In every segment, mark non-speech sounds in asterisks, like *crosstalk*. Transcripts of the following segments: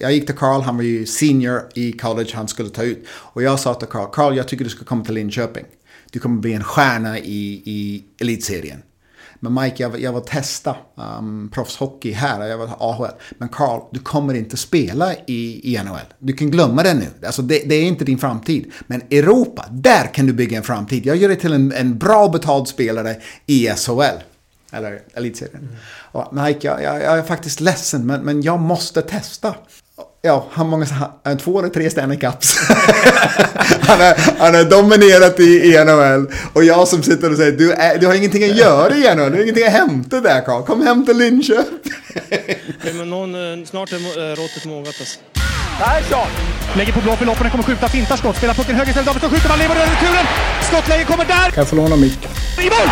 jag gick till Carl, han var ju senior i college, han skulle ta ut. Och jag sa till Carl, Carl jag tycker du ska komma till Linköping. Du kommer bli en stjärna i, i elitserien. Men Mike, jag, jag vill testa um, proffshockey här, jag vill AHL. Men Carl, du kommer inte spela i, i NHL. Du kan glömma det nu. Alltså, det, det, är inte din framtid. Men Europa, där kan du bygga en framtid. Jag gör dig till en, en bra betald spelare i SHL. Eller elitserien. Mm. Och Mike, jag, jag, jag, är faktiskt ledsen, men, men jag måste testa. Ja, han många han, två eller tre Stanley Cups. *laughs* han, är, han är dominerat i, i NHL. Och jag som sitter och säger, du, är, du har ingenting att göra i NHL, du har ingenting att hämta där Karl. Kom hem till Linköping. *laughs* men någon, eh, snart är eh, råttet mogat alltså. Persson! Lägger på blå för loppen, kommer skjuta, fintar skott, spelar pucken höger istället, Davidsson skjuter, man lever över returen! Skottläge kommer där! Kan jag få låna micken? I mål!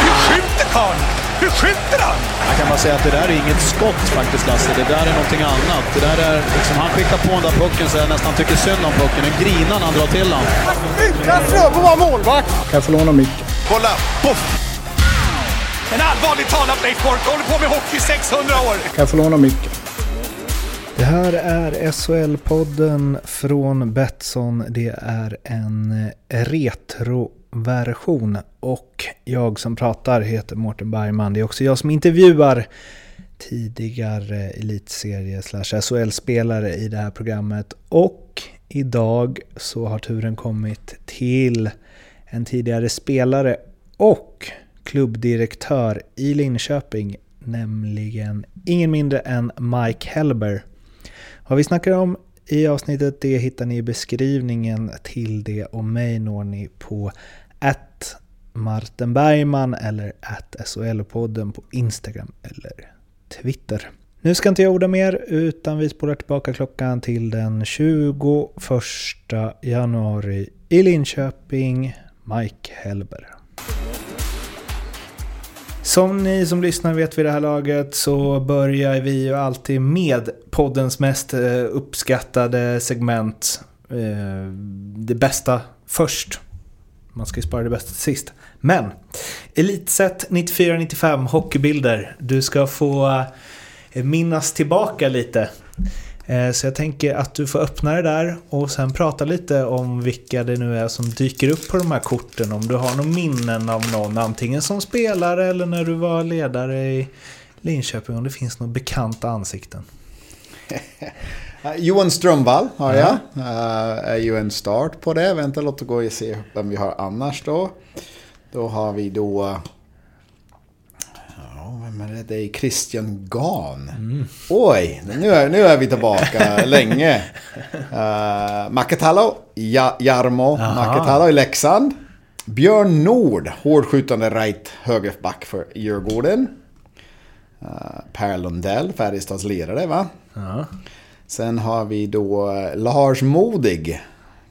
Hur skjuter karln? Hur skjuter han? Jag kan bara säga att det där är inget skott faktiskt, Lasse. Det där är någonting annat. Det där är liksom, han skickar på den där pucken så jag nästan tycker synd om pucken. Den grinar när han drar till den. Utan Fröbo var målvakt! Kan jag få låna micken? Kolla! Poff! En allvarligt talad Leif Boork håller på med hockey 600 år! Kan jag få låna micken? Det här är SHL-podden från Betsson. Det är en retro version. Och jag som pratar heter Mårten Bergman. Det är också jag som intervjuar tidigare elitserie slash SHL-spelare i det här programmet. Och idag så har turen kommit till en tidigare spelare och klubbdirektör i Linköping, nämligen ingen mindre än Mike Helber. Vad vi snackar om i avsnittet det hittar ni i beskrivningen till det och mig når ni på att Martin Bergman eller att SHL-podden på Instagram eller Twitter. Nu ska inte jag orda mer utan vi spolar tillbaka klockan till den 21 januari i Linköping. Mike Helber. Som ni som lyssnar vet vid det här laget så börjar vi ju alltid med poddens mest eh, uppskattade segment. Eh, det bästa först. Man ska ju spara det bästa till sist. Men Elitset 94-95 hockeybilder. Du ska få eh, minnas tillbaka lite. Eh, så jag tänker att du får öppna det där och sen prata lite om vilka det nu är som dyker upp på de här korten. Om du har några minnen av någon, antingen som spelare eller när du var ledare i Linköping. Om det finns några bekanta ansikten. *laughs* Johan Strömvall har jag. Uh, är ju en start på det. Vänta, låt oss gå och se vem vi har annars då. Då har vi då... Ja, vem är det? Det är Christian Gahn. Mm. Oj, nu är, nu är vi tillbaka *laughs* länge. Uh, Makatalo, ja, Jarmo Makatalo i Leksand. Björn Nord, hårdskjutande right högerback för Djurgården. Uh, per Lundell, Färjestads ledare va? Ja. Sen har vi då Lars Modig.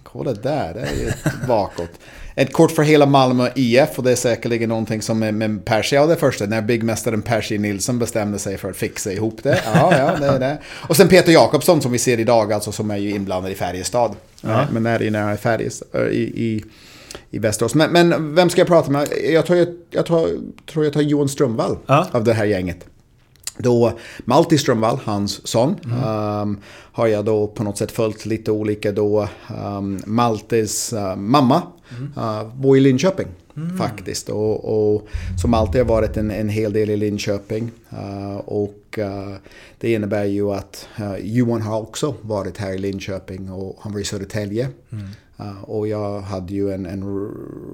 Kolla där, det är ju *laughs* bakåt. Ett kort för hela Malmö IF och det är säkerligen någonting som med, med Percy, ja det första, när byggmästaren Percy Nilsson bestämde sig för att fixa ihop det. Ja, ja, det är det. *laughs* Och sen Peter Jakobsson som vi ser idag, alltså som är ju inblandad i Färjestad. Ja. Men är ju nära Färjestad, i, i, i Västerås. Men, men, vem ska jag prata med? Jag, tar, jag, jag tar, tror jag tar Johan Strömvall ja. av det här gänget. Då Malti Strömvall, hans son, mm. um, har jag då på något sätt följt lite olika då. Um, Maltes uh, mamma mm. uh, bor i Linköping mm. faktiskt. Och, och som alltid har varit en, en hel del i Linköping. Uh, och det innebär ju att Johan har också varit här i Linköping och han var i Södertälje. Uh, och jag hade ju en, en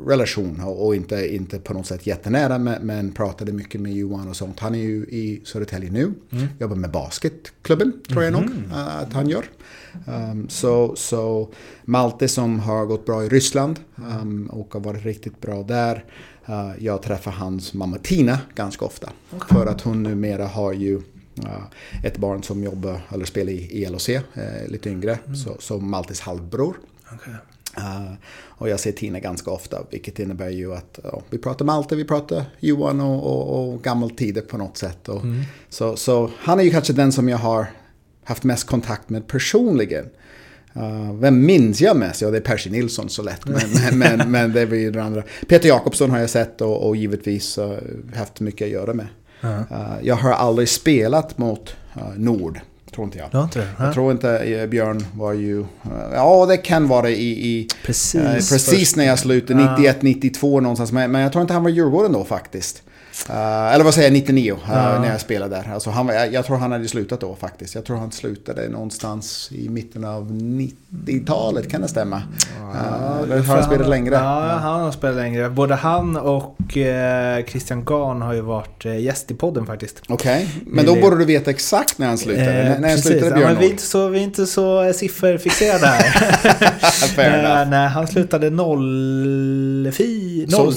relation och, inte, inte på något sätt jättenära men, men, pratade mycket med Johan och sånt. Han är ju i Södertälje nu. Mm. Jobbar med basketklubben tror jag mm. nog uh, att han gör. Um, så, så Malte som har gått bra i Ryssland um, och har varit riktigt bra där. Uh, jag träffar hans mamma Tina ganska ofta. Okay. För att hon numera har ju ett barn som jobbar eller spelar i LHC, lite yngre. Mm. Så, så Maltes halvbror. Okay. Uh, och jag ser Tina ganska ofta, vilket innebär ju att uh, vi pratar Malte, vi pratar Johan och, och, och gammeltider på något sätt. Och, mm. så, så han är ju kanske den som jag har haft mest kontakt med personligen. Uh, vem minns jag mest? Ja, det är Percy Nilsson så lätt. Men, *laughs* men, men, men, det var ju den andra. Peter Jakobsson har jag sett och, och givetvis haft mycket att göra med. -huh. jag har aldrig spelat mot Nord tror inte jag. Du har inte det? Jag tror inte eh, Björn var ju... eh, Ja, det kan vara i... i Precis. eh, precis när jag slutade, 91, 92 någonstans. Men, men jag tror inte han var i Djurgården då faktiskt. Eh, eller vad säger jag, 99 eh, när jag spelade där. Alltså han, jag, jag tror han hade slutat då faktiskt. Jag tror han slutade någonstans i mitten av 90-talet, kan det stämma? Uh, eller har han spelat längre? Ja, han har spelat längre. Både han och eh, Christian Gahn har ju varit eh, gäst i podden faktiskt. Okej, men då borde du veta exakt när han slutade. Eh, när när precis. slutade ja, Björn men vi, är inte så, vi är inte så sifferfixerade här. *laughs* *laughs* Enough. nej, han slutade 04,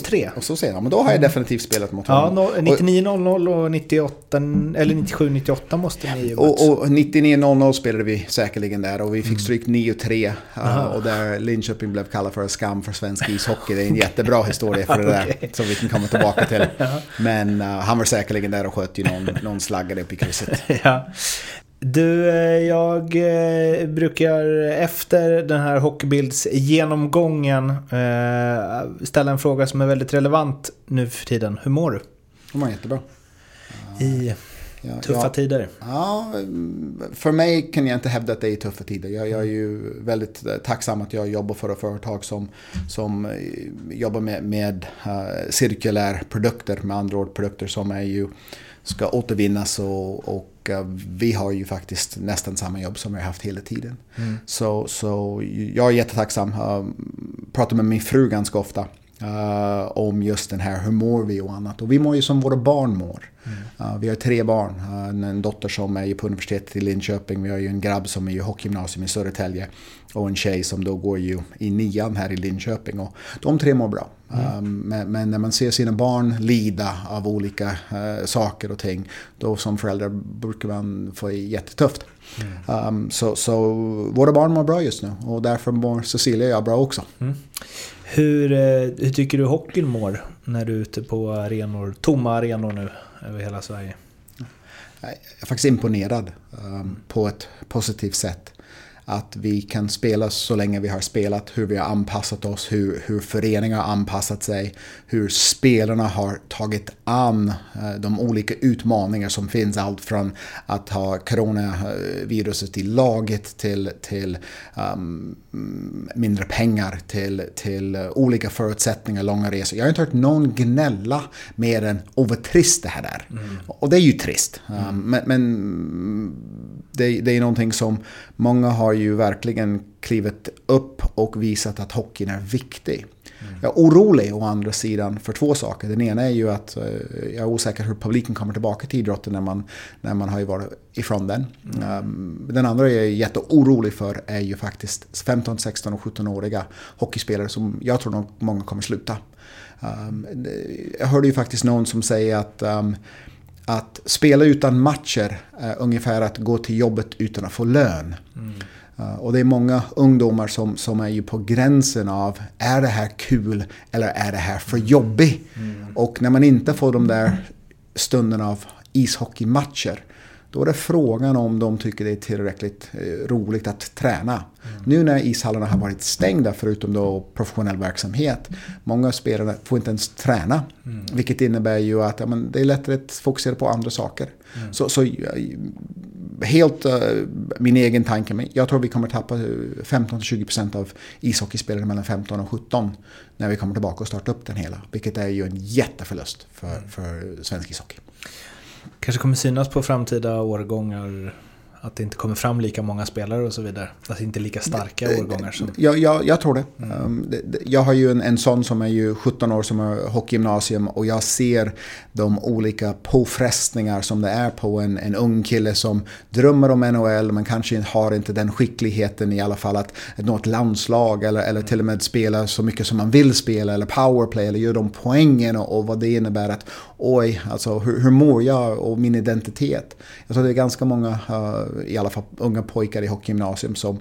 03. Och så ser jag, men då har jag definitivt spelat mot Ja, honom. no, Och- 99 00 och 98, eller 97 98 måste ni ju. Och, och 99-00 spelade vi säkerligen där och vi Mm. fick stryk 9-3. uh, och där Linköping blev kallad för skam för svensk ishockey. Det är en jättebra historia för det där. *laughs* Okej. Som vi kan komma tillbaka till. *laughs* Men uh, han var säkerligen där och sköt ju någon, någon slaggare upp i krysset. *laughs* Ja. Du, eh, jag eh, brukar efter den här hockeybildsgenomgången eh, ställa en fråga som är väldigt relevant nu för tiden. Hur mår du? Det var jättebra. I Ja, tuffa ja, tider? Ja, för mig kan jag inte hävda att det är tuffa tider. Jag, jag är ju väldigt tacksam att jag jobbar för ett företag som, som jobbar med, med uh, cirkulär produkter, med andra ord produkter som är ju ska återvinnas och, och vi har ju faktiskt nästan samma jobb som vi har haft hela tiden. Så, så jag är jättetacksam. Uh, pratar med min fru ganska ofta. Eh, om just den här hur mår vi och annat. Och vi mår ju som våra barn mår. Uh, vi har tre barn. Uh, en, dotter som är på universitetet i Linköping. Vi har ju en grabb som är i hockeygymnasium i Södertälje. Och en tjej som då går ju i nian här i Linköping. Och de tre mår bra. Um, men, men när man ser sina barn lida av olika uh, saker och ting. Då som förälder brukar man få jättetufft. Um, så, så våra barn mår bra just nu. Och därför mår Cecilia och jag bra också. Hur, eh, hur tycker du hockeyn mår när du är ute på arenor, tomma arenor nu över hela Sverige? Jag är faktiskt imponerad um, på ett positivt sätt. Att vi kan spela så länge vi har spelat, hur vi har anpassat oss, hur, hur föreningar har anpassat sig, hur spelarna har tagit an eh, de olika utmaningar som finns. Allt från att ha coronaviruset i laget till, till um, mindre pengar, till, till olika förutsättningar, långa resor. Jag har inte hört någon gnälla mer än åh vad trist det här är. Och det är ju trist. Um, men men det, det är någonting som många har ju verkligen klivit upp och visat att hockeyn är viktig. Jag är orolig å andra sidan för två saker. Den ena är ju att eh, jag är osäker hur publiken kommer tillbaka till idrotten när man, när man har ju varit ifrån den. Um, den andra jag är jätteorolig för är ju faktiskt 15, 16 och 17-åriga hockeyspelare som jag tror nog många kommer sluta. Um, jag hörde ju faktiskt någon som säger att um, att spela utan matcher är ungefär att gå till jobbet utan att få lön. Uh, och det är många ungdomar som, som är ju på gränsen av är det här kul eller är det här för jobbigt? Och när man inte får de där stunderna av ishockeymatcher då är det frågan om de tycker det är tillräckligt eh, roligt att träna. Nu när ishallarna har varit stängda förutom då professionell verksamhet. Många spelare får inte ens träna. Vilket innebär ju att ja, men det är lättare att fokusera på andra saker. Så, så eh, helt eh, min egen tanke, men jag tror vi kommer tappa eh, 15-20% av ishockeyspelare mellan 15 och 17 när vi kommer tillbaka och startar upp den hela. Vilket är ju en jätteförlust för, för svensk ishockey. Kanske kommer synas på framtida årgångar att det inte kommer fram lika många spelare och så vidare. Att det inte är lika starka årgångar som... Jag, jag, jag tror det. Um, det, det. Jag har ju en, en son som är ju 17 år som har hockeygymnasium och jag ser de olika påfrestningar som det är på en, en ung kille som drömmer om NHL men kanske har inte den skickligheten i alla fall att, att nå ett landslag eller, eller till och med spela så mycket som man vill spela eller powerplay eller göra de poängen och, och vad det innebär att oj, alltså hur, hur mår jag och min identitet? Jag tror det är ganska många, uh, i alla fall unga pojkar i hockeygymnasium som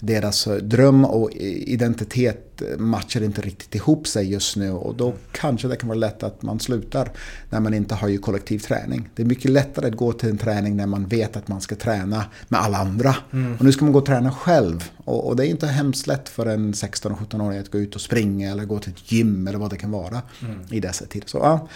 deras eh, dröm och identitet matchar inte riktigt ihop sig just nu. Och då kanske det kan vara lätt att man slutar när man inte har ju kollektiv träning. Det är mycket lättare att gå till en träning när man vet att man ska träna med alla andra. Och nu ska man gå och träna själv. Och, och det är inte hemskt lätt för en 16 17-åring att gå ut och springa eller gå till ett gym eller vad det kan vara i dessa tider. Så, ja,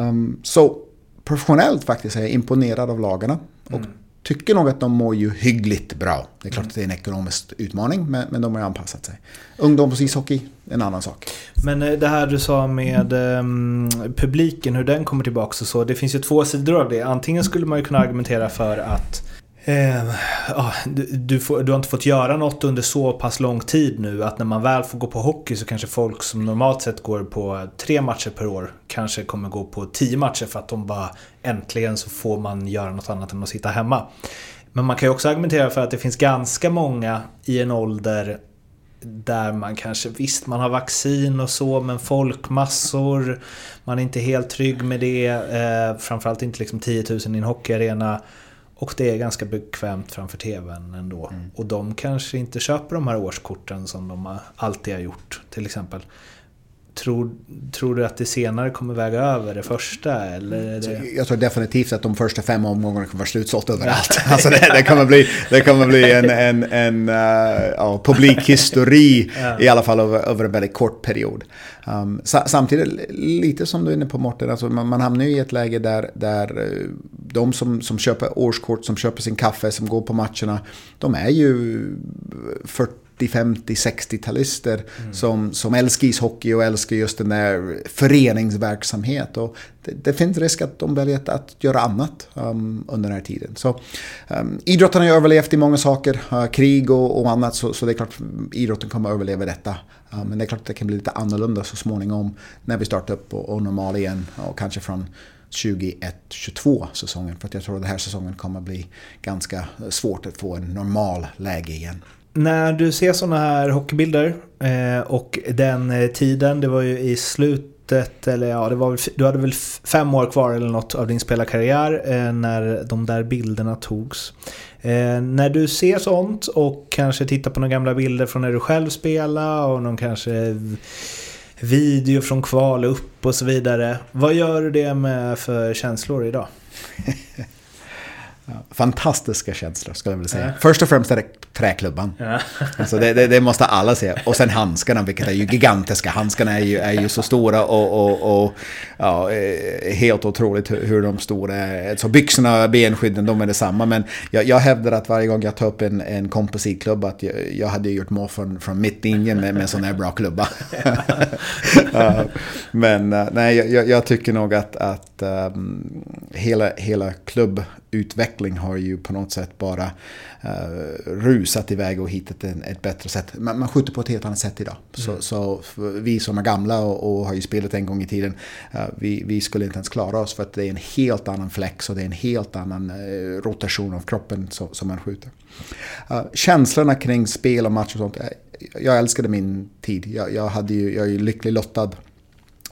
um, så professionellt faktiskt är jag imponerad av lagarna. Och tycker nog att de mår ju hyggligt bra. Det är klart att det är en ekonomisk utmaning, men, men de har ju anpassat sig. Ungdomsishockey, en annan sak. Men eh, det här du sa med um, publiken, hur den kommer tillbaka och så. Det finns ju två sidor av det. Antingen skulle man ju kunna argumentera för att Eh, ah, du, du, får, du, har inte fått göra något under så pass lång tid nu att när man väl får gå på hockey så kanske folk som normalt sett går på tre matcher per år kanske kommer gå på tio matcher för att de bara äntligen så får man göra något annat än att sitta hemma. Men man kan ju också argumentera för att det finns ganska många i en ålder där man kanske, visst man har vaccin och så, men folkmassor, man är inte helt trygg med det. Eh, framförallt inte liksom 10 000 i en hockeyarena. Och det är ganska bekvämt framför TVn ändå. Mm. Och de kanske inte köper de här årskorten som de alltid har gjort till exempel. Tror, tror du att det senare kommer väga över det första? Eller det... Jag tror definitivt att de första fem omgångarna kommer vara slutsålt överallt. *laughs* alltså det, det, kommer bli, det kommer bli en, en, en uh, ja, publikhysteri *laughs* ja. i alla fall över, över en väldigt kort period. Um, samtidigt, lite som du är inne på Morten, alltså man, man hamnar ju i ett läge där, där uh, de som, som köper årskort, som köper sin kaffe, som går på matcherna, de är ju 40 50, 60-talister mm. som, som älskar ishockey och älskar just den där föreningsverksamhet. Och det, det finns risk att de väljer att, att göra annat um, under den här tiden. Så, um, idrotten har ju överlevt i många saker, uh, krig och, och, annat, så, så det är klart idrotten kommer att överleva detta. Uh, men det är klart att det kan bli lite annorlunda så småningom när vi startar upp och, och normal igen. Och kanske från 21-22 säsongen. För jag tror att den här säsongen kommer att bli ganska svårt att få en normal läge igen. När du ser sådana här hockeybilder eh, och den eh, tiden, det var ju i slutet, eller ja, det var väl, du hade väl fem år kvar eller något av din spelarkarriär eh, när de där bilderna togs. När du ser sånt och kanske tittar på några gamla bilder från när du själv spelade och någon kanske video från kval upp och så vidare. Vad gör du det med för känslor idag? *laughs* Fantastiska känslor skulle jag vilja säga. Ja. Först och främst är det träklubban. Ja. *laughs* Alltså det, det, det, måste alla se. Och sen handskarna, vilket är ju gigantiska. Handskarna är ju, är ju så stora och, och, och ja, eh, helt otroligt hur de stora är. Så byxorna och benskydden, de är detsamma. Men jag, jag hävdar att varje gång jag tar upp en, en kompositklubb att jag, jag hade gjort mål från, från mittlinjen med, med en sån här bra klubba. *laughs* Ja. Men eh, nej, jag, jag, tycker nog att, att um, hela, hela klubbutveckling har ju på något sätt bara uh, rusat iväg och hittat en, ett bättre sätt. Man, man skjuter på ett helt annat sätt idag. Mm. Så, så vi som är gamla och, och, har ju spelat en gång i tiden, uh, vi, vi, skulle inte ens klara oss för att det är en helt annan flex och det är en helt annan uh, rotation av kroppen som, som man skjuter. känslorna kring spel och match och sånt, jag älskade min tid. Jag, jag, hade ju, jag är ju lycklig lottad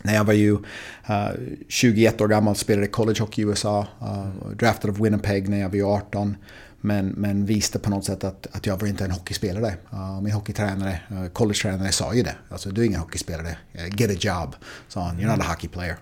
när jag var ju uh, 21 år gammal, spelade college hockey i USA, uh, draftad av Winnipeg när jag var 18. Men, men visste på något sätt att, att jag var inte en hockeyspelare. Uh, min hockeytränare, uh, collegetränare sa ju det. Alltså du är ingen hockeyspelare, get a job, sa han. You're not a hockey player.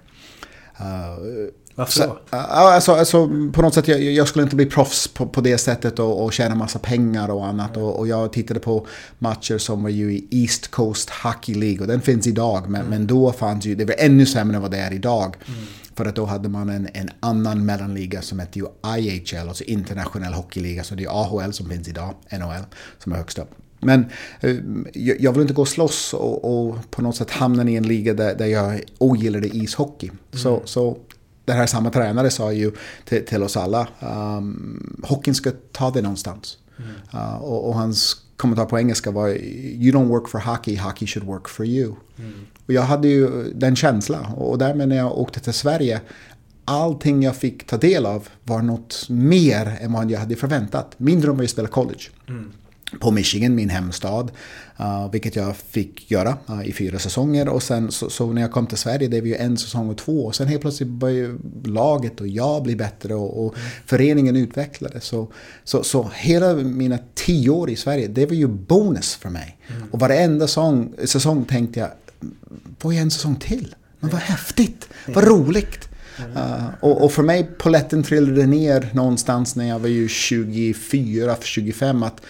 Uh, varför då? alltså, alltså, på något sätt, jag, jag, skulle inte bli proffs på, på det sättet och, och tjäna massa pengar och annat. Mm. Och, och, jag tittade på matcher som var ju i East Coast Hockey League och den finns idag. Men, mm. men då fanns ju, det var ännu sämre än vad det är idag. Mm. För att då hade man en, en annan mellanliga som hette ju IHL, alltså internationell hockeyliga. Så det är AHL som finns idag, NHL som är högst upp. Men eh, jag vill inte gå och slåss och, och, på något sätt hamna i en liga där, där jag ogillade ishockey. Mm. Så, så det här samma tränare sa ju till, till oss alla, um, hockeyn ska ta dig någonstans. Mm. Uh, och, och, hans kommentar på engelska var You don't work for hockey, hockey should work for you. Mm. Och jag hade ju den känslan. Och därmed när jag åkte till Sverige, allting jag fick ta del av var något mer än vad jag hade förväntat. Min dröm var ju att spela college. Mm på Michigan, min hemstad. Uh, vilket jag fick göra uh, i fyra säsonger. Och sen så, så, när jag kom till Sverige, det var ju en säsong och två. Och sen helt plötsligt började laget och jag bli bättre och, och mm. föreningen utvecklades. Så, så, så hela mina tio år i Sverige, det var ju bonus för mig. Mm. Och varenda sång, säsong tänkte jag, får jag en säsong till? Men vad häftigt, vad roligt. Uh, och, och, för mig, poletten trillade ner någonstans när jag var ju 24, 25. Att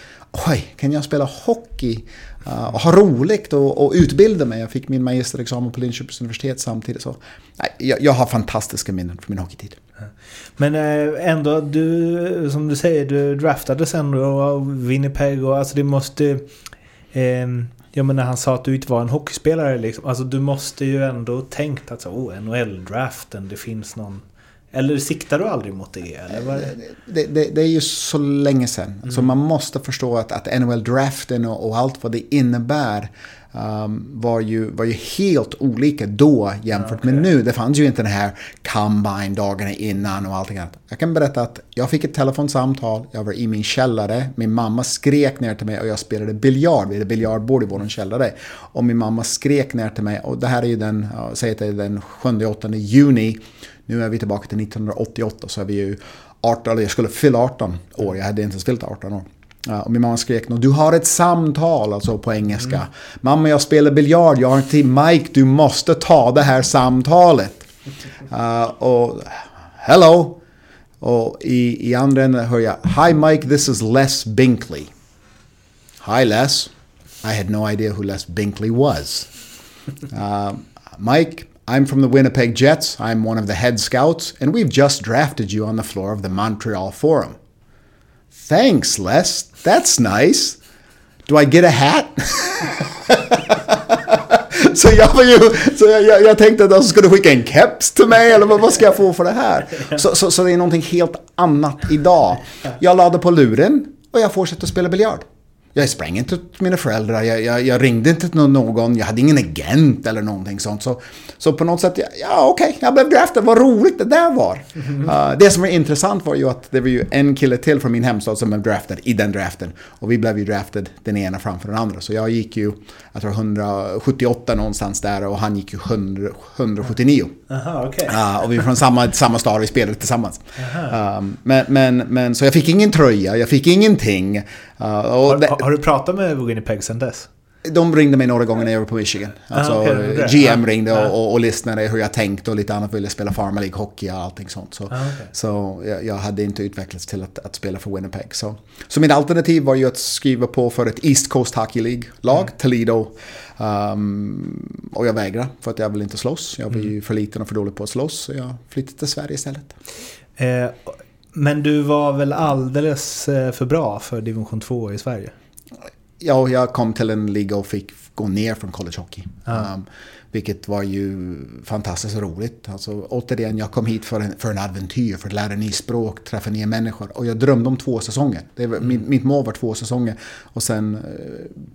oj, kan jag spela hockey uh, och ha roligt och, och, utbilda mig? Jag fick min magisterexamen på Linköpings universitet samtidigt. Så, nej, jag, jag har fantastiska minnen från min hockeytid. Men eh, ändå, du, som du säger, du draftades ändå av Winnipeg och alltså det måste... Eh, jag menar han sa att du inte var en hockeyspelare liksom. Alltså du måste ju ändå tänkt att så, oh, NHL-draften, det finns någon... Eller siktar du aldrig mot det? Eller? Det, det, det är ju så länge sedan. Mm. Så man måste förstå att, att NHL-draften och, och, allt vad det innebär um, var, ju, var ju helt olika då jämfört okay. med nu. Det fanns ju inte den här combine dagarna innan och allting annat. Jag kan berätta att jag fick ett telefonsamtal, jag var i min källare, min mamma skrek ner till mig och jag spelade biljard vid ett biljardbord i vår källare. Och min mamma skrek ner till mig och det här är ju den, säg att det är den 7-8 juni. Nu är vi tillbaka till 1988 så är vi ju 18, eller jag skulle fylla 18 år, jag hade inte ens fyllt 18 år. Och min mamma skrek nog, du har ett samtal, alltså på engelska. Mm. Mamma, jag spelar biljard, jag har till Mike, du måste ta det här samtalet. *laughs* Uh, och hello. Och i, i andra änden hör jag, Hi Mike, this is Les Binkley. Hi Les. I had no idea who Les Binkley was. *laughs* Uh, Mike, I'm from the Winnipeg Jets. I'm one of the head scouts, and we've just drafted you on the floor of the Montreal Forum. Thanks, Les. That's nice. Do I get a hat? *laughs* så jag, var ju, så jag, jag, jag tänkte att de skulle skicka en keps till mig eller vad, vad ska jag få för det här? Så, så, så det är någonting helt annat idag. Jag lade på luren och jag fortsätter att spela biljard. Jag sprang inte till mina föräldrar, jag, jag, jag, ringde inte till någon, jag hade ingen agent eller någonting sånt. Så, så på något sätt, ja, okej, okay, jag blev draftad, vad roligt det där var. Mm. Uh, det som var intressant var ju att det var ju en kille till från min hemstad som blev draftad i den draften. Och vi blev ju draftad den ena framför den andra. Så jag gick ju, jag tror 178 någonstans där och han gick ju 100, 179. Aha, okay. uh, och vi var från samma, samma stad, vi spelade tillsammans. Um, men, men, men, så jag fick ingen tröja, jag fick ingenting. Uh, har, har, du pratat med Winnipeg sen dess? De ringde mig några gånger när jag var på Michigan. Ah, alltså, ah, okay, GM ah, ringde och, och, och lyssnade hur jag tänkte och lite annat. Ville spela Farmer League Hockey och allting sånt. Så, ah, okay. så jag, jag, hade inte utvecklats till att, att, spela för Winnipeg. Så, så mitt alternativ var ju att skriva på för ett East Coast Hockey League-lag, mm. Toledo. Um, och jag vägrade för att jag vill inte slåss. Jag var ju mm. för liten och för dålig på att slåss. Så jag flyttade till Sverige istället. Eh, men du var väl alldeles eh, för bra för division 2 i Sverige? Ja, jag kom till en liga och fick gå ner från college hockey. Ja. Um, vilket var ju fantastiskt roligt. Alltså, återigen, jag kom hit för en, för en adventyr, för att lära ny språk, träffa nya människor. Och jag drömde om två säsonger. Det var, mm. min, mitt mål var två säsonger. Och sen uh,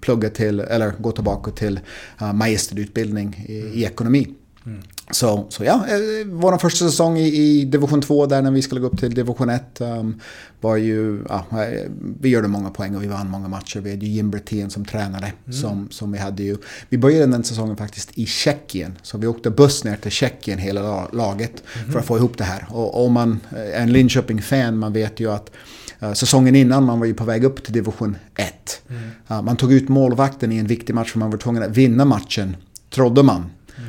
plugga till, eller gå tillbaka till uh, magisterutbildning i, i ekonomi. Mm. Så, så ja, eh, vår första säsong i, i, division 2 där när vi skulle gå upp till division 1 um, var ju, ja, eh, vi gjorde många poäng och vi vann många matcher. Vi hade ju Jim Brithén som tränare. Mm. Som, som vi hade ju, vi började den säsongen faktiskt i Tjeckien. Så vi åkte buss ner till Tjeckien hela laget mm. för att få ihop det här. Och om man är en Linköping-fan, man vet ju att uh, säsongen innan man var ju på väg upp till division 1. Mm. Uh, man tog ut målvakten i en viktig match för man var tvungen att vinna matchen, trodde man.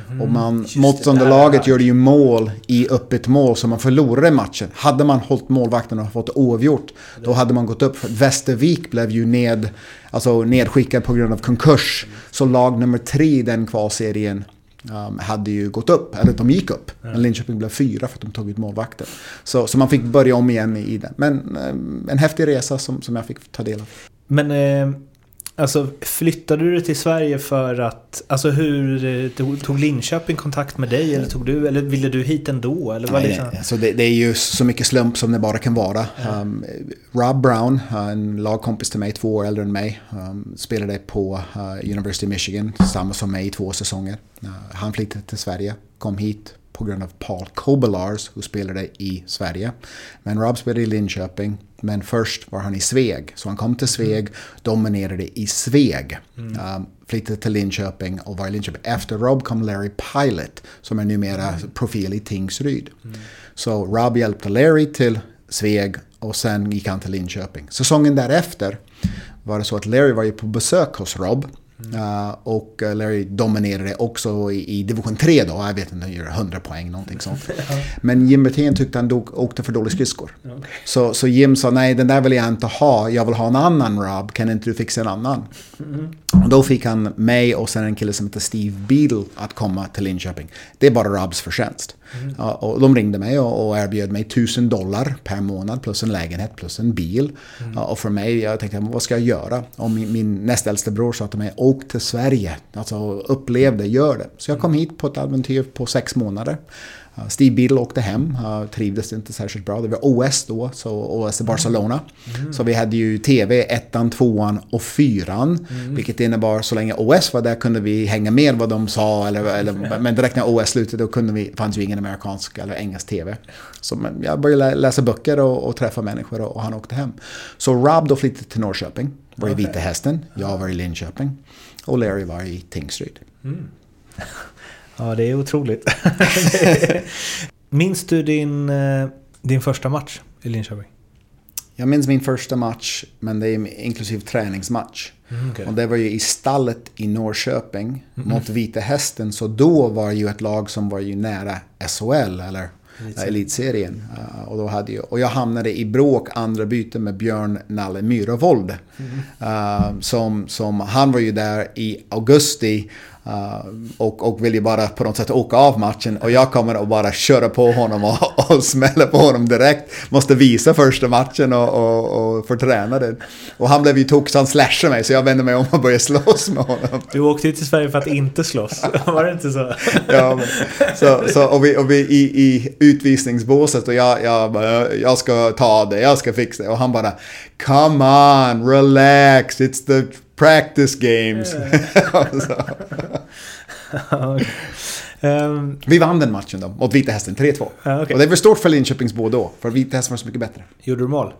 Mm, och man, motståndarlaget gör ju mål i öppet mål så man förlorade matchen. Hade man hållit målvakten och fått oavgjort då hade man gått upp. För Västervik blev ju ned, alltså nedskickad på grund av konkurs. Så lag nummer tre i den kvalserien um, hade ju gått upp, eller de gick upp. Men Linköping blev fyra för att de tog ut målvakten. Så, så man fick börja om igen i den. Men um, en häftig resa som, som jag fick ta del av. Men eh, Alltså flyttade du till Sverige för att... Alltså hur... Eh, tog Linköping kontakt med dig eller tog du... Eller ville du hit ändå? Eller vad Nej, liksom? alltså det, det, är ju så mycket slump som det bara kan vara. Ja. Um, Rob Brown, en lagkompis till mig, två år äldre än mig, um, spelade på uh, University of Michigan, samma som mig i två säsonger. Uh, han flyttade till Sverige, kom hit på grund av Paul Kobelars, som spelade i Sverige. Men Rob spelade i Linköping, men först var han i Sveg. Så han kom till Sveg, dominerade i Sveg. Mm. Um, flyttade till Linköping och var i Linköping. Efter Rob kom Larry Pilot som är numera mm. profil i Tingsryd. Mm. Så Rob hjälpte Larry till Sveg och sen gick han till Linköping. Säsongen därefter var det så att Larry var ju på besök hos Rob Uh, och eh, Larry dominerade också i, i division 3 då. Jag vet inte, han gör 100 poäng någonting sånt. *laughs* Men Jim Berthén tyckte han dog, åkte för dålig skridskor. Okay. Så, så Jim sa nej, den där vill jag inte ha. Jag vill ha en annan Rob. Kan inte du fixa en annan? Mm. Och då fick han mig och sen en kille som heter Steve Beadle att komma till Linköping. Det är bara Robs förtjänst. Mm. Ja, och de ringde mig och, och erbjöd mig 1000 dollar per månad plus en lägenhet plus en bil. Mm. Ja, och för mig, jag tänkte, vad ska jag göra? Och min, min näst äldste bror sa till mig, åk till Sverige. Alltså upplev det, gör det. Så jag kom hit på ett äventyr på sex månader. Steve Beadle åkte hem, trivdes inte särskilt bra. Det var OS då, så OS i Barcelona. Mm. Så vi hade ju TV, ettan, tvåan och fyran. Mm. Vilket innebar så länge OS var där kunde vi hänga med vad de sa. Eller, eller, men direkt när OS slutade då kunde vi, fanns ju ingen amerikansk eller engelsk TV. Så jag började läsa böcker och, och träffa människor och, och, han åkte hem. Så Rob då flyttade till Norrköping, var i okay. Vita Hästen. Jag var i Linköping. Och Larry var i Tingsryd. Mm. *laughs* Ja, det är otroligt. *laughs* Minns du din, eh, din första match i Linköping? Jag minns min första match, men det är inklusive träningsmatch. Mm, okay. Och det var ju i stallet i Norrköping mm. mot Vita Hästen. Så då var ju ett lag som var ju nära SHL, eller Elitserien. elitserien. Och, då hade jag, och jag hamnade i bråk andra byte med Björn Nalle Myhrvold. Mm. Som, som, han var ju där i augusti Uh, och, och vill ju bara på något sätt åka av matchen och jag kommer att bara köra på honom och, *laughs* och smälla på honom direkt. Måste visa första matchen och, och, och få träna den. Och han blev ju tokig så han slashade mig så jag vände mig om och började slåss med honom. Du åkte ju till Sverige för att inte slåss, *laughs* var det inte så? ja, men, så, så, och vi, och vi i, i utvisningsbåset och jag, jag, jag ska ta det, jag ska fixa det. Och han bara Come on, relax, it's the practice games. *laughs* *laughs* um, vi vann den matchen då, mot Vita Hästen, 3-2. Uh, okay. Och det var stort för Linköpings båda då, för Vita Hästen var så mycket bättre. Gjorde du mål?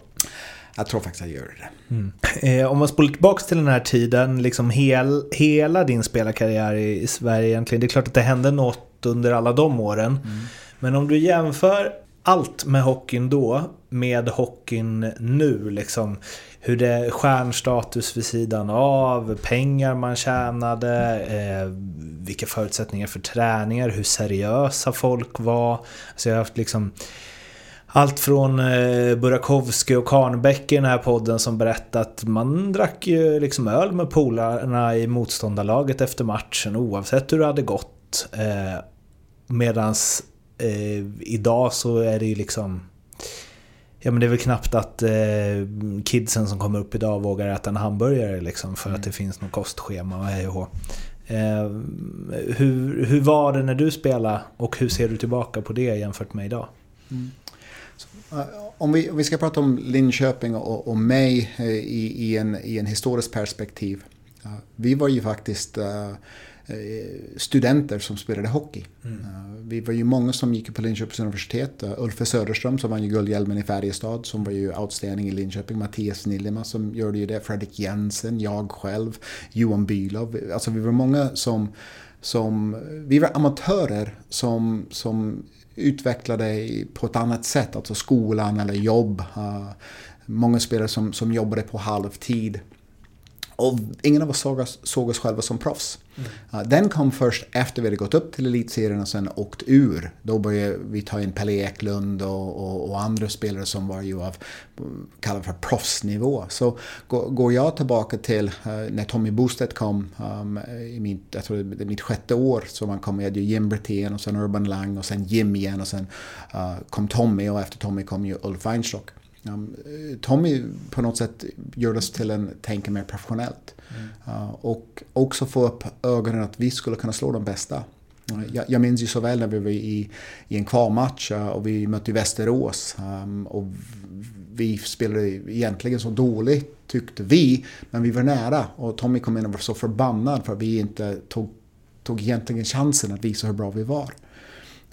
Jag tror faktiskt jag gör det. Mm. Eh, om man spolar tillbaka till den här tiden, liksom hel, hela din spelarkarriär i, i Sverige egentligen. Det är klart att det hände något under alla de åren. Mm. Men om du jämför allt med hockeyn då med hockeyn nu, liksom hur det är stjärnstatus vid sidan av, pengar man tjänade, eh, vilka förutsättningar för träningar, hur seriösa folk var. Alltså jag har haft liksom allt från eh, Burakovsky och Karnbäck i den här podden som berättat att man drack ju liksom öl med polarna i motståndarlaget efter matchen oavsett hur det hade gått. Eh, medans eh, idag så är det ju liksom Ja men det är väl knappt att eh, kidsen som kommer upp idag vågar äta en hamburgare liksom för mm. att det finns något kostschema och hej och eh, hur, hur var det när du spelade och hur ser du tillbaka på det jämfört med idag? Mm. Så, uh, om, vi, om vi ska prata om Linköping och, och mig uh, i, i, en, i en historisk perspektiv. Uh, vi var ju faktiskt Eh, studenter som spelade hockey. Mm. Eh, vi var ju många som gick på Linköpings universitet. Uh, Ulfe Söderström som vann ju Guldhjälmen i Färjestad som var ju outstanding i Linköping. Mattias Nilima som gjorde ju det. Fredrik Jensen, jag själv, Johan Bylov. Alltså vi var många som, som vi var amatörer som, som utvecklade på ett annat sätt. Alltså skolan eller jobb. Många spelare som, som jobbade på halvtid. Och ingen av oss såg oss, såg oss själva som proffs. Mm. Den kom först efter vi hade gått upp till elitserien och sen åkt ur. Då började vi ta in Pelle Eklund och, och, och andra spelare som var ju av, kallade för proffsnivå. Så går jag tillbaka till uh, när Tommy Bostedt kom, um, i mitt, jag tror det mitt sjätte år, så man kom, med Jim Brithén och sen Urban Lang och sen Jim igen och sen uh, kom Tommy och efter Tommy kom ju Ulf Weinstock. Tommy på något sätt oss till en tänka mer professionellt. Mm. Uh, och också få upp ögonen att vi skulle kunna slå de bästa. Uh, jag, jag minns ju så väl när vi var i, i en kvalmatch och vi mötte Västerås. Um, och vi spelade egentligen så dåligt tyckte vi, men vi var nära. Och Tommy kom in och var så förbannad för att vi inte tog, tog egentligen chansen att visa hur bra vi var.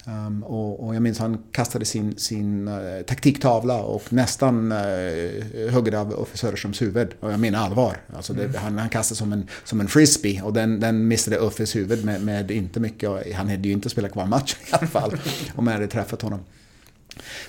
Um, och, och, jag minns han kastade sin, sin uh, taktiktavla och nästan uh, högg av Uffe Söderströms huvud. Och jag menar allvar. Alltså det, mm. han, han kastade som en, som en frisbee och den, den missade Uffes huvud med, med inte mycket. han hade ju inte spelat kvar matchen i alla fall. *laughs* om jag hade träffat honom.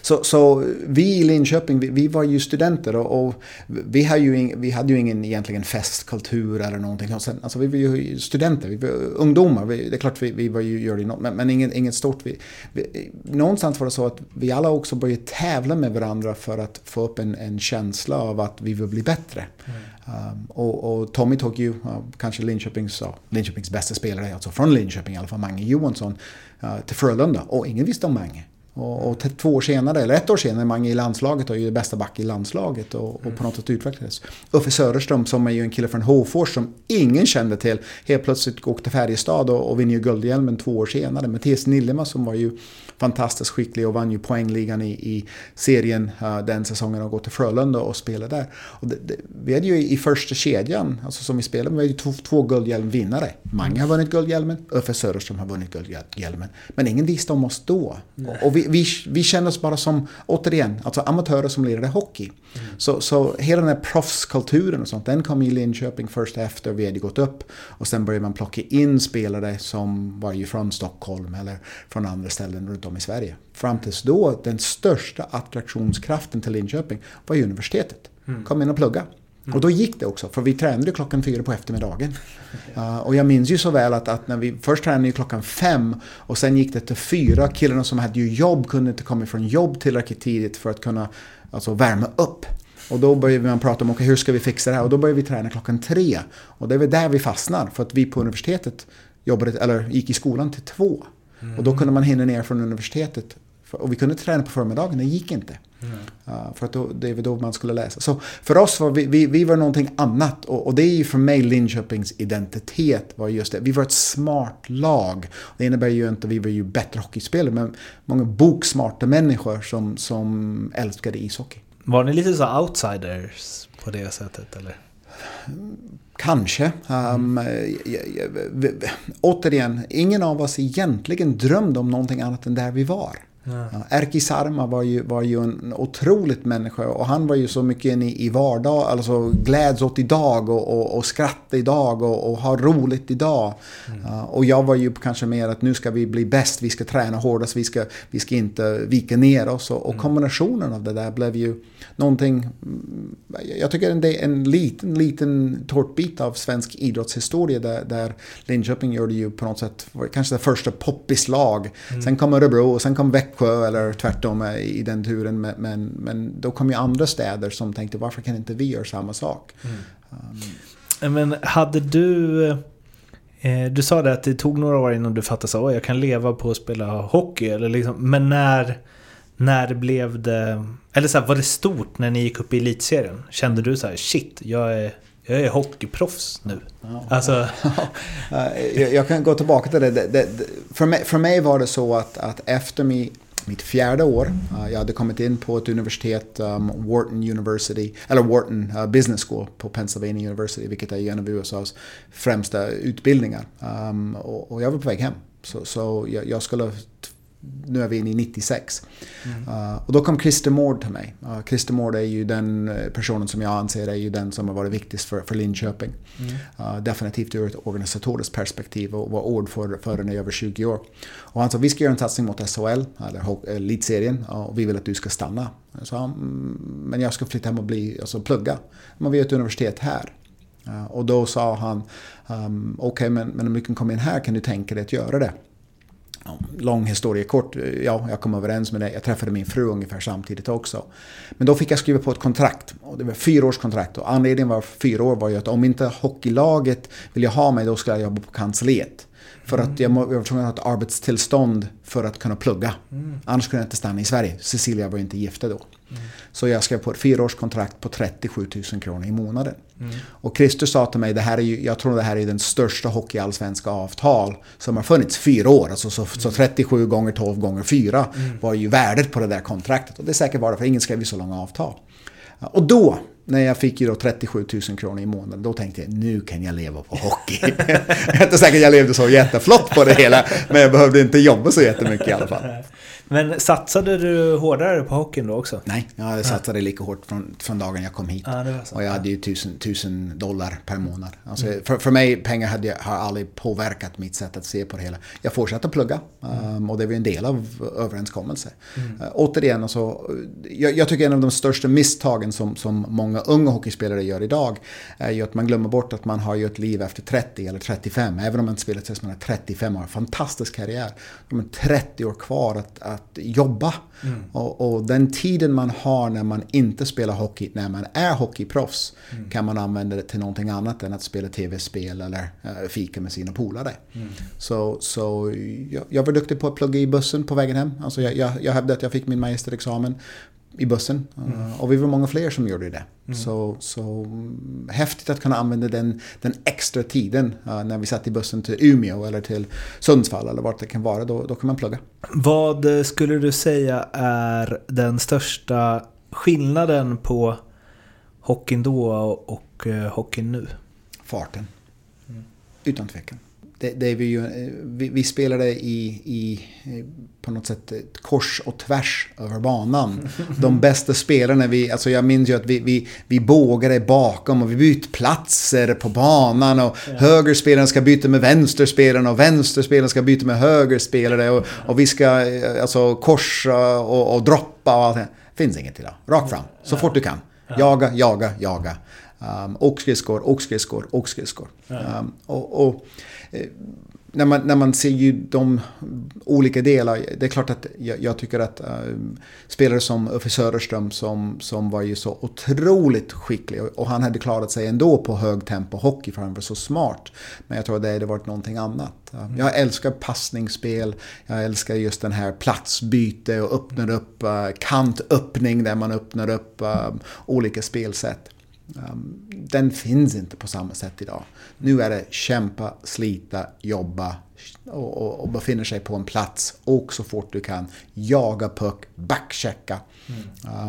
Så, så vi i Linköping, vi, vi var ju studenter och, och vi, hade ju ing, vi hade ju ingen egentligen festkultur eller någonting. Alltså vi var ju studenter, vi var ungdomar. Vi, det är klart vi, vi var ju, gör det något, men, men inget, inget stort. Vi, vi, någonstans var det så att vi alla också började tävla med varandra för att få upp en, en känsla av att vi vill bli bättre. Mm. Um, och, och, Tommy tog ju uh, kanske Linköpings, uh, Linköpings bästa spelare, alltså från Linköping i alla fall, Mange Johansson, uh, till Frölunda. Och ingen visste om Mange. Och, och två år senare, eller ett år senare, Mange i landslaget och är ju bästa back i landslaget och, och på något sätt utvecklades. Uffe Söderström som är ju en kille från Hofors som ingen kände till. Helt plötsligt åkte till Färjestad och, och vinner ju Guldhjälmen två år senare. Mattias Nillema som var ju fantastiskt skicklig och vann ju poängligan i, i serien uh, den säsongen och gått till Frölunda och spelade där. Och det, det, vi hade ju i första kedjan, alltså som vi spelade med, vi hade ju två, två Guldhjälmvinnare. Mange har vunnit Guldhjälmen, Uffe Söderström har vunnit Guldhjälmen. Men ingen visste om oss då. Och, och vi, vi, vi kände oss bara som, återigen, alltså amatörer som lirade hockey. Mm. Så, så hela den här proffskulturen och sånt, den kom i Linköping först efter vi hade gått upp. Och sen började man plocka in spelare som var ju från Stockholm eller från andra ställen runt om i Sverige. Fram tills då, den största attraktionskraften till Linköping var universitetet. Mm. Kom in och plugga. Mm. Och då gick det också, för vi tränade klockan fyra på eftermiddagen. *laughs* Uh, och jag minns ju så väl att, att när vi först tränade klockan fem och sen gick det till fyra. Killarna som hade ju jobb kunde inte komma från jobb tillräckligt tidigt för att kunna alltså, värma upp. Och då började man prata om okay, hur ska vi fixa det här och då började vi träna klockan tre. Och det var där vi fastnade för att vi på universitetet jobbade, eller gick i skolan till två. Mm. Och då kunde man hinna ner från universitetet. Och vi kunde träna på förmiddagen, det gick inte. Mm. Uh, för att då, det var då man skulle läsa. Så för oss var vi, vi, vi var någonting annat. Och, och, det är ju för mig Linköpings identitet var just det. Vi var ett smart lag. Det innebär ju inte att vi var ju bättre hockeyspelare, men många boksmarta människor som, som älskade ishockey. Var ni lite så outsiders på det sättet eller? Kanske. Um, mm. återigen, ingen av oss egentligen drömde om någonting annat än där vi var. Ja. Erki Sarma var ju, var ju en otroligt människa och han var ju så mycket i, i vardag, alltså gläds åt idag och, och, och skratta idag och, och ha roligt idag. Mm. Uh, och jag var ju kanske mer att nu ska vi bli bäst, vi ska träna hårdast, vi ska, vi ska inte vika ner oss. Och, och mm. kombinationen av det där blev ju någonting, jag tycker det är en liten, liten tårtbit av svensk idrottshistoria där, där Linköping gör det ju på något sätt, kanske det första poppislag. Mm. Sen kom Örebro och sen kom Växjö Växjö eller tvärtom i den turen. Men, men då kom ju andra städer som tänkte varför kan inte vi göra samma sak? Mm. Um. Men hade du... Eh, du sa det att det tog några år innan du fattade att jag kan leva på att spela hockey. Eller liksom, men när, när blev det... Eller så här, var det stort när ni gick upp i elitserien? Kände du så här, shit, jag är, jag är hockeyproffs nu? Ja. Alltså... *laughs* jag, kan gå tillbaka till det. för, mig, för mig var det så att, att efter mi, mitt fjärde år. Uh, jag hade kommit in på ett universitet, um, Wharton University, eller Wharton uh, Business School på Pennsylvania University, vilket är en av USAs främsta utbildningar. Um, och, och, jag var på väg hem. Så, så jag, jag skulle nu är vi inne i 96. Mm. Uh, och då kom Christer Mård till mig. Uh, Christer Mård är ju den eh, personen som jag anser är ju den som har varit viktigast för, för Linköping. Mm. Uh, definitivt ur ett organisatoriskt perspektiv och var ordförande i över 20 år. Och han sa vi ska göra en satsning mot SHL, eller elitserien, och vi vill att du ska stanna. Jag sa, mm, men jag ska flytta hem och bli, alltså plugga. Men vi har ett universitet här. och då sa han, um, okej okay, men, men om du kan komma in här kan du tänka dig att göra det lång historia kort, eh, ja, jag kom överens med det. Jag träffade min fru ungefär samtidigt också. Men då fick jag skriva på ett kontrakt. Och det var fyra års kontrakt. Och anledningen var fyra år var ju att om inte hockeylaget ville ha mig, då skulle jag jobba på kansliet. För att jag var tvungen att ha ett arbetstillstånd för att kunna plugga. Mm. Annars kunde jag inte stanna i Sverige. Cecilia var inte gifta då. Mm. Så jag skrev på ett fyraårskontrakt på 37 000 kronor i månaden. Mm. Och Christer sa till mig, det här är ju, jag tror det här är den största hockeyallsvenska avtal som har funnits fyra år. Alltså så, så 37 gånger 12 gånger 4 mm. var ju värdet på det där kontraktet. Och det är säkert bara för ingen skrev ju så långa avtal. Och då när jag fick ju då 37 000 kronor i månaden, då tänkte jag nu kan jag leva på hockey. *laughs* jag är inte säker jag levde så jätteflott på det hela, men jag behövde inte jobba så jättemycket i alla fall. Men satsade du hårdare på hockeyn då också? Nej, jag satsade lika hårt från, från dagen jag kom hit. Ja, och jag hade ju tusen, tusen dollar per månad. Alltså, för, för mig, pengar hade, har aldrig påverkat mitt sätt att se på det hela. Jag fortsatte plugga um, och det var en del av överenskommelsen. Uh, återigen, alltså, jag, jag tycker en av de största misstagen som, som många unga hockeyspelare gör idag är ju att man glömmer bort att man har ju ett liv efter 30 eller 35. Även om man inte spelat tills man är 35 år. Fantastisk karriär. De är 30 år kvar att, att jobba. Mm. Och, och, den tiden man har när man inte spelar hockey, när man är hockeyproffs, Mm. kan man använda det till någonting annat än att spela tv-spel eller uh, fika med sina polare. Mm. Så, så jag, jag var duktig på att plugga i bussen på vägen hem. Alltså jag, jag, jag hävdade att jag fick min magisterexamen i bussen. Uh, och vi var många fler som gjorde det. Så, så mm, häftigt att kunna använda den, den extra tiden uh, när vi satt i bussen till Umeå eller till Sundsvall eller vart det kan vara. Då, då kan man plugga. Vad eh, skulle du säga är den största skillnaden på hockeyn då och, eh, hockeyn nu? farten. Utan tvekan. Det, det är vi, ju, vi, vi spelade i, i på något sätt kors och tvärs över banan. De bästa spelarna, vi, alltså jag minns ju att vi, vi, vi bågade bakom och vi bytte platser på banan och högerspelaren ska byta med vänsterspelaren och vänsterspelaren ska byta med högerspelare och, och vi ska alltså korsa och, och droppa och allt det. Finns inget idag. Rakt fram, så fort du kan. Jaga, jaga, jaga. Um, och skridskor, och skridskor, och skridskor. Um, och, och, när, man, när man ser ju de olika delar, det är klart att jag, jag tycker att um, spelare som Uffe Söderström som, som var ju så otroligt skicklig och, och han hade klarat sig ändå på hög tempo hockey för han var så smart. Men jag tror att det hade varit någonting annat. Um, Jag älskar passningsspel, jag älskar just den här platsbyte och öppnar upp uh, kantöppning där man öppnar upp uh, olika spelsätt. Um, den finns inte på samma sätt idag. Nu är det kämpa, slita, jobba och, och, och befinner sig på en plats och så fort du kan jaga puck, backchecka.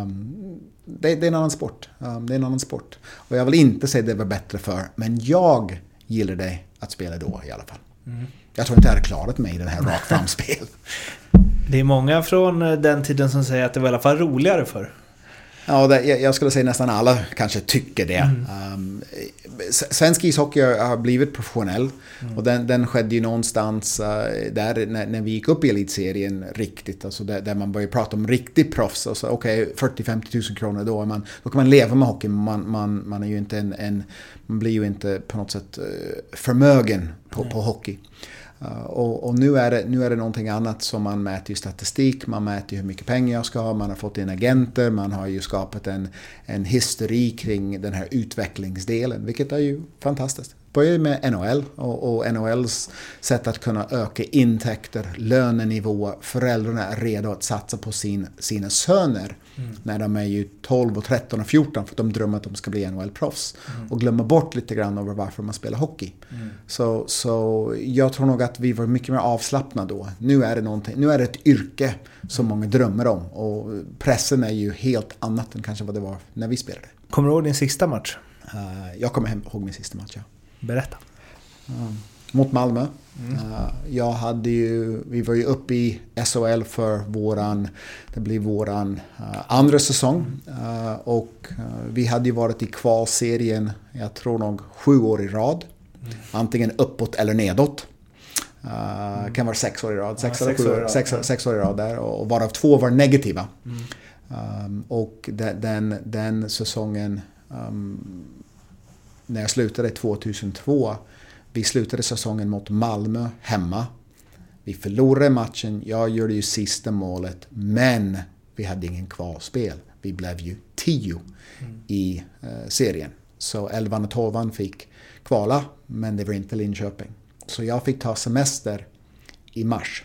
Um, det, det är en annan sport. Um, det är en annan sport. Och jag vill inte säga det var bättre för, men jag gillar det att spela då i alla fall. Jag tror inte jag hade klarat mig i den här rakt framspel. *laughs* Det är många från eh, den tiden som säger att det var i alla fall roligare för. Ja, det, jag skulle säga nästan alla kanske tycker det. Um, s- svensk ishockey har blivit professionell. Och den, den skedde ju någonstans uh, där när, när vi gick upp i elitserien riktigt. Alltså där, där man började prata om riktig proffs. Alltså, Okej, 40-50 000 kronor då. är Man, då kan man leva med hockey. Man, man, man, är ju inte en, en, man blir ju inte på något sätt uh, förmögen på, på hockey. Eh, och, och nu, är det, nu är det någonting annat som man mäter i statistik, man mäter hur mycket pengar jag ska ha, man har fått in agenter, man har ju skapat en, en historik kring den här utvecklingsdelen, vilket är ju fantastiskt. Börjar med NHL och, och NHLs sätt att kunna öka intäkter, lönenivåer, föräldrarna är redo att satsa på sin, sina söner när de är ju 12, och 13 och 14 för att de drömmer att de ska bli NHL-proffs. Och glömmer bort lite grann över varför man spelar hockey. Så, så jag tror nog att vi var mycket mer avslappnade då. Nu är det, någonting, nu är det ett yrke som många drömmer om. Och pressen är ju helt annat än kanske vad det var när vi spelade. Kommer du ihåg din sista match? Eh, jag kommer hem, ihåg min sista match. Ja. Berätta. Mot Malmö. Eh, jag hade ju, vi var ju uppe i SHL för våran, det blir våran eh, andra säsong. Eh, och vi hade ju varit i kvalserien, jag tror nog sju år i rad. Antingen uppåt eller nedåt. Uh, Kan vara sex år i rad, sex, Ja, eller sex år i år, rad, sex, sex år i rad där. Och varav två var negativa. Um, och den, den, den säsongen um, när jag slutade 2002. Vi slutade säsongen mot Malmö hemma. Vi förlorade matchen. Jag gjorde ju sista målet. Men vi hade ingen kvalspel. Vi blev ju tio i eh, serien. Så 11 och 12 fick kvala. Men det var inte Linköping. Så jag fick ta semester i mars.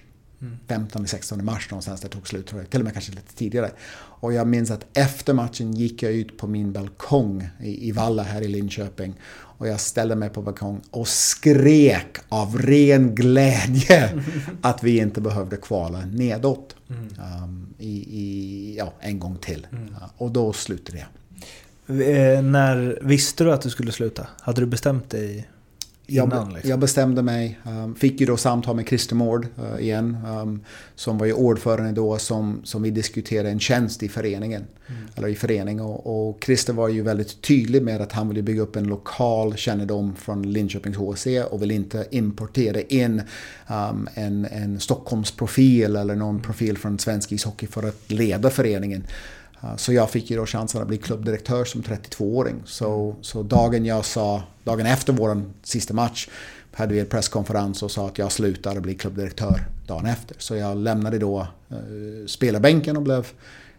15-16 mars någonstans det tog slut tror jag. Till och med kanske lite tidigare. Och jag minns att efter matchen gick jag ut på min balkong i, i Valla här i Linköping. Och jag ställde mig på balkong och skrek av ren glädje *laughs* att vi inte behövde kvala nedåt. Um, i, i, ja, en gång till. Ja, och då slutade jag. Eh, när visste du att du skulle sluta? Hade du bestämt dig innan? Jag, liksom? jag bestämde mig, um, fick ju då samtal med Christer Mård uh, igen, um, som var ju ordförande då, som, som vi diskuterade en tjänst i föreningen. Eller i förening. Och, och Christer var ju väldigt tydlig med att han ville bygga upp en lokal kännedom från Linköpings HC och vill inte importera in um, en, en Stockholmsprofil eller någon profil från svensk ishockey för att leda föreningen. Så jag fick ju då chansen att bli klubbdirektör som 32-åring. Så, så dagen jag sa, dagen efter vår sista match hade vi en presskonferens och sa att jag slutar och blir klubbdirektör dagen efter. Så jag lämnade då eh, spelarbänken och blev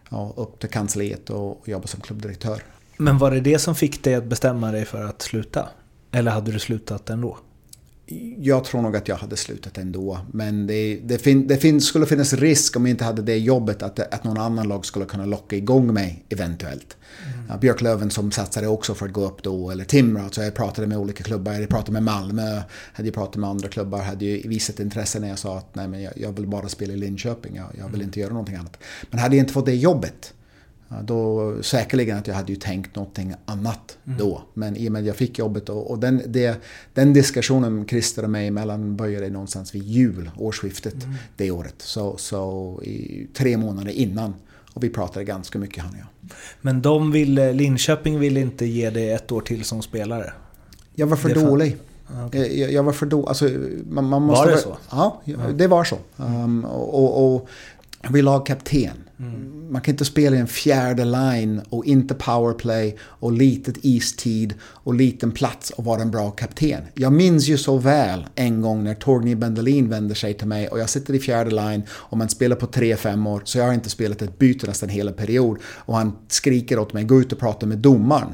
ja, upp till kansliet och, och jobbade som klubbdirektör. Men var det det som fick dig att bestämma dig för att sluta? Eller hade du slutat ändå? Jag tror nog att jag hade slutat ändå. Men det, det, fin, det fin, skulle finnas risk om jag inte hade det jobbet att, att någon annan lag skulle kunna locka igång mig eventuellt. Mm. Björklöven som satsade också för att gå upp då, eller Timrå. Alltså jag pratade med olika klubbar, jag pratade med Malmö, hade jag pratat med andra klubbar, hade ju visat intresse när jag sa att nej, men jag, jag vill bara spela i Linköping, jag, jag vill inte göra någonting annat. Men hade jag inte fått det jobbet, då säkerligen att jag hade ju tänkt någonting annat då. Men i och med att jag fick jobbet och, och den, det, den diskussionen Christer och mig emellan började någonstans vid jul, årsskiftet det året. Så, så i tre månader innan. Och vi pratade ganska mycket han och jag. Men de ville, Linköping ville inte ge dig ett år till som spelare? Jag var för dålig. Ah, okej. Jag, jag var för dålig. Alltså, man, man måste det vara- så? Ja, det var så. Um, och, och, och jag var lagkapten. Mm. Man kan inte spela i en fjärde line och inte powerplay och litet istid och liten plats och vara en bra kapten. Jag minns ju så väl en gång när Torgny Bendelin vänder sig till mig och jag sitter i fjärde line och man spelar på 3-5 år så jag har inte spelat ett byte nästan hela period och han skriker åt mig gå ut och prata med domaren.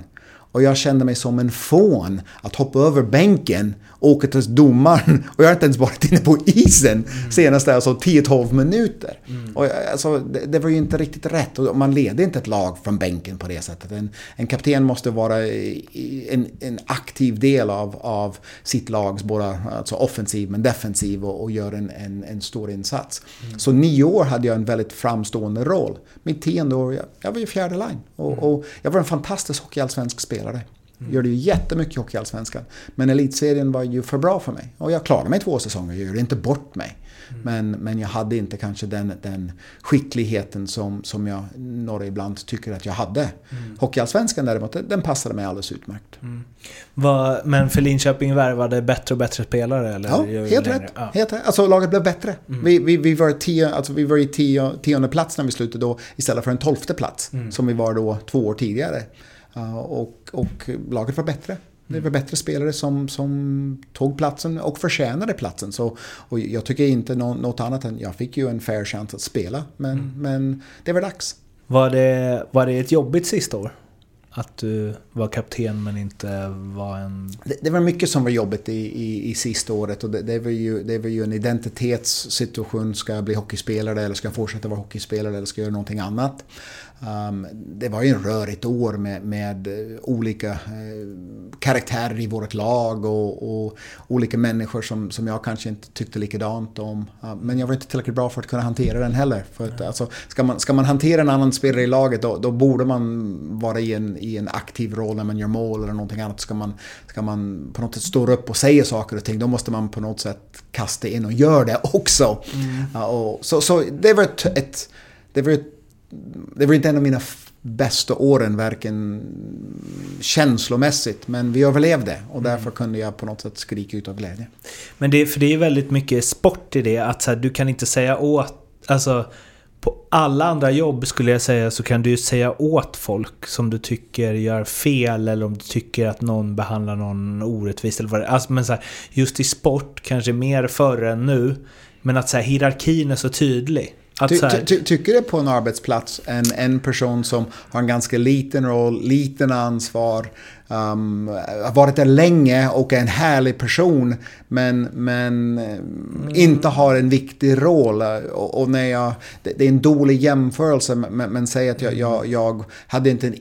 Och jag kände mig som en fån att hoppa över bänken, åka till domaren och jag har inte ens varit inne på isen senaste alltså 10-12 minuter. Och jag- alltså, det, det var ju inte riktigt rätt och man leder inte ett lag från bänken på det sättet. En, en kapten måste vara en, en aktiv del av, av sitt lags både alltså offensiv men defensiv och, och gör en, en, en stor insats. Så nio år hade jag en väldigt framstående roll. Mitt tionde år, jag, jag var ju fjärde line. Och, och jag var en fantastisk hockeyallsvensk spelare. Gjorde ju jättemycket i Hockeyallsvenskan. Men elitserien var ju för bra för mig. Och jag klarade mig två säsonger, jag gjorde inte bort mig. Men, men jag hade inte kanske den, den skickligheten som, som jag några ibland tycker att jag hade. Hockeyallsvenskan däremot, den passade mig alldeles utmärkt. Vad- men för Linköping värvade bättre och bättre spelare? Eller Ja, helt rätt. Ja. helt rätt. Alltså laget blev bättre. Vi, vi, vi var, tio, alltså, vi var i tio, tionde plats när vi slutade då istället för en tolfte plats som vi var då två år tidigare. Och, och laget var bättre. Det var bättre spelare som, som tog platsen och förtjänade platsen. Så, och jag tycker inte nå, något annat än jag fick ju en fair chans att spela. Men, men det var dags. Var, det, var det ett jobbigt sista år? Att du var kapten men inte var en... Det, det var mycket som var jobbigt i, i, i sista året och det, det, var ju, det var ju en identitetssituation. Ska jag bli hockeyspelare eller ska jag fortsätta vara hockeyspelare eller ska jag göra någonting annat? Um, det var ju en rörigt år med, med eh, olika eh, karaktärer i vårt lag och, och olika människor som, som jag kanske inte tyckte likadant om. Uh, men jag var inte tillräckligt bra för att kunna hantera den heller. För att, alltså, ska, man, ska man hantera en annan spelare i laget då, då borde man vara i en, i en aktiv roll när man gör mål eller någonting annat. Ska man, ska man på något sätt stå upp och säga saker och ting då måste man på något sätt kasta in och göra det också. Ja, och, så, så det var ett, ett det var ett det var inte en av mina bästa åren, varken känslomässigt, men vi överlevde och därför kunde jag på något sätt skrika ut av glädje. Men det, för det är väldigt mycket sport i det. Att så här, du kan inte säga åt... Alltså, på alla andra jobb skulle jag säga så kan du ju säga åt folk som du tycker gör fel eller om du tycker att någon behandlar någon orättvist eller vad det är. Alltså, men så här, just i sport, kanske mer förr än nu, men att så här, hierarkin är så tydlig. Ty, ty, ty, tycker det på en arbetsplats en, en person som har en ganska liten roll, liten ansvar, um, har varit där länge och är en härlig person men, men eh, inte har en viktig roll. Och, och när jag, det, det är en dålig jämförelse men, men säg att jag, jag, jag hade inte en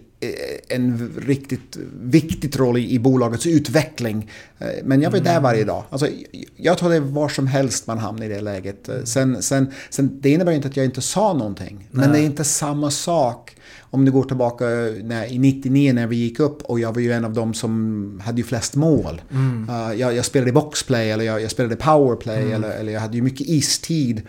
en riktigt viktig roll i, bolagets utveckling. Eh, Men jag var där varje dag. Alltså, jag- tror det är var som helst man hamnar i det läget. Eh, Sen, sen, sen, det innebär inte att jag inte sa någonting. Men det är inte samma sak om du går tillbaka när, i 99 när vi gick upp och jag var ju en av dem som hade ju flest mål. Mm. Uh, jag, jag, spelade boxplay eller jag, jag spelade powerplay mm. eller, eller jag hade ju mycket istid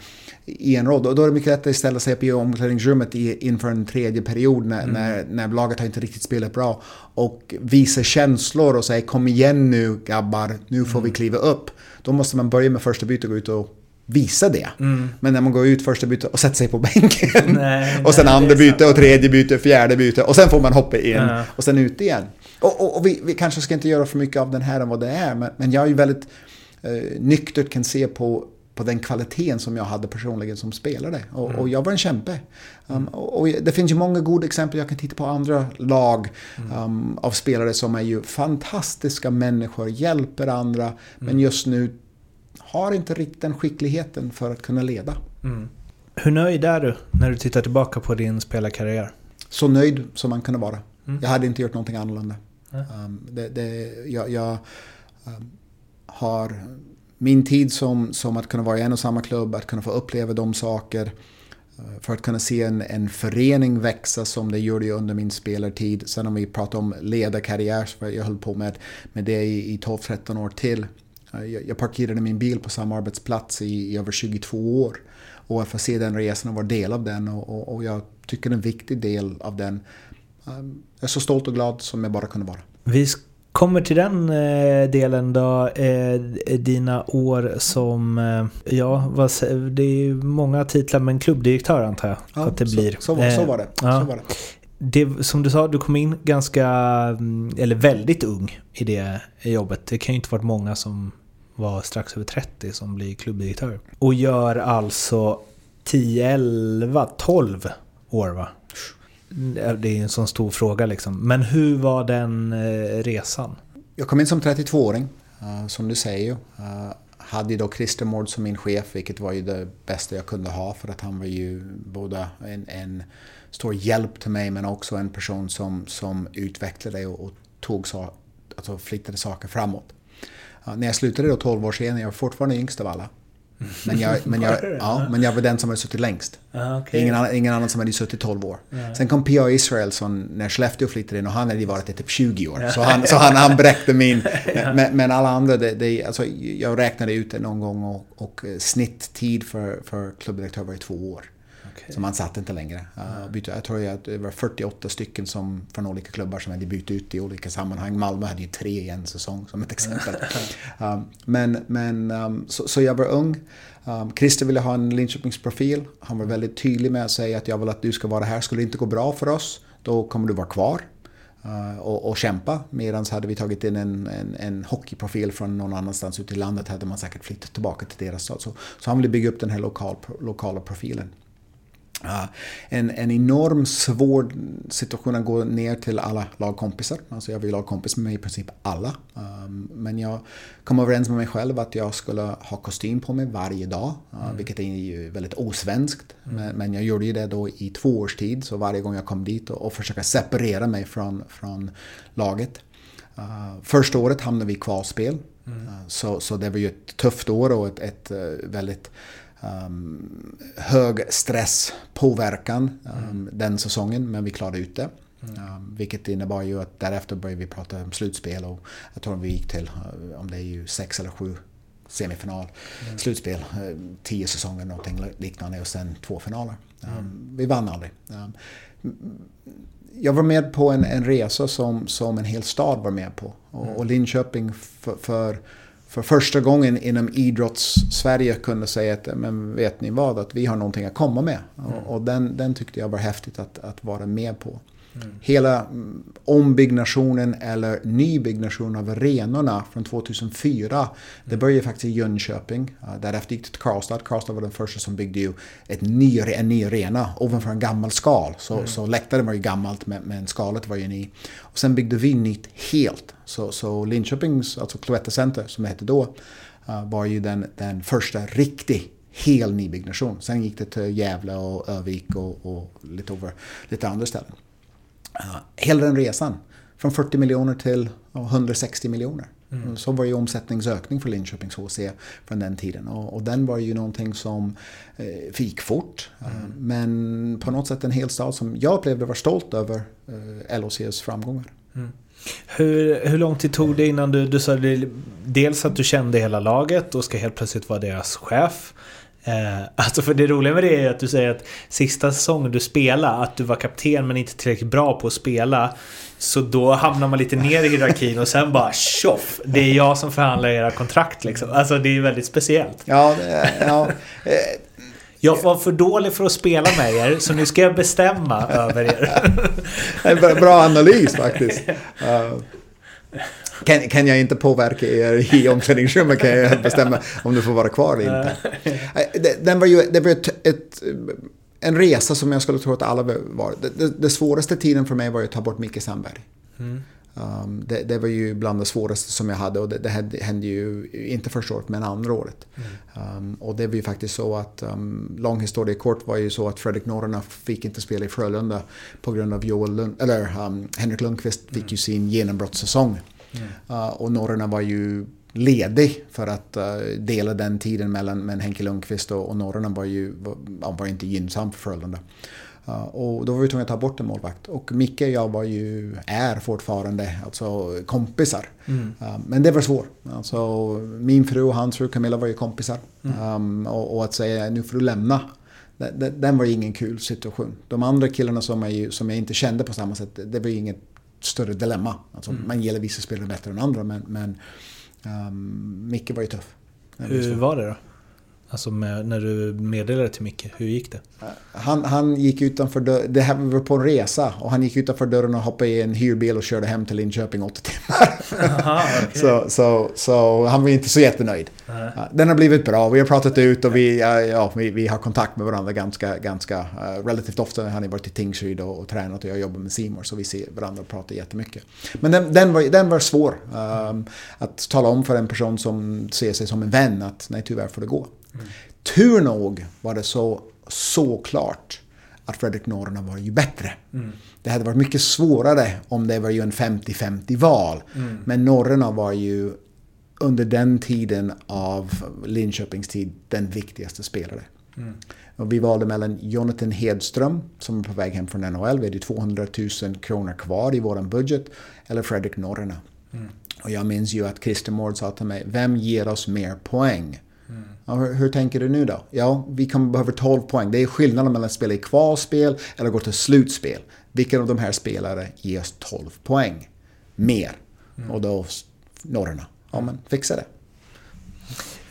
i en roll. Och då är det mycket lättare att ställa sig upp i omklädningsrummet inför en tredje period när, mm. när, när laget har inte riktigt spelat bra. Och visa känslor och säga kom igen nu grabbar, nu får mm. vi kliva upp. Då måste man börja med första bytet och gå ut och visa det. Mm. Men när man går ut första bytet och sätter sig på bänken. Nej, *laughs* och sen nej, andra byte och tredje byte, fjärde byte och sen får man hoppa in ja. och sen ut igen. Och, och, och vi, vi, kanske ska inte göra för mycket av den här än vad det är. Men, men jag är ju väldigt eh, nyktert kan se på på den kvaliteten som jag hade personligen som spelare. Och, mm. och jag var en kämpe. Um, och, och, det finns ju många goda exempel. Jag kan titta på andra lag mm. um, av spelare som är ju fantastiska människor, hjälper andra. Mm. Men just nu har inte riktigt den skickligheten för att kunna leda. Mm. Hur nöjd är du när du tittar tillbaka på din spelarkarriär? Så nöjd som man kunde vara. Mm. Jag hade inte gjort någonting annorlunda. Um, det, det, jag, jag um, har min tid som, som att kunna vara i en och samma klubb, att kunna få uppleva de saker. Eh, för att kunna se en, en förening växa som det gjorde under min spelartid. Sen om vi pratar om ledarkarriär, så jag höll på med, med det i, i 12-13 år till. Eh, jag parkerade min bil på samma arbetsplats i, i över 22 år. Och att få se den resan och vara del av den. Och, och, och jag tycker en viktig del av den. Eh, jag är så stolt och glad som jag bara kunde vara. Vi kommer till den eh, delen då. Eh, dina år som, eh, ja, det är många titlar men klubbdirektör antar jag ja, att det blir. Så, så, så, var det. Ja. så var det det, som du sa, du kom in ganska, mm, eller väldigt ung i det jobbet. Det kan ju inte varit många som var strax över 30 som blir klubbdirektör. Och gör alltså 10, 11, 12 år va? Det är en sån stor fråga liksom. Men hur var den eh, resan? Jag kom in som 32-åring, eh, som du säger. Uh, hade då Christer Mård som min chef, vilket var ju det bästa jag kunde ha för att han var ju både en, en stor hjälp till mig men också en person som, som utvecklade och, och tog så, alltså flyttade saker framåt. När jag slutade då 12 år senare, jag var fortfarande yngst av alla. Men jag, men, jag, *laughs* ja, men jag var den som hade suttit längst. Ah, okay. ingen, annan, ingen annan som hade suttit 12 år. Ja. Sen kom P.A. Israelsson när Skellefteå flyttade in och han hade varit i typ 20 år. Så han, så han, han bräckte min. *laughs* Men, men, alla andra, det, det, alltså, jag räknade ut det någon gång och, och snitttid för, för klubbdirektör var ju två år. Så man satt inte längre. Bytte, jag tror att det var 48 stycken som, från olika klubbar som hade bytt ut i olika sammanhang. Malmö hade ju tre i en säsong som ett exempel. *laughs* men men um, så, så, jag var ung. Um, Christer ville ha en Linköpingsprofil. Han var väldigt tydlig med att säga att jag vill att du ska vara här. Skulle det inte gå bra för oss, då kommer du vara kvar. Uh, och, och, kämpa. Medan hade vi tagit in en, en, en hockeyprofil från någon annanstans ute i landet hade man säkert flyttat tillbaka till deras stad. Så, så han ville bygga upp den här lokal, lokala profilen en, en enorm svår situation att gå ner till alla lagkompisar. Alltså jag var ju lagkompis med i princip alla. Um, men jag kom överens med mig själv att jag skulle ha kostym på mig varje dag. Mm. Vilket är ju väldigt osvenskt. Mm. Men, jag gjorde ju det då i två års tid. Så varje gång jag kom dit och, och försöka separera mig från, från laget. Uh, första året hamnade vi i kvalspel. Mm. Uh, så, så det var ju ett tufft år och ett, ett uh, väldigt um, hög stresspåverkan um, mm. den säsongen, men vi klarade ut det. Mm. Um, vilket innebar ju att därefter började vi prata om slutspel och jag tror vi gick till, uh, om det är ju sex eller sju semifinal, mm. slutspel, tio säsonger någonting liknande och sen två finaler. Um, vi vann aldrig. Jag var med på en, en resa som, som en hel stad var med på. Och, och Linköping för, för för första gången inom idrotts-Sverige kunde säga att men vet ni vad, att vi har någonting att komma med. Mm. Och, och, den, den tyckte jag var häftigt att, att vara med på. Mm. Hela mm, ombyggnationen eller nybyggnationen av arenorna från 2004. Mm. Det började faktiskt i Jönköping. Därefter gick det till Karlstad. Karlstad var den första som byggde ju ett ny, en ny arena ovanför en gammal skal. Så, mm. så läktaren var ju gammalt men, men skalet var ju ny. Och sen byggde vi nytt helt. Så, så Linköpings, alltså Cloetta Center som det hette då, var ju den, den första riktig hel nybyggnation. Sen gick det till Gävle och Övik och, och lite, over, lite andra ställen. Hela den resan, från 40 miljoner till 160 miljoner. Mm. Så var ju omsättningsökning för Linköpings HC från den tiden. Och, och den var ju någonting som eh, fick fort. Mm. men på något sätt en hel stad som jag upplevde var stolt över eh, LHCs framgångar. Mm. Hur, hur lång tid tog det innan du, du sa dels att du kände hela laget och ska helt plötsligt vara deras chef. Eh, *laughs* alltså för det roliga med det är att du säger att sista säsongen du spelade, att du var kapten men inte tillräckligt bra på att spela. Så då hamnar man lite ner i hierarkin och sen bara tjoff! Det är jag som förhandlar era kontrakt liksom. Alltså det är väldigt speciellt. Ja, ja. Eh, *laughs* jag var för dålig för att spela med er, så nu ska jag bestämma över er. *laughs* En bra analys faktiskt. Kan, kan jag inte påverka er i omklädningsrummet kan jag bestämma om du får vara kvar eller inte. Den var ju det var ett, ett, en resa som jag skulle tro att alla var. Det, det, det svåraste tiden för mig var att ta bort Micke Sandberg. Mm. Um, det, det, var ju bland det svåraste som jag hade och det, det hände ju inte första året men andra året. Mm. Um, och det var ju faktiskt så att, um, lång historia kort var ju så att Fredrik Norrena fick inte spela i Frölunda på grund av Joel Lund, eller um, Henrik Lundqvist fick mm. ju sin genombrottssäsong. Mm. Uh, och Norrena var ju ledig för att uh, dela den tiden mellan men Henke Lundqvist och, och Norrena var ju var, var inte gynnsam för Frölunda. Uh, och då var vi tvungna att ta bort en målvakt. Och Micke och jag var ju, är fortfarande alltså, kompisar. Mm. Uh, men det var svårt. Alltså, min fru och hans fru Camilla var ju kompisar. Mm. Um, och, och, att säga nu får du lämna. Den, den var ingen kul situation. De andra killarna som jag, som jag inte kände på samma sätt, det var ju inget större dilemma. Alltså, mm. Man gillar vissa spelare bättre än andra men, men um, Micke var ju tuff. Hur var det då? Alltså med, när du meddelade till Micke, hur gick det? Han, han gick utanför dörren, det här var på en resa och han gick utanför dörren och hoppade i en hyrbil och körde hem till Linköping åtta timmar. Aha, okay. *laughs* så, så, så han var inte så jättenöjd. Uh-huh. Den har blivit bra, vi har pratat ut och vi, ja, vi, vi har kontakt med varandra ganska, ganska uh, relativt ofta. Han har varit i Tingsryd och, och tränat och jag jobbar med Simor så vi ser varandra och pratar jättemycket. Men den, den, var, den var svår. Um, att tala om för en person som ser sig som en vän att nej tyvärr får det gå. Mm. Tur nog var det så såklart att Fredrik Norrena var ju bättre. Mm. Det hade varit mycket svårare om det var ju en 50-50 val. Mm. Men Norrena var ju under den tiden av Linköpings tid den viktigaste spelare. Mm. Och vi valde mellan Jonathan Hedström som är på väg hem från NHL. Vi hade 200 000 kronor kvar i vår budget. Eller Fredrik Norrena. Mm. Och jag minns ju att Christer Mård sa till mig, vem ger oss mer poäng? Ja, hur, hur, tänker du nu då? Ja, vi kommer behöva 12 poäng. Det är skillnaden mellan att spela i kvalspel eller gå till slutspel. Vilken av de här spelare ger oss 12 poäng? Mer. Mm. Och då norrarna. Ja, men fixa det.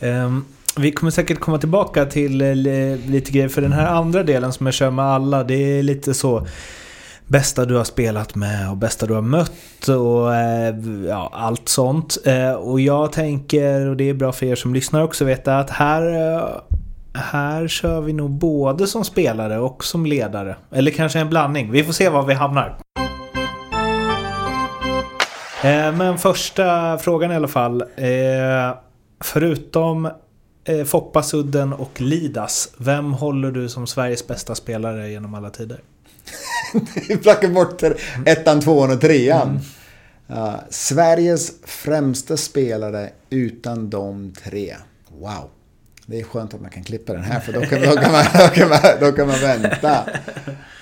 Um, vi kommer säkert komma tillbaka till uh, lite grejer. För den här andra delen som jag kör med alla, det är lite så bästa du har spelat med och bästa du har mött och eh, ja, allt sånt. Eh, och jag tänker, och det är bra för er som lyssnar också, veta att här eh, här kör vi nog både som spelare och som ledare. Eller kanske en blandning. Vi får se var vi hamnar. Men första frågan i alla fall. Förutom Foppasudden och Lidas, vem håller du som Sveriges bästa spelare genom alla tider? *laughs* Plockar bort ettan, tvåan och trean. Mm. Uh, Sveriges främsta spelare utan de tre. Wow. Det är skönt att man kan klippa den här för då kan, då kan, man, då kan, man, då kan man vänta.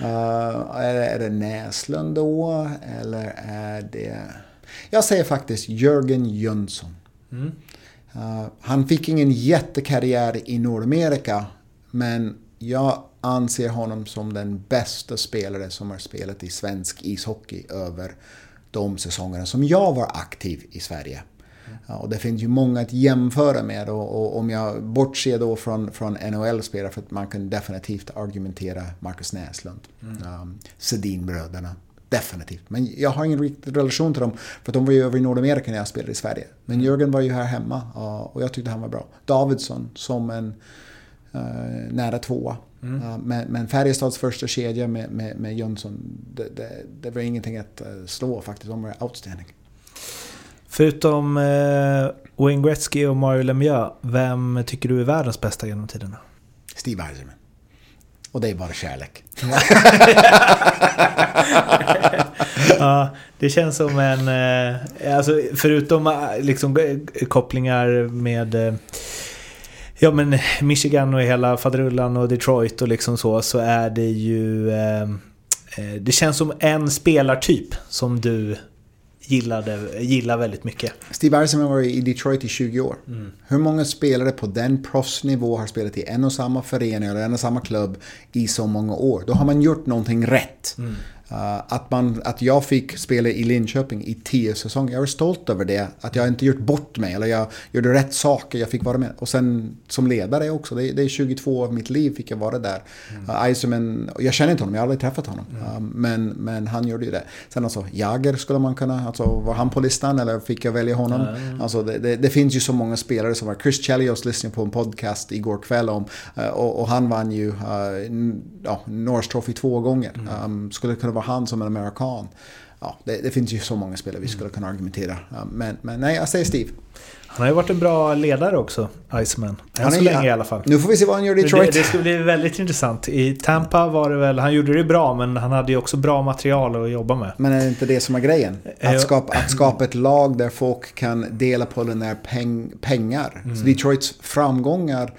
Uh, är, det, är det Näslund då? Eller är det... Jag säger faktiskt Jörgen Jönsson. Mm. Uh, han fick ingen jättekarriär i Nordamerika. Men jag anser honom som den bästa spelare som har spelat i svensk ishockey över de säsongerna som jag var aktiv i Sverige. Ja, och det finns ju många att jämföra med och, och om jag bortser då från, från NHL-spelare för att man kan definitivt argumentera Marcus Näslund, mm. um, Sedin-bröderna. Definitivt. Men jag har ingen riktig relation till dem för de var ju över i Nordamerika när jag spelade i Sverige. Men mm. Jörgen var ju här hemma och jag tyckte han var bra. Davidsson som en nära tvåa Mm. Men, men Färjestads första kedja med, med, med Jönsson, det, det, det, var ingenting att eh, slå faktiskt. De var outstanding. Förutom eh, Wayne Gretzky och Mario Lemieux, vem tycker du är världens bästa genom tiderna? Steve Eiserman. Och det är bara kärlek. *laughs* ja, det känns som en... eh, Alltså förutom eh, liksom eh, kopplingar med... eh, Ja men Michigan och hela faderullan och Detroit och liksom så, så är det ju... eh, eh, Det känns som en spelartyp som du gillade, gillar väldigt mycket. Steve Eisenman var i Detroit i 20 år. Hur många spelare på den proffsnivå har spelat i en och samma förening eller en och samma klubb i så många år? Då har man gjort någonting rätt. Uh, att, man, att jag fick spela i Linköping i tio säsonger. Jag är stolt över det. Att jag inte gjort bort mig. Eller jag gjorde rätt saker. Jag fick vara med. Och sen som ledare också. Det, är 22 av mitt liv fick jag vara där. Uh, Eisenman, jag känner inte honom. Jag har aldrig träffat honom. Uh, men, men han gjorde ju det. Sen alltså, Jager skulle man kunna... Alltså, var han på listan eller fick jag välja honom? Alltså, det, det, det finns ju så många spelare som var... Chris Chelios lyssnade på en podcast igår kväll om... och, och han vann ju uh, ja, Norris Trophy två gånger. Um, skulle det vara han som en amerikan? Ja, det, det finns ju så många spelare vi skulle kunna argumentera. Um, men, men nej, jag säger Steve. Han har ju varit en bra ledare också, Iceman. Än Han så är- länge i alla fall. Nu får vi se vad han gör i Det, Detroit. det ska bli väldigt intressant. I Tampa var det väl, han gjorde det bra men han hade ju också bra material att jobba med. Men är det inte det som är grejen? Eh, Att skapa, att skapa ett lag där folk kan dela på den där peng, pengar. Mm. Så Detroits framgångar eh,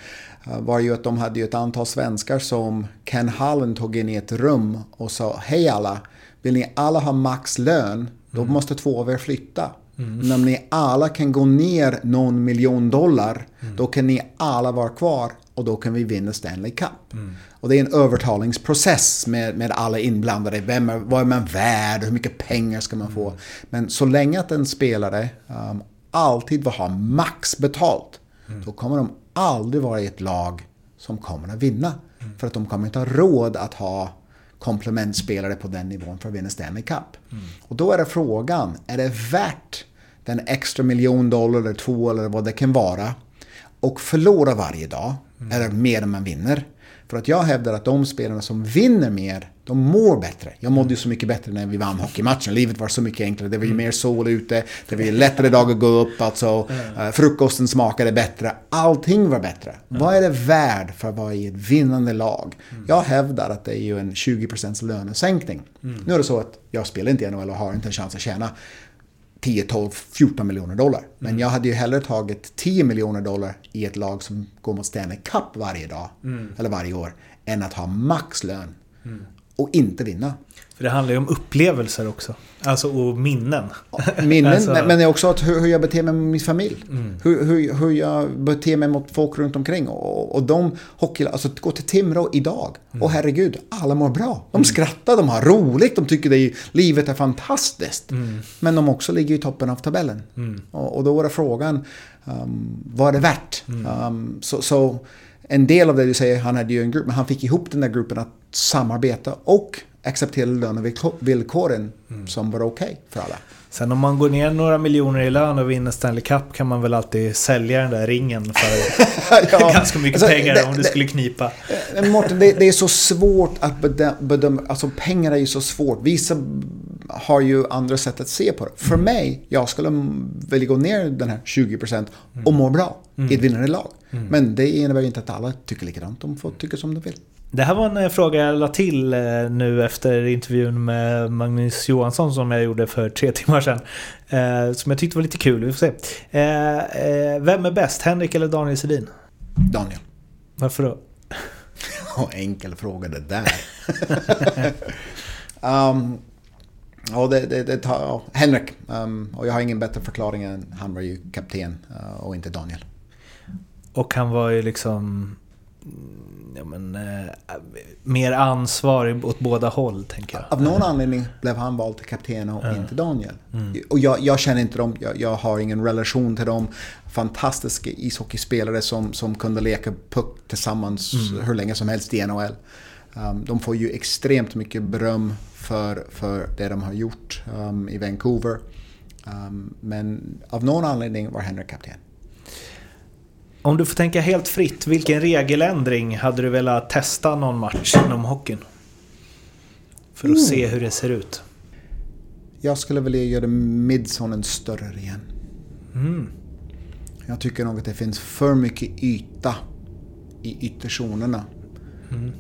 var ju att de hade ju ett antal svenskar som Ken Hallen tog in i ett rum och sa Hej alla, vill ni alla ha maxlön, då Mm. måste två av er flytta. Men om ni alla kan gå ner någon miljon dollar, Mm. då kan ni alla vara kvar och då kan vi vinna Stanley Cup. Mm. Och det är en övertalningsprocess med, med alla inblandade. Vem är, vad är man värd? Hur mycket pengar ska man få? Men så länge att en spelare um, alltid vill ha max betalt, då kommer de aldrig vara i ett lag som kommer att vinna. För att de kommer inte ha råd att ha komplementspelare på den nivån för att vinna Stanley Cup. Och då är det frågan, är det värt den extra miljon dollar eller två eller vad det kan vara och förlora varje dag, eller mer än man vinner. För att jag hävdar att de spelarna som vinner mer, de mår bättre. Jag mådde ju så mycket bättre när vi vann hockeymatchen. Livet var så mycket enklare. Det var ju mer sol ute. Det var ju lättare dag att gå upp. Alltså, eh, frukosten smakade bättre. Allting var bättre. Vad är det värd för att vara i ett vinnande lag? Jag hävdar att det är ju en 20% lönesänkning. Nu är det så att jag spelar inte i NHL och har inte en chans att tjäna 10, 12, 14 miljoner dollar. Men jag hade ju hellre tagit 10 miljoner dollar i ett lag som går mot Stanley Cup varje dag, eller varje år, än att ha maxlön och inte vinna. För det handlar ju om upplevelser också. Alltså och minnen. Minnen, *laughs* Alltså- men, men det är också att hur, hur jag beter mig med min familj. Hur, hur, hur jag beter mig mot folk runt omkring. Och, och de hockey, alltså gå till Timrå idag. Och herregud, alla mår bra. De skrattar, de har roligt, de tycker det är, livet är fantastiskt. Men de också ligger i toppen av tabellen. Och, och då är frågan, um, vad är det värt? Um, så, så en del av det du säger, han hade ju en grupp, men han fick ihop den där gruppen att samarbeta och acceptera lönevillkoren som var okej för alla. Sen om man går ner några miljoner i lön och vinner Stanley Cup kan man väl alltid sälja den där ringen för *laughs* Ja, *laughs* ganska mycket alltså, pengar det- om det, det- skulle knipa. Men Mårten, det, det är så svårt att bedöma, bedöma, alltså pengar är ju så svårt. Vissa har ju andra sätt att se på det. För mig, jag skulle vilja gå ner den här 20% och må bra i ett vinnande lag. Men det innebär ju inte att alla tycker likadant. De får tycka som de vill. Det här var en eh, fråga jag la till eh, nu efter intervjun med Magnus Johansson som jag gjorde för tre timmar sedan. Eh, Som jag tyckte var lite kul, vi får se. Vem är bäst, Henrik eller Daniel Sedin? Daniel. Varför då? *laughs* Enkel fråga det där. um, *laughs* ja, det, det, det tar, ja, Henrik. Um, och jag har ingen bättre förklaring än han var ju kapten uh, och inte Daniel. Och han var ju liksom... mm, Ja, men, eh, mer ansvarig åt båda håll, tänker jag. Av någon anledning blev han vald till kapten och inte Daniel. Och jag, jag känner inte dem, jag, jag har ingen relation till dem. Fantastiska ishockeyspelare som, som kunde leka puck tillsammans hur länge som helst i NHL. Um, de får ju extremt mycket beröm för, för det de har gjort um, i Vancouver. Um, men av någon anledning var Henrik kapten. Om du får tänka helt fritt, vilken regeländring hade du velat testa någon match inom hockeyn? För att se hur det ser ut. Jag skulle vilja göra midzonen större igen. Jag tycker nog att det finns för mycket yta i ytterzonerna.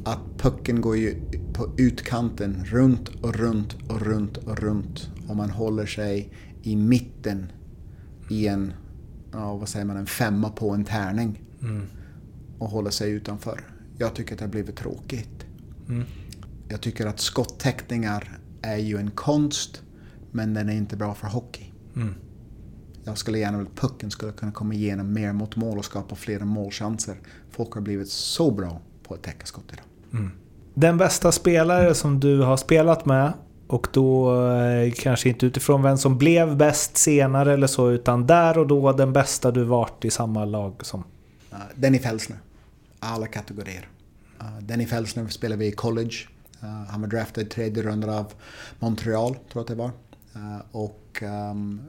Att pucken går ju på utkanten runt och runt och runt och runt. Och man håller sig i mitten i en, ja, vad säger man, en femma på en tärning. Och håller sig utanför. Jag tycker att det har blivit tråkigt. Jag tycker att skottäckningar är ju en konst, men den är inte bra för hockey. Jag skulle gärna vilja att pucken skulle kunna komma igenom mer mot mål och skapa fler målchanser. Folk har blivit så bra på att täcka skott idag. Den bästa spelare som du har spelat med och då eh, kanske inte utifrån vem som blev bäst senare eller så utan där och då den bästa du varit i samma lag som. Ah, Denny Felsner. Alla kategorier. Ah, Denny Felsner spelade vi i college. Ah, han var draftad i tredje rundan av Montreal, tror jag att det var. Uh, och um,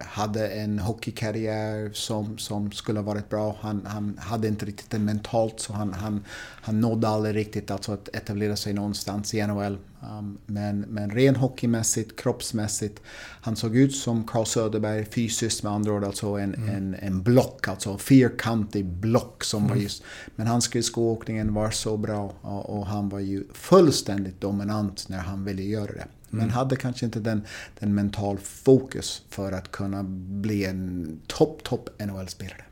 hade en hockeykarriär som, som skulle ha varit bra. Han, han hade inte riktigt det mentalt så han, han, han nådde aldrig riktigt alltså att etablera sig någonstans i NHL. Um, men, men ren hockeymässigt, kroppsmässigt. Han såg ut som Carl Söderberg fysiskt med andra ord. Alltså en, en, en block, alltså fyrkantig block som var just... Men hans skridskoåkningen var så bra och, och han var ju fullständigt dominant när han ville göra det. Men hade kanske inte den, den mental fokus för att kunna bli en topp, topp NHL-spelare.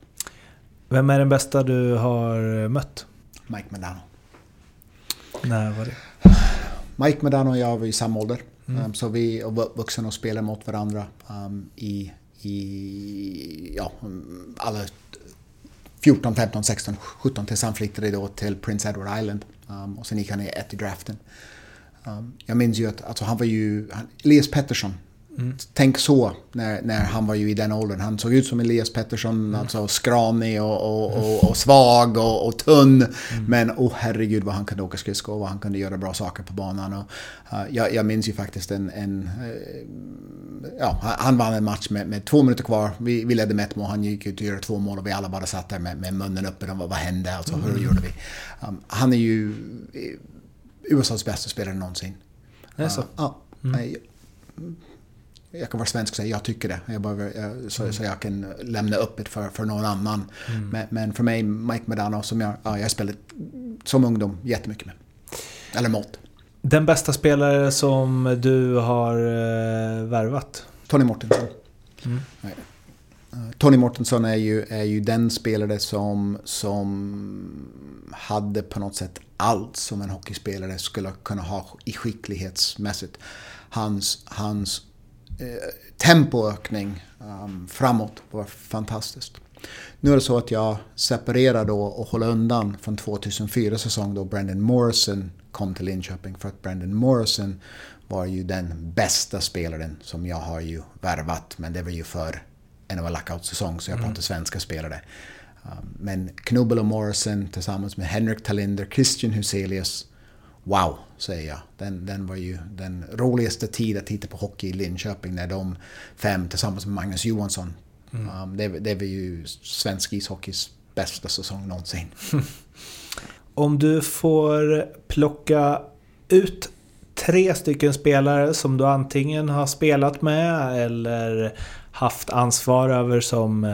Vem är den bästa du har mött? Mike Medano. När var det? Mike Medano och jag var i samma ålder. Um, så vi var vuxna och spelade mot varandra um, i, i ja, alla 14, 15, 16, 17 tills han flyttade då till Prince Edward Island. Um, och sen gick han i ett i draften. Jag minns ju att alltså, han var ju... Han, Elias Pettersson. Tänk så, när, när han var ju i den åldern. Han såg ut som Elias Pettersson, alltså skramig och, och, och, och svag och, och tunn. Men oh herregud vad han kunde åka skridskor och vad han kunde göra bra saker på banan. Och, uh, jag, jag minns ju faktiskt en... en eh, ja, han- vann en match med, med två minuter kvar. Vi, vi ledde med ett mål, han gick ut och gjorde två mål och vi alla bara satt där med, med munnen uppe. Och vad, vad hände? Alltså, hur gjorde vi? Um, han är ju eh, USAs bästa spelare någonsin. Det är så? Ja. Nej, jag kan vara svensk och säga jag tycker det. Jag bara, jag, så, så jag kan lämna öppet för, för någon annan. Men, men för mig, Mike Medano, som jag, ja, jag spelat som ungdom jättemycket med. Eller mot. Den bästa spelare som du har eh, värvat? Tony Mortensson. Nej. Tony Mortensson är ju, är ju den spelare som, som hade på något sätt allt som en hockeyspelare skulle kunna ha i skicklighetsmässigt. Hans, hans eh, tempoökning um, framåt var fantastiskt. Nu är det så att jag separerar då och håller undan från 2004 säsong då Brandon Morrison kom till Linköping. För att Brandon Morrison var ju den bästa spelaren som jag har ju värvat. Men det var ju för NHL lockout-säsong så jag pratar svenska spelare. Um, Men Knubbel och Morrison tillsammans med Henrik Talinder, Christian Huselius. Wow, säger jag. Den, den var ju den roligaste tid att titta på hockey i Linköping när de fem tillsammans med Magnus Johansson. Um, det, det var ju svensk ishockeys bästa säsong någonsin. *laughs* Om du får plocka ut tre stycken spelare som du antingen har spelat med eller haft ansvar över som,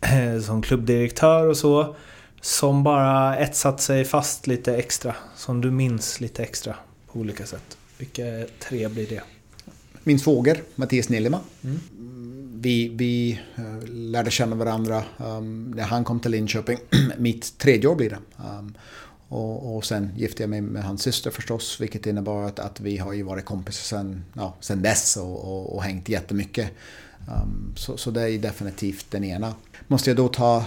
eh, *clears throat* som klubbdirektör och så. Som bara etsat sig fast lite extra. Som du minns lite extra på olika sätt. Vilka tre blir det? Min svåger, Mattias Nillema. Vi, vi eh, lärde känna varandra um, när han kom till Linköping. *clears throat* Mitt tredje år blir det. Um, och, och sen gifte jag mig med hans syster förstås, vilket innebar att, att vi har ju varit kompisar sen, ja, sen dess och, och, och hängt jättemycket. Um, så, så det är definitivt den ena. Måste jag då ta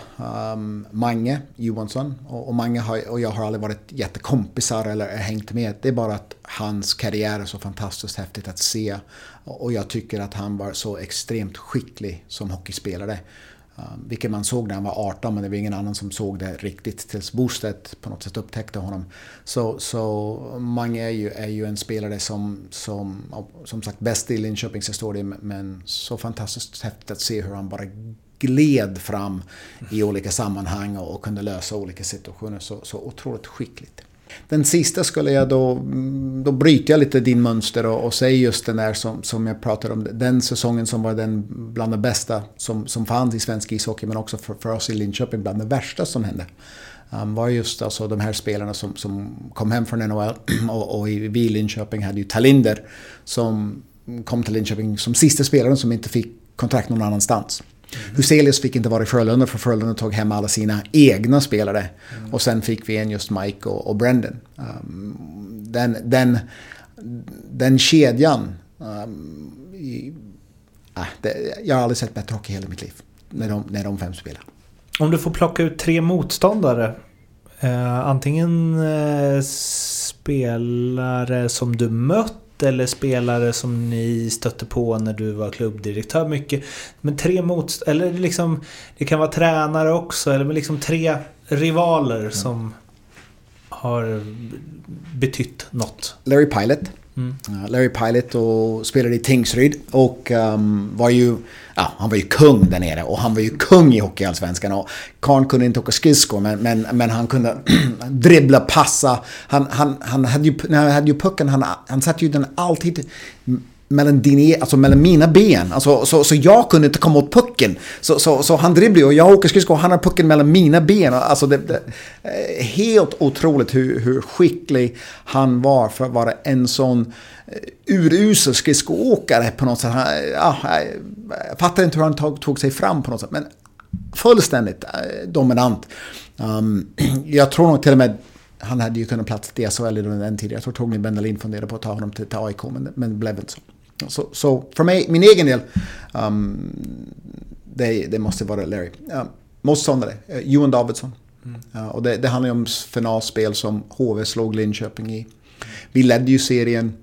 um, Mange Johansson. Och, och Mange har, och jag har aldrig varit jättekompisar eller hängt med. Det är bara att hans karriär är så fantastiskt häftigt att se. Och, och jag tycker att han var så extremt skicklig som hockeyspelare. Eh, vilket man såg när han var 18 men det var ingen annan som såg det riktigt tills Bostedt på något sätt upptäckte honom. Så, så Mange är ju, är ju en spelare som, som, som sagt bäst i Linköpings historia men så fantastiskt häftigt att se hur han bara gled fram i olika sammanhang och, och kunde lösa olika situationer. Så, så otroligt skickligt. Den sista skulle jag då, då bryter jag lite din mönster och, och säger just den där som, som jag pratade om. Den säsongen som var den bland de bästa som, som fanns i svensk ishockey men också för, för oss i Linköping bland det värsta som hände. um, var just alltså de här spelarna som, som kom hem från NHL *clears throat* och, och i, vi i Linköping hade ju Talinder som kom till Linköping som sista spelaren som inte fick kontrakt någon annanstans. Mm. Huselius fick inte vara i Frölunda för Frölunda tog hem alla sina egna spelare. Mm. Och sen fick vi en just Mike och, och Brendan. Um, den, den, den kedjan. Um, i, ah, det, jag har aldrig sett bättre hockey i hela mitt liv. När de, när de fem spelar. Om du får plocka ut tre motståndare. Eh, antingen eh, spelare som du mött eller spelare som ni stötte på när du var klubbdirektör mycket. Men tre mot... Eller liksom... Det kan vara tränare också. Eller liksom tre rivaler mm. som har betytt något. Larry Pilot. Mm. Larry Pilot och spelade i Tingsryd och um, var ju, ja, han var ju kung där nere och han var ju kung i Hockeyallsvenskan och Karn kunde inte åka skridskor men, men, men han kunde *clears throat* dribbla, passa. Han, han, han hade ju, när han hade ju pucken, han, han satte ju den alltid mellan, din, e- alltså mellan mina ben. Alltså, så, så jag kunde inte komma åt pucken. Så, så, så han dribblar och jag åker skridskor och han har pucken mellan mina ben. Alltså det, det, eh, helt otroligt hur, hur skicklig han var för att vara en sån eh, urusel skridskoåkare på något sätt. Han, ja, jag fattar inte hur han tog, tog sig fram på något sätt. Men fullständigt eh, dominant. Um, *clears throat* jag tror nog till och med han hade ju kunnat platsa i SHL i den tiden. Jag tror Tony Bendelin funderade på att ta honom till, till AIK, men, men det blev inte så. Så, så för mig, min egen del, um, det, det, måste vara Larry. Uh, motståndare, uh, Johan Davidsson. Mm. Uh, och det, det handlar ju om finalspel som HV slog Linköping i. Vi ledde ju serien.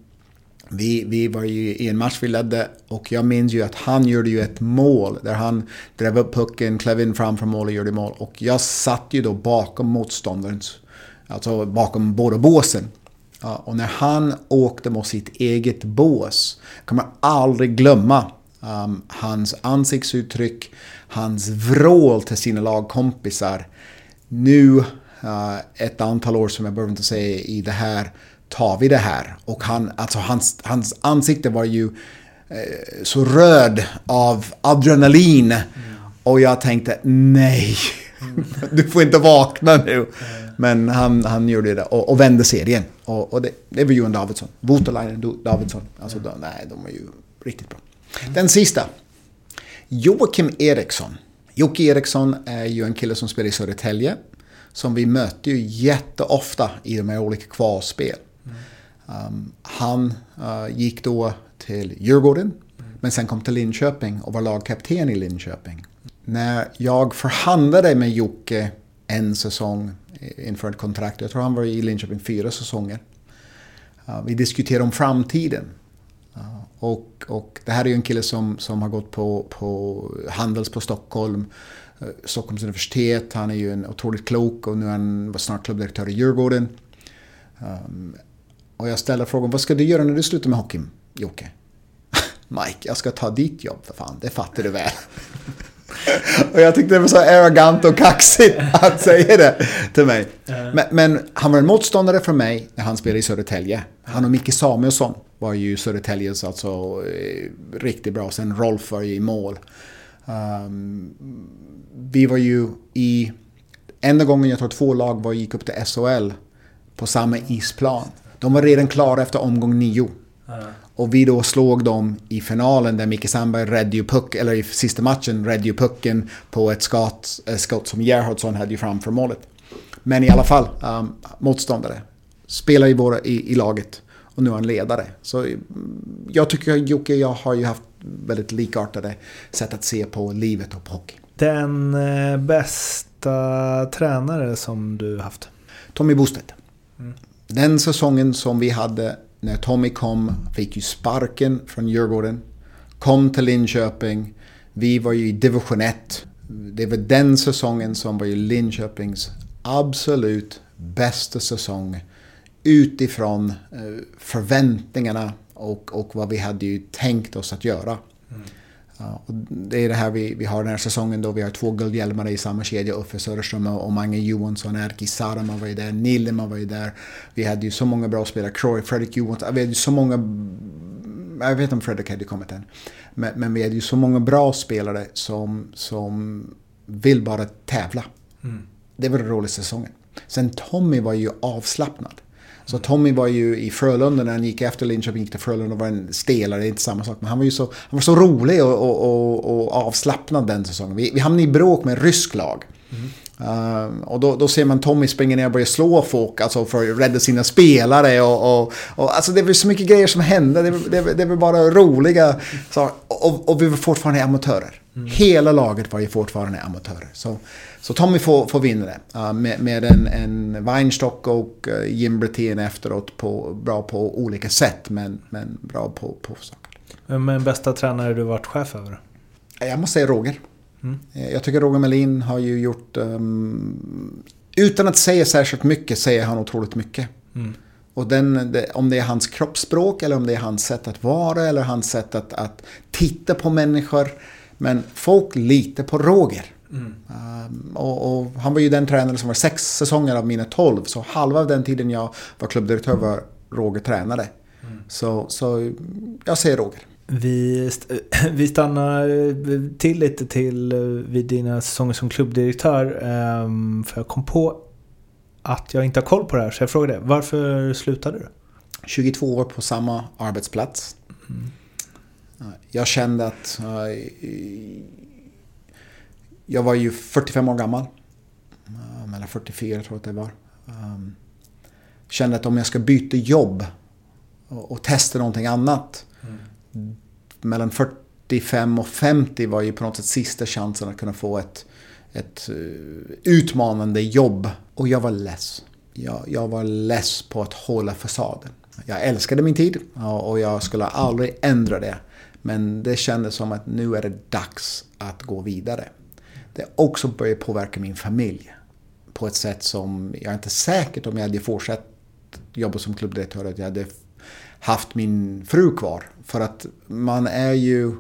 Vi, vi var ju i en match vi ledde och jag minns ju att han gjorde ju ett mål där han drev upp pucken, klev in framför mål och gjorde mål. Och jag satt ju då bakom motståndarens, alltså bakom båda båsen. Ja, och när han åkte mot sitt eget bås kommer aldrig glömma um, hans ansiktsuttryck, hans vrål till sina lagkompisar. Nu, uh, ett antal år som jag behöver inte säga i det här, tar vi det här. Och han, alltså hans, hans ansikte var ju uh, så röd av adrenalin. Mm. Och jag tänkte, nej, mm. *laughs* du får inte vakna nu. Men han, han gjorde det och, och vände serien. Och, och det, det var Johan Davidsson. Voutalainen Davidsson. Alltså, de, nej, de var ju riktigt bra. Den sista. Joakim Eriksson. Jocke Eriksson är ju en kille som spelar i Södertälje. Som vi möter ju jätteofta i de här olika kvalspel. Um, han uh, gick då till Djurgården. Men sen kom till Linköping och var lagkapten i Linköping. När jag förhandlade med Jocke en säsong inför ett kontrakt. Jag tror han var i Linköping fyra säsonger. Vi diskuterar om framtiden. Och, och det här är ju en kille som, som har gått på, på Handels på Stockholm, eh, Stockholms universitet. Han är ju en otroligt klok och nu är han snart klubbdirektör i Djurgården. Ehm, och jag ställer frågan, vad ska du göra när du slutar med hockeyn, Jocke? *laughs* Mike, jag ska ta ditt jobb för fan, det fattar du väl. *laughs* och jag tyckte det var så arrogant och kaxigt *laughs* att säga det till mig. Men, men, han var en motståndare för mig när han spelade i Södertälje. Han och Micke Samuelsson var ju Södertäljes alltså eh, riktigt bra. Sen Rolf var ju i mål. Um, vi var ju i... Enda gången jag tror två lag var gick upp till SHL på samma isplan. De var redan klara efter omgång nio. Och vi då slog dem i finalen där Micke Sandberg räddade ju puck, eller i sista matchen räddade ju pucken på ett skott, ett skott som Gerhardsson hade ju framför målet. Men i alla fall, um, motståndare. Spelar i, våra, i, i laget och nu är han ledare. Så mm, jag tycker Jocke och jag har ju haft väldigt likartade sätt att se på livet och på hockey. Den eh, bästa tränare som du haft? Tommy Bostedt. Mm. Den säsongen som vi hade när Tommy kom, fick ju sparken från Djurgården. Kom till Linköping. Vi var ju i division 1. Det var den säsongen som var ju Linköpings absolut bästa säsong utifrån eh, förväntningarna och, och vad vi hade ju tänkt oss att göra. Mm. Och det är det här vi, vi har den här säsongen då vi har två guldhjälmar i samma kedja. Uffe Söderström och Mange Johansson. Erkki Sarama var ju där. Nilema var ju där. Vi hade ju så många bra spelare. Croy, Fredrik Johansson. Vi hade ju så många... Jag vet inte om Fredrik hade kommit än. Men, men, vi hade ju så många bra spelare som, som vill bara tävla. Mm. Det var den roligaste säsongen. Sen Tommy var ju avslappnad. Så Tommy var ju i Frölunda när han gick efter Linköping, gick till Frölunda och var en stelare, det är inte samma sak. Men han var ju så, han var så rolig och, och, och, och avslappnad den säsongen. Vi, vi hamnade i bråk med en rysk lag. Mm. Uh, och då, då, ser man Tommy springa ner och börja slå folk alltså för att rädda sina spelare. Och, och, och alltså det var så mycket grejer som hände. Det, det, det var bara roliga saker. Och, och, vi var fortfarande amatörer. Mm. Hela laget var ju fortfarande amatörer. Så, så Tommy får, får vinna det. Uh, med, med en, en Weinstock och uh, Jim Brethén efteråt. På, bra på olika sätt men, men bra på, på saker. Vem är den bästa tränare du varit chef över? Jag måste säga Roger. Mm. Jag tycker Roger Melin har ju gjort... Um, utan att säga särskilt mycket säger han otroligt mycket. Mm. Och den, om det är hans kroppsspråk eller om det är hans sätt att vara eller hans sätt att, att titta på människor. Men folk litar på Roger. Mm. Um, och, och, han var ju den tränare som var sex säsonger av mina tolv. Så halva av den tiden jag var klubbdirektör var Roger tränare. Mm. Så, så jag säger Roger. Vi, *laughs* vi stannar till lite till vid dina säsonger som klubbdirektör. Um, för jag kom på att jag inte har koll på det här, så jag frågar det. Varför slutade du? 22 år på samma arbetsplats. Mm. Jag kände att jag var ju 45 år gammal. Mellan 44 tror jag att det var. Um, kände att om jag ska byta jobb och, testa någonting annat. Mm. Mellan 45 och 50 var ju på något sätt sista chansen att kunna få ett, ett uh, utmanande jobb. Och jag var less. Jag, jag var less på att hålla fasaden. Jag älskade min tid och jag skulle aldrig ändra det. Men det kändes som att nu är det dags att gå vidare. Det också börjat påverka min familj. På ett sätt som jag är inte säker om jag hade fortsatt jobba som klubbdirektör att jag hade haft min fru kvar. För att man är ju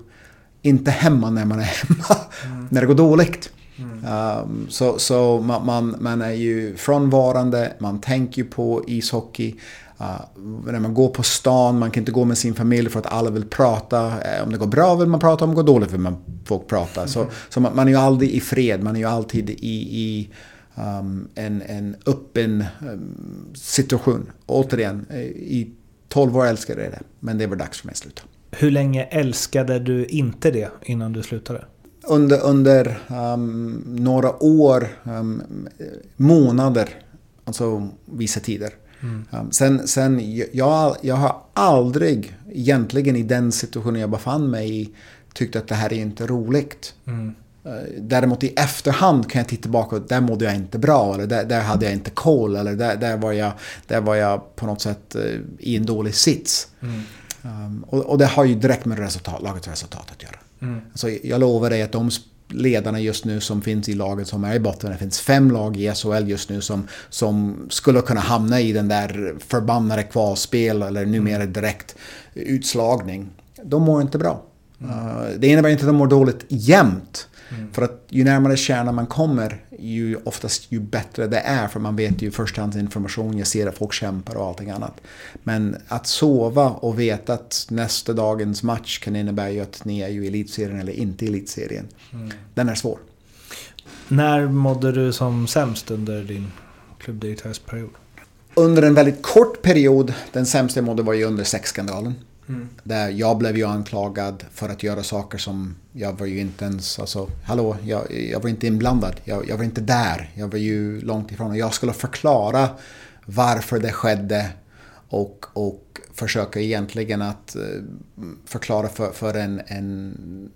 inte hemma när man är hemma. Mm. när det går dåligt. Mm. Um, så så man, man, man, är ju frånvarande, man tänker på ishockey. Uh, när man går på stan, man kan inte gå med sin familj för att alla vill prata. Uh, om det går bra vill man prata, om det går dåligt vill man folk prata. Mm. Så, så man, man, är ju aldrig i fred, man är ju alltid i, i um, en, en öppen um, situation. Återigen, eh, i 12 år älskade jag det, men det var dags för mig att sluta. Hur länge älskade du inte det innan du slutade? Under, under um, några år, um, månader, alltså vissa tider. Mm. Um, sen, sen jag, jag har aldrig egentligen i den situationen jag befann mig i tyckt att det här är inte roligt. Mm. Uh, däremot i efterhand kan jag titta tillbaka och där mådde jag inte bra. Eller där, där hade jag inte koll. Eller där, där, var jag, där var jag på något sätt uh, i en dålig sits. Mm. Um, och, och, det har ju direkt med resultat, lagets resultat att göra. Mm. Så jag lovar dig att de ledarna just nu som finns i laget som är i botten. Det finns fem lag i SHL just nu som, som skulle kunna hamna i den där förbannade kvalspel eller numera direkt utslagning. De mår inte bra. Mm. Uh, det innebär inte att de mår dåligt jämt. Mm. För att ju närmare kärnan man kommer, ju oftast ju bättre det är. För man vet ju förstahandsinformation, jag ser att folk kämpar och allting annat. Men att sova och veta att nästa dagens match kan innebära ju att ni är ju i elitserien eller inte i elitserien. Mm. Den är svår. När mådde du som sämst under din klubbdirektörsperiod? Under en väldigt kort period, den sämsta jag mådde var ju under sexskandalen. Mm. Där jag blev ju anklagad för att göra saker som jag var ju inte ens, alltså hallå, jag, jag var inte inblandad. Jag, jag, var inte där. Jag var ju långt ifrån. Jag skulle förklara varför det skedde och, och försöka egentligen att eh, förklara för, för en, en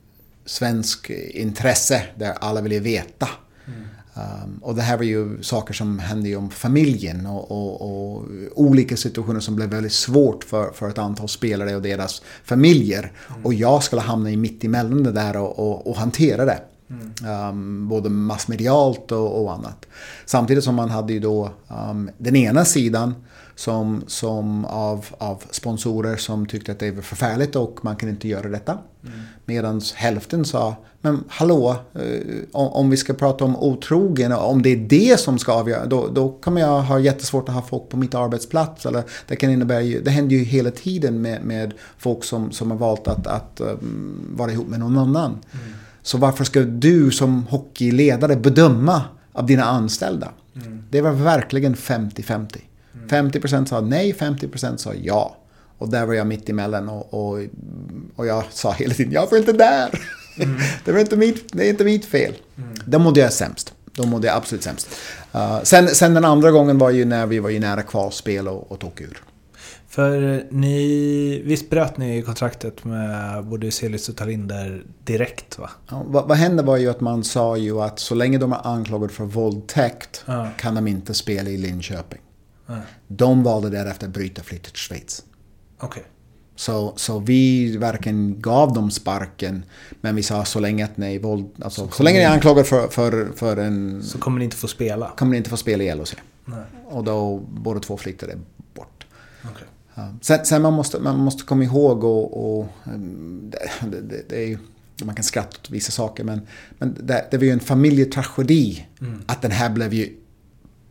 svensk intresse där alla ville veta. Mm. Um, och det här var ju saker som hände ju om familjen och, och, och, olika situationer som blev väldigt svårt för, för ett antal spelare och deras familjer. Mm. Och jag skulle hamna i mitt emellan det där och, och, och hantera det. Mm. Um, både massmedialt och, och, annat. Samtidigt som man hade ju då um, den ena sidan som, som av, av sponsorer som tyckte att det var förfärligt och man kan inte göra detta. Mm. Medan hälften sa, men hallå, eh, om vi ska prata om otrogen, om det är det som ska avgöra, då, då kommer jag ha jättesvårt att ha folk på mitt arbetsplats. Eller det, kan innebära, det händer ju hela tiden med, med folk som, som har valt att, att um, vara ihop med någon annan. Mm. Så varför ska du som hockeyledare bedöma av dina anställda. Det var verkligen 50-50. 50% sa nej, 50% sa ja. Och där var jag mitt emellan och, och, och jag sa hela tiden, jag var inte där. *laughs* det, var inte mitt, det är inte mitt fel. Då mådde jag sämst. Då mådde jag absolut sämst. Uh, sen, sen den andra gången var ju när vi var ju nära kvalspel och, och tog ur. För ni, visst bröt ni kontraktet med både Celis och Talinder direkt va? Ja, vad, vad, hände var ju att man sa ju att så länge de är anklagade för våldtäkt ja. kan de inte spela i Linköping. De valde därefter att bryta flyttet till Schweiz. Okay. Så, så vi varken gav dem sparken, men vi sa så länge att nej, våld, alltså, så, så länge ni är anklagade för, för, för en... Så kommer ni inte få spela? Kommer ni inte få spela i LOC. Nej. Och då båda två flyttade bort. Okay. Sen, sen, man, måste, man måste komma ihåg och, och det, det, det, är ju, man kan skratta åt vissa saker men, men det, det var ju en familjetragedi mm. att den här blev ju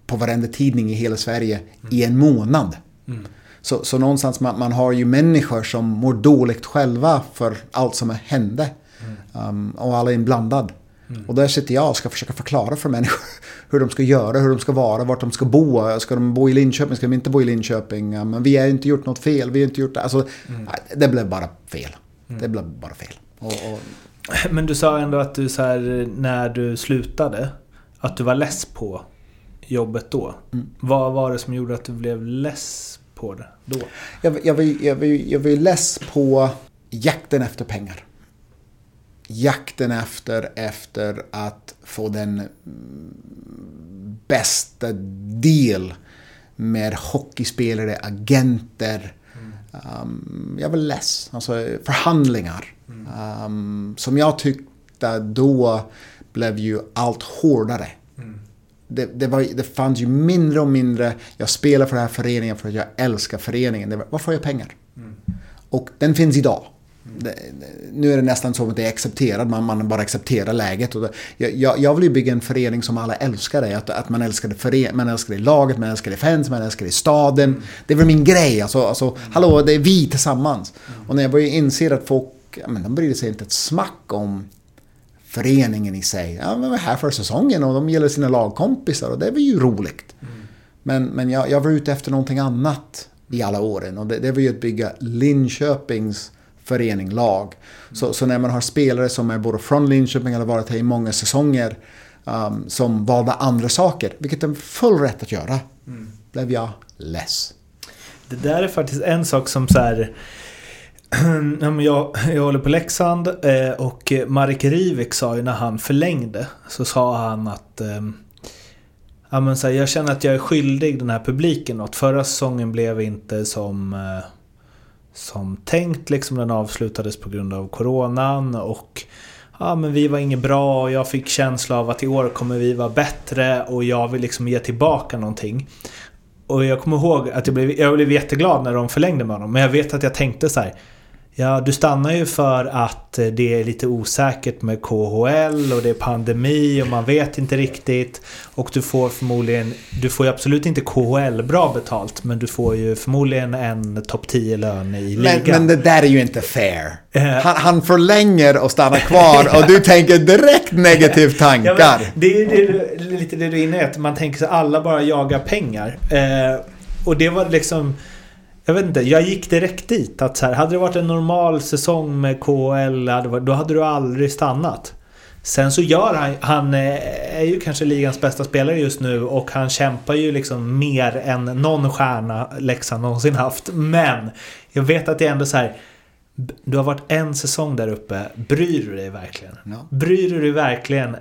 på varenda tidning i hela Sverige mm. i en månad. Mm. Så, så någonstans man, man har ju människor som mår dåligt själva för allt som hände. Mm. Um, och alla är inblandade. Mm. Och där sitter jag och ska försöka förklara för människor *laughs* hur de ska göra, hur de ska vara, vart de ska bo. Ska de bo i Linköping, ska de inte bo i Linköping? Men vi har inte gjort något fel, vi har inte gjort det. Alltså, mm. Det blev bara fel. Mm. Det blev bara fel. Och, och... Men du sa ändå att du så här, när du slutade, att du var less på jobbet då. Mm. Vad var det som gjorde att du blev less på det då? Jag, jag, var, jag, var, jag var less på jakten efter pengar jakten efter, efter att få den bästa del med hockeyspelare, agenter. Mm. Um, jag var less. Alltså förhandlingar. Mm. Um, som jag tyckte då blev ju allt hårdare. Mm. Det, det, var, det fanns ju mindre och mindre, jag spelar för den här föreningen för att jag älskar föreningen. Det var, var får jag pengar? Mm. Och den finns idag nu är det nästan så att det är accepterat, man, man bara accepterar läget. Och det, jag, jag vill ju bygga en förening som alla älskar det. Att, att man, älskar det fören, man älskar det laget, man älskar det fans, man älskar det staden. Det är väl min grej. Alltså, alltså, hallå, det är vi tillsammans. Och när jag börjar inse att folk, ja, men de bryr sig inte ett smack om föreningen i sig. Ja, men var här för säsongen och de gillar sina lagkompisar och det är väl ju roligt. Mm. Men, men jag, jag var ute efter någonting annat i alla åren och det, det var ju att bygga Linköpings förening, lag. Så, så, när man har spelare som är både från Linköping eller varit här i många säsonger um, som valde andra saker, vilket de full rätt att göra, mm. blev jag less. Det där är faktiskt en sak som så här... *clears throat* Jag, jag håller på Leksand eh, och Marek Rivik sa ju när han förlängde så sa han att ehm, Ja, men så här, jag känner att jag är skyldig den här publiken något. Förra säsongen blev inte som eh, som tänkt. Liksom den avslutades på grund av coronan och ja, men vi var inget bra och jag fick känsla av att i år kommer vi vara bättre och jag vill liksom ge tillbaka någonting. Och jag kommer ihåg att jag blev, jag blev jätteglad när de förlängde med honom. Men jag vet att jag tänkte så här, Ja, du stannar ju för att det är lite osäkert med KHL och det är pandemi och man vet inte riktigt. Och du får förmodligen... Du får ju absolut inte KHL bra betalt men du får ju förmodligen en topp 10-lön i ligan. Men, men, det där är ju inte fair. Eh. Han, han förlänger och stannar kvar och du tänker direkt negativ *laughs* tankar. Ja, det är, det lite det du är inne i, att man tänker sig alla bara jagar pengar. Eh, och det var liksom... Jag vet inte, jag gick direkt dit. Att så här, hade det varit en normal säsong med KHL, då hade du aldrig stannat. Sen så gör han, han är ju kanske ligans bästa spelare just nu och han kämpar ju liksom mer än någon stjärna Leksand någonsin haft. Men jag vet att det är ändå så här. Du har varit en säsong där uppe. Bryr du dig verkligen? Ja. Bryr du dig verkligen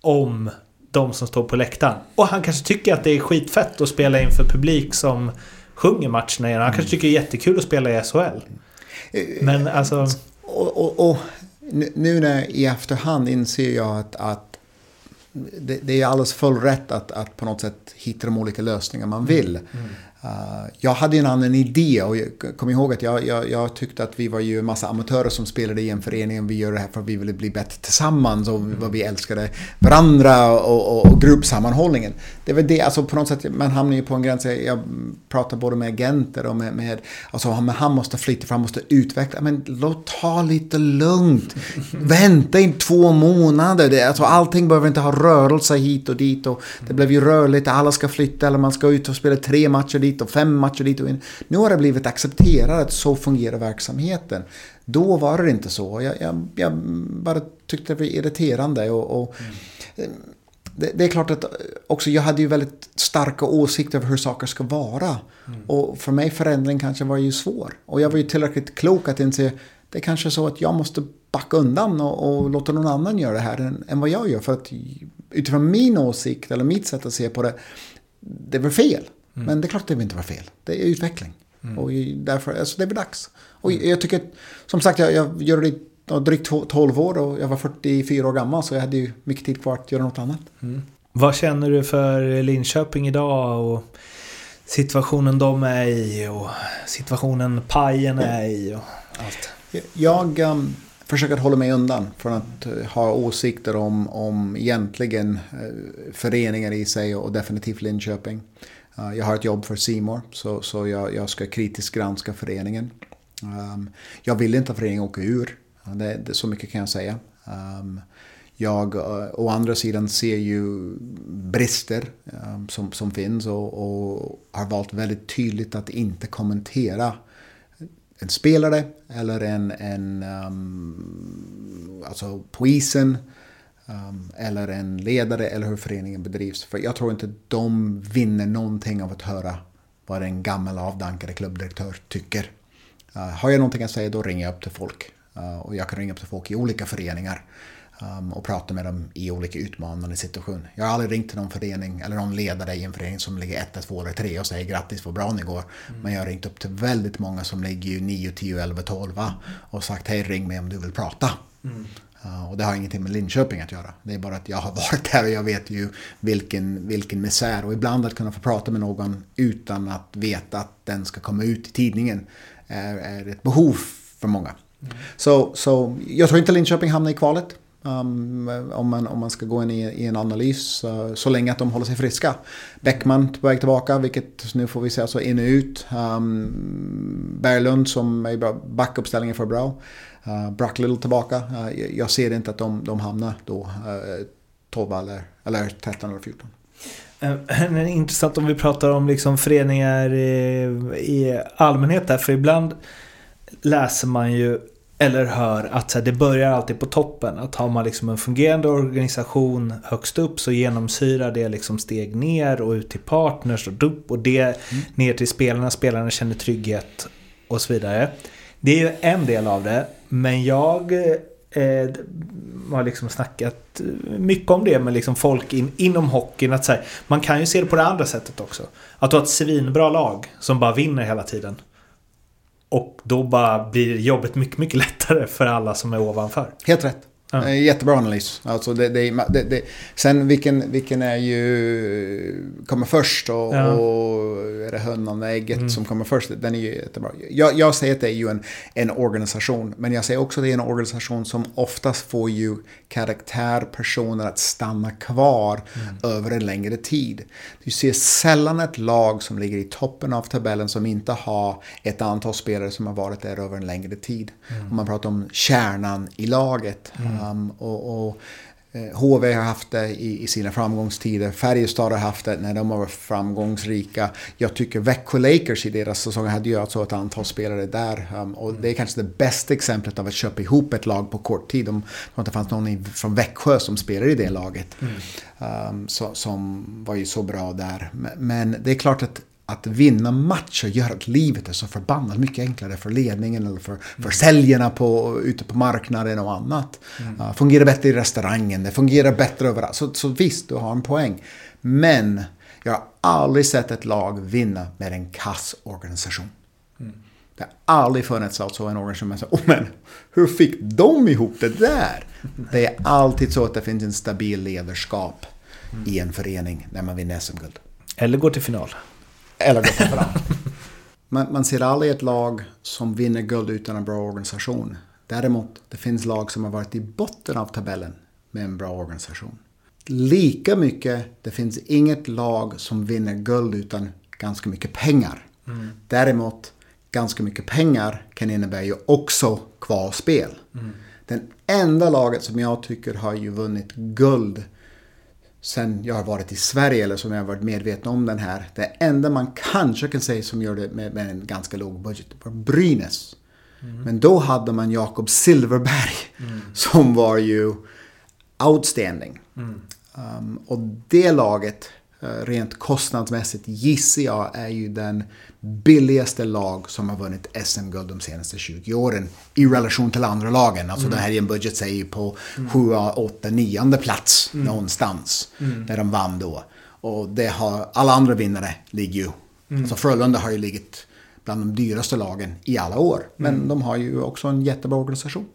om de som står på läktaren? Och han kanske tycker att det är skitfett att spela inför publik som sjunger matcherna igen. Han kanske tycker det är jättekul att spela i SHL. Men alltså... Och, och, och nu när i efterhand inser jag att, att det, det, är alldeles full rätt att, att på något sätt hitta de olika lösningar man vill. Mm. Uh, jag hade en annan idé och jag kom ihåg att jag, jag, jag, tyckte att vi var ju en massa amatörer som spelade i en förening och vi gör det här för att vi ville bli bättre tillsammans och vad vi älskade varandra och, och, och gruppsammanhållningen. Det var det, alltså på något sätt, man hamnar ju på en gräns, jag pratar både med agenter och med, med alltså han måste flytta för han måste utveckla, men låt ta lite lugnt. *laughs* Vänta in två månader, det, alltså allting behöver inte ha rörelse hit och dit och det blev ju rörligt, alla ska flytta eller man ska ut och spela tre matcher dit och fem matcher dit och in. Nu har det blivit accepterat att så fungerar verksamheten. Då var det inte så. Jag, jag, jag bara tyckte det var irriterande. Och, och mm. det, det, är klart att också jag hade ju väldigt starka åsikter över hur saker ska vara. Mm. Och för mig förändring kanske var ju svår. Och jag var ju tillräckligt klok att inse det är kanske så att jag måste backa undan och, och låta någon annan göra det här än, än, vad jag gör. För att utifrån min åsikt eller mitt sätt att se på det, det var fel. Mm. Men det är klart det inte var fel. Det är utveckling. Mm. Och därför, alltså det är väl dags. Och mm. jag tycker, som sagt, jag, jag gör det drygt 12 år och jag var 44 år gammal så jag hade ju mycket tid kvar att göra något annat. Mm. Vad känner du för Linköping idag och situationen de är i och situationen Pajen är i och allt? Jag um, försöker hålla mig undan från att uh, ha åsikter om, om egentligen uh, föreningar i sig och definitivt Linköping. Eh, jag har ett jobb för Simor så, så jag, jag ska kritiskt granska föreningen. Um, jag vill inte att föreningen åker ur. Eh, det, det, så mycket kan jag säga. Um, jag uh, å andra sidan ser ju brister um, som, som finns och, och, har valt väldigt tydligt att inte kommentera en spelare eller en, en um, alltså på isen um, eller en ledare eller hur föreningen bedrivs. För jag tror inte de vinner någonting av att höra vad en gammal avdankade klubbdirektör tycker. Uh, har jag någonting att säga då ringer jag upp till folk. Uh, och jag kan ringa upp till folk i olika föreningar. Um, och prata med dem i olika utmanande situationer. Jag har aldrig ringt till någon förening eller någon ledare i en förening som ligger 1, 2 eller 3 och säger grattis vad bra ni går. Mm. Men jag har ringt upp till väldigt många som ligger 9, 10, 11, 12 och sagt hej ring mig om du vill prata. Mm. Och det har ingenting med Linköping att göra. Det är bara att jag har *laughs* varit där och jag vet ju vilken, vilken misär. Och ibland att kunna få prata med någon utan att veta att den ska komma ut i tidningen är, är ett behov för många. Mm. Så, så jag tror inte Linköping hamnar i kvalet. Um, om, man, om man ska gå in i, i en analys. Uh, så länge att de håller sig friska. Beckman på väg tillbaka, vilket nu får vi se alltså in och ut. Um, Berglund som är i backuppställningen för bra. Uh, Brock Little tillbaka. Uh, jag ser inte att de, de hamnar då uh, 12 eller, eller 13 eller 14. Uh, intressant om vi pratar om liksom föreningar i, i allmänhet där. För ibland läser man ju eller hör att här, det börjar alltid på toppen. Att har man liksom en fungerande organisation högst upp så genomsyrar det liksom steg ner och ut till partners och upp och det mm. ner till spelarna. Spelarna känner trygghet och så vidare. Det är ju en del av det. Men jag eh, har liksom snackat mycket om det med liksom folk in, inom hockeyn. Att så här, man kan ju se det på det andra sättet också. Att du har ett svinbra lag som bara vinner hela tiden. Och då bara blir jobbet mycket, mycket lättare för alla som är ovanför. Helt rätt. Ja. Jättebra analys. Alltså det, det, det, sen vilken, vilken är ju kommer först och, ja. och är det hönan och ägget mm. som kommer först. Den är ju jättebra. Jag, jag säger att det är ju en, en organisation. Men jag säger också att det är en organisation som oftast får ju karaktärpersoner att stanna kvar mm. över en längre tid. Du ser sällan ett lag som ligger i toppen av tabellen som inte har ett antal spelare som har varit där över en längre tid. Mm. Om man pratar om kärnan i laget. Mm. Um, och, och HV eh, har haft det i, i, sina framgångstider. Färjestad har haft det när de var framgångsrika. Jag tycker Växjö Lakers i deras säsong hade ju alltså ett antal spelare där. Um, och det är kanske det bästa exemplet av att köpa ihop ett lag på kort tid. Om det inte fanns någon från Växjö som spelade i det laget. Mm. Um, så, som var ju så bra där. Men det är klart att att vinna matcher gör att livet är så förbannat mycket enklare för ledningen eller för, för säljarna på, ute på marknaden och annat. Mm. Uh, fungerar bättre i restaurangen, det fungerar bättre överallt. Så, så visst, du har en poäng. Men jag har aldrig sett ett lag vinna med en kass organisation. Mm. Det har aldrig funnits alltså en organisation som säger, oh, men hur fick de ihop det där? Det är alltid så att det finns en stabil ledarskap mm. i en förening när man vinner SM-guld. Eller går till final. Eller gått fram. *laughs* man, man ser aldrig ett lag som vinner guld utan en bra organisation. Däremot, det finns lag som har varit i botten av tabellen med en bra organisation. Lika mycket, det finns inget lag som vinner guld utan ganska mycket pengar. Mm. Däremot, ganska mycket pengar kan innebära ju också kvalspel. Mm. Den enda laget som jag tycker har ju vunnit guld sen jag har varit i Sverige eller som jag har varit medveten om den här. Det enda man kanske kan säga som gör det med, med en ganska låg budget var Brynäs. Mm. Men då hade man Jakob Silverberg mm. *laughs* som var ju outstanding. Mm. Um, och det laget rent kostnadsmässigt gissar jag är ju den billigaste lag som har vunnit SM-guld de senaste 20 åren i relation till andra lagen. Alltså mm. det här är en budget säger på mm. 7, 8, 9 plats mm. någonstans. Mm. Där de vann då. Och det har, alla andra vinnare ligger ju. Mm. Alltså Frölunda har ju ligget bland de dyraste lagen i alla år. Men mm. de har ju också en jättebra organisation.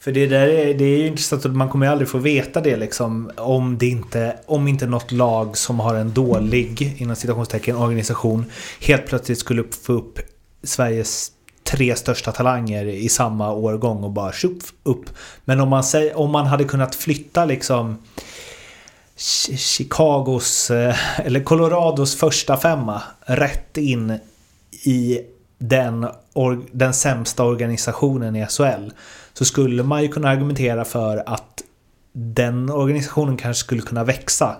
För det där är, det är ju intressant att man kommer ju aldrig få veta det liksom. Om det inte, om inte något lag som har en dålig, inom citationstecken, organisation helt plötsligt skulle få upp Sveriges tre största talanger i samma årgång och bara tjoff upp. Men om man, säger, om man hade kunnat flytta liksom Chicagos, eh, eller Colorados första femma rätt in i den, den sämsta organisationen i SHL så skulle man ju kunna argumentera för att den organisationen kanske skulle kunna växa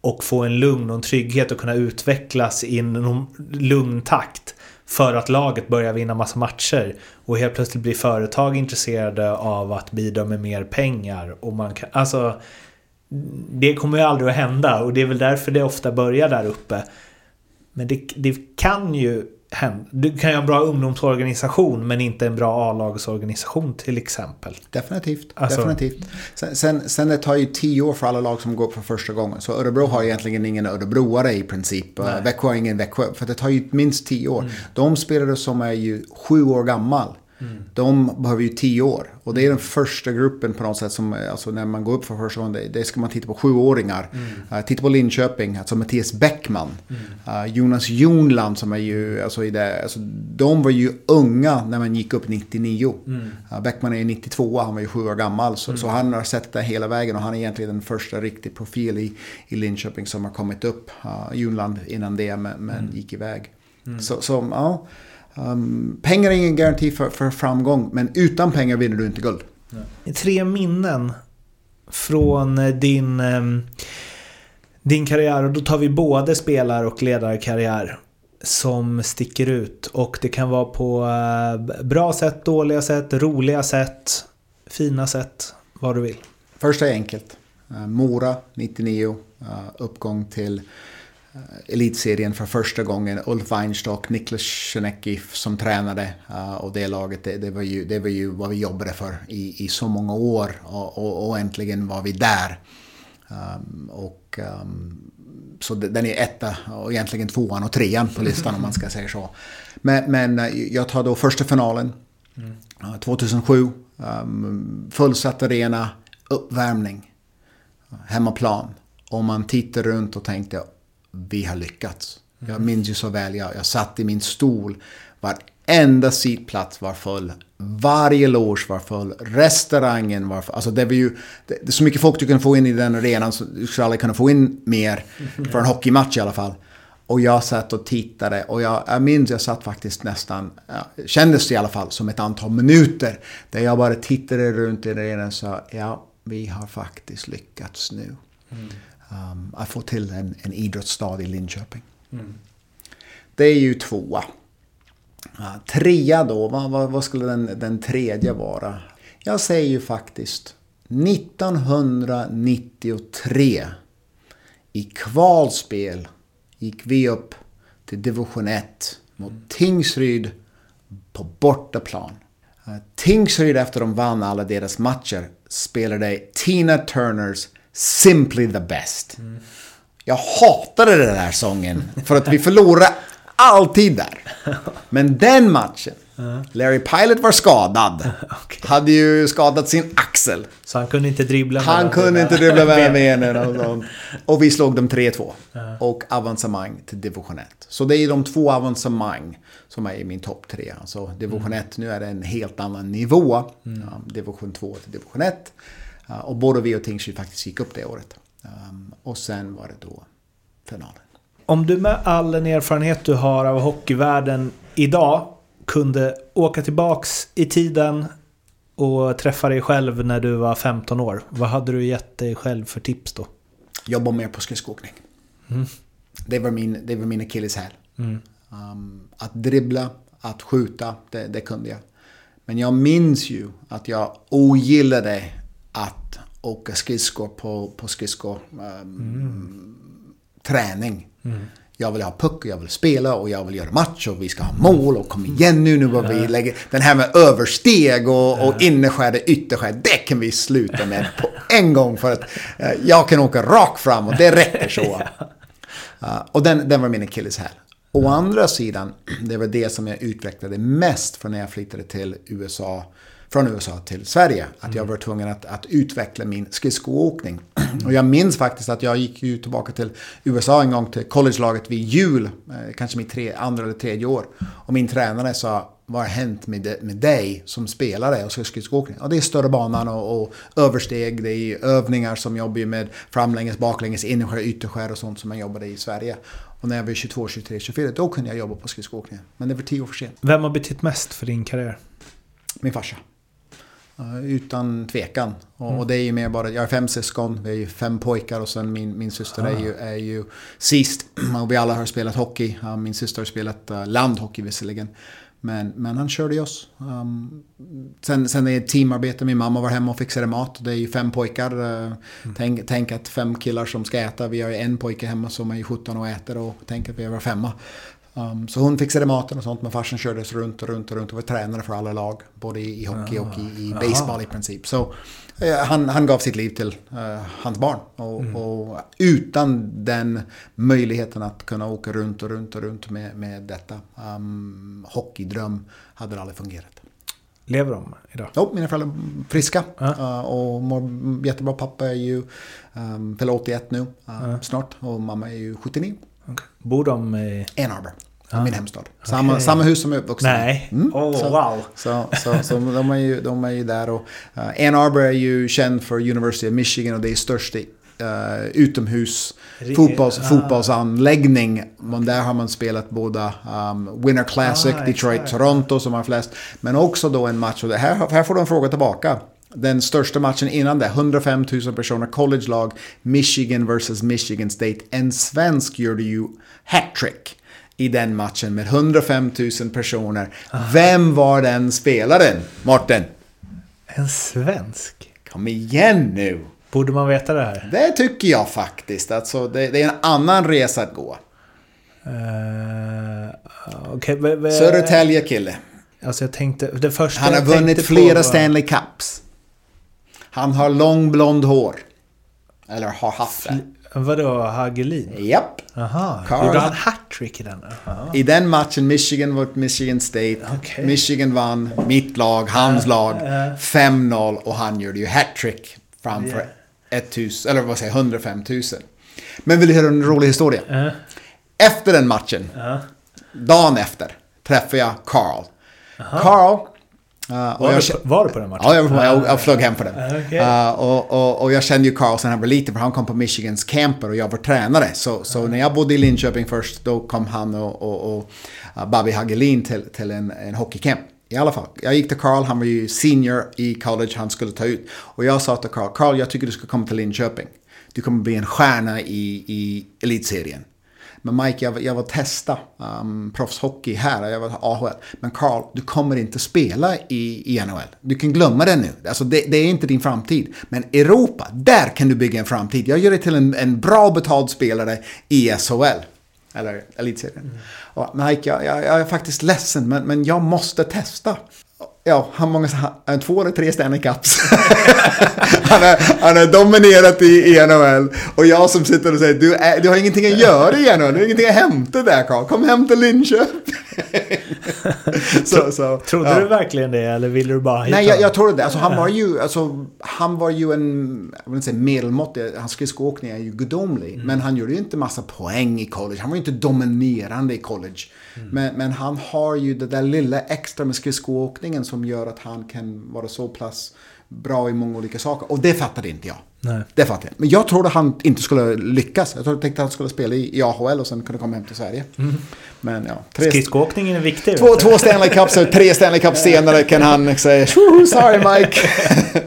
och få en lugn och en trygghet och kunna utvecklas i en lugn takt för att laget börjar vinna massa matcher och helt plötsligt blir företag intresserade av att bidra med mer pengar och man kan, alltså det kommer ju aldrig att hända och det är väl därför det ofta börjar där uppe. Men det, det kan ju du kan ju ha en bra ungdomsorganisation men inte en bra A-lagsorganisation till exempel. Definitivt. Alltså, definitivt. Sen, sen, sen, det tar ju tio år för alla lag som går upp för första gången. Så Örebro har egentligen ingen örebroare i princip. Nej. Växjö har ingen Växjö. För det tar ju minst tio år. Mm. De spelare som är ju sju år gammal Mm. De behöver ju tio år. Och det är den första gruppen på något sätt som, alltså när man går upp för första gången, det, det ska man titta på sjuåringar. Mm. Uh, titta på Linköping, alltså Mattias Bäckman. Mm. Uh, Jonas Jonland som är ju, alltså, i det, alltså de var ju unga när man gick upp 99. Mm. Uh, Bäckman är 92, han var ju sju år gammal. Så, så, han har sett det hela vägen och han är egentligen den första riktig profil i, i Linköping som har kommit upp. Uh, Jonland innan det men, men mm. gick iväg. Mm. Så, så ja. Um, pengar är ingen garanti för, för, framgång, men utan pengar vinner du inte guld. Tre minnen från eh, din, ehm, din karriär, och då tar vi både spelar och ledarkarriär som sticker ut. Och det kan vara på eh, bra sätt, dåliga sätt, roliga sätt, fina sätt, vad du vill. Första är enkelt. Eh, Mora 99, uppgång till Eh, elitserien för första gången. Ulf Weinstock, Niklas Schenecki som tränade uh, och det laget, det, det, var ju, det var ju vad vi jobbade för i, i så många år och, och, och äntligen var vi där. Um, och, um, så den är etta och egentligen tvåan och trean på listan om man ska säga så. Men, men eh, jag tar då första finalen mm. uh, 2007. Um, fullsatt arena, uppvärmning, hemmaplan. Och man tittar runt och tänkte vi har lyckats. Jag minns ju så väl, jag, jag satt i min stol. Varenda sittplats var full. Varje loge var full. Restaurangen var full. Alltså det var ju... Det, det är så mycket folk du kan få in i den arenan så du skulle aldrig kunna få in mer. För en hockeymatch i alla fall. Och jag satt och tittade och jag, jag minns jag satt faktiskt nästan, ja, kändes det i alla fall som ett antal minuter. Där jag bara tittade runt i arenan och sa ja, vi har faktiskt lyckats nu. Mm um, att få till en, en idrottsstad i Linköping. Mm. Det är ju tvåa. Uh, trea då, vad, vad, vad, skulle den, den tredje vara? Jag säger ju faktiskt 1993 i kvalspel gick vi upp till division 1 mot Tingsryd på bortaplan. Tingsryd efter de vann alla deras matcher spelade Tina Turners Simply the best. Mm. Jag hatade den där sången för att vi förlorade alltid där. Men den matchen Larry Pilot var skadad. Hade ju skadat sin axel. Så han kunde inte dribbla Han mellan kunde inte dribbla med ben. benen och vi slog dem 3-2. Och avancemang till division 1. Så det är de två avancemang som är i min topp tre. Alltså division 1, nu är det en helt annan nivå. Ja, division 2 till division 1. Och både vi och Tingsryd faktiskt gick upp det året. Um, och sen var det då finalen. Om du med all den erfarenhet du har av hockeyvärlden idag kunde åka tillbaks i tiden och träffa dig själv när du var 15 år. Vad hade du gett dig själv för tips då? Jobba mer på skridskoåkning. Det var min, det var min akilleshäl. Um, att dribbla, att skjuta, det, det kunde jag. Men jag minns ju att jag ogillade att åka skridskor på, på skridskor. Um, Träning. Jag vill ha puck och jag vill spela och jag vill göra match och vi ska ha mål och kom igen nu, nu går vi lägga den här med översteg och, och innerskär, ytterskär, det kan vi sluta med på en gång för att eh, jag kan åka rakt fram och det räcker så. *laughs* Uh, och den, den var min akilleshäl. Å andra sidan, det var det som jag utvecklade mest från när jag flyttade till USA, från USA till Sverige. Att jag var tvungen att, att utveckla min skridskoåkning. *clears throat* Och jag minns faktiskt att jag gick ju tillbaka till USA en gång till collegelaget vid jul, eh, kanske mitt tre, andra eller tredje år. Och min tränare sa, vad har hänt med, med dig som spelare och skridskoåkning? Och det är större banan och, och översteg, det är övningar som jobbar med framlänges, baklänges, innerskär, ytterskär och sånt som man jobbade i Sverige. Och när jag var 22, 23, 24, då kunde jag jobba på skridskoåkningen. Men det var tio år för sent. Vem har betytt mest för din karriär? Min farsa. Uh, utan tvekan. Och, och det är ju mer bara, jag har fem syskon, vi är ju fem pojkar och sen min, min syster är, ju, är ju sist. *clears throat* Och vi alla har spelat hockey. Min syster har spelat uh, landhockey visserligen. Men, men han körde ju oss. Um, sen, sen är det teamarbete. Min mamma var hemma och fixade mat. Det är ju fem pojkar. Uh, tänk, tänk att fem killar som ska äta. Vi har ju en pojke hemma som är ju 17 och äter. Och tänk att vi var femma. Um, så hon fixade maten och sånt, men farsan körde oss runt och runt och runt och var tränare för alla lag. Både i, hockey och i, i baseball i princip. Så eh, han, han gav sitt liv till eh, hans barn. Och, och utan den möjligheten att kunna åka runt och runt och runt med, med detta um, hockeydröm hade det aldrig fungerat. Lever de idag? Jo, mina föräldrar är friska Ja. eh, och mår jättebra. Pappa är ju um, fyller 81 nu eh, snart och mamma är ju 79. Okej. Bor de i... Ann Arbor, min hemstad. Samma, samma hus som jag är uppvuxen i. Nej. Mm. Åh, så, wow. Så, så, så de, är ju, de är ju där och uh, Ann Arbor är ju känd för University of Michigan och det är största uh, utomhus fotbolls, ah. fotbollsanläggning. Men där har man spelat båda um, Winter Classic, Ah, Detroit. Toronto som har flest. Men också då en match, och det här, här får du en fråga tillbaka. Den största matchen innan det, 105 000 personer, college-lag, Michigan versus Michigan State. En svensk gjorde ju hattrick i den matchen med 105 000 personer. Vem var den spelaren, Martin? En svensk? Kom igen nu! Borde man veta det här? Det tycker jag faktiskt. Alltså, det, det är en annan resa att gå. Uh, okay, v- v- Södertälje kille. Alltså jag tänkte... Det första Han har vunnit flera var- Stanley Cups. Han har lång blond hår. Eller har haft det. Vadå, Hagelin? Japp. Aha, Carl- gjorde han hattrick i den? Aha. I den matchen Michigan mot Michigan State. Okej. Michigan vann, mitt lag, hans lag. 5-0 och han gjorde ju hattrick framför 1000, eller vad säger jag, 105 000. Men vill du höra en rolig historia? Eh, Efter den matchen, dagen efter, träffade jag Carl. Carl... uh, och var, jag du, på- var du på den matchen? Ja, jag, var på- jag, jag flög hem för den. Okej. Uh, och, och, och jag kände ju Carl sen han var liten för han kom på Michigans camper och jag var tränare. Så, så när jag bodde i Linköping först då kom han och, och, och uh, Bobby Hagelin till, till en, en hockeycamp. I alla fall, jag gick till Carl, han var ju senior i college, han skulle ta ut. Och jag sa till Carl, Carl jag tycker du ska komma till Linköping. Du kommer bli en stjärna i, i elitserien. Men Mike, jag, jag vill testa um, proffshockey här, jag vill ha AHL. Men Carl, du kommer inte spela i, i NHL. Du kan glömma det nu. Alltså, det, det är inte din framtid. Men Europa, där kan du bygga en framtid. Jag gör dig till en, en bra betald spelare i SHL. Eller elitserien. Och Mike, jag, jag, jag är faktiskt ledsen, men, men jag måste testa. Ja, han många, två eller tre Stanley Cups. *laughs* han, är, han är dominerat i, i NHL. Och jag som sitter och säger, du, är, du har ingenting att göra i NHL, du har ingenting att hämta där Carl. Kom hem till Linköping. *laughs* så, så, Trodde ja. du verkligen det eller ville du bara hitta Nej, jag, jag trodde det. Alltså, han, var ju, alltså, han var ju en, jag vill inte säga medelmåttig, hans skridskoåkning är ju gudomlig. Mm. Men han gjorde ju inte massa poäng i college. Han var ju inte dominerande i college. Mm. Men, men han har ju det där lilla extra med skridskoåkningen som gör att han kan vara så pass bra i många olika saker. Och det fattade inte jag. Nej. Det fattade jag. Men jag trodde han inte skulle lyckas. Jag trodde, tänkte att han skulle spela i, i AHL och sen kunde komma hem till Sverige. Men ja, tre, Skridskoåkningen är viktig. Två, två Stanley Cups och tre Stanley Cups senare kan han säga "Tjoho, sorry Mike. *laughs*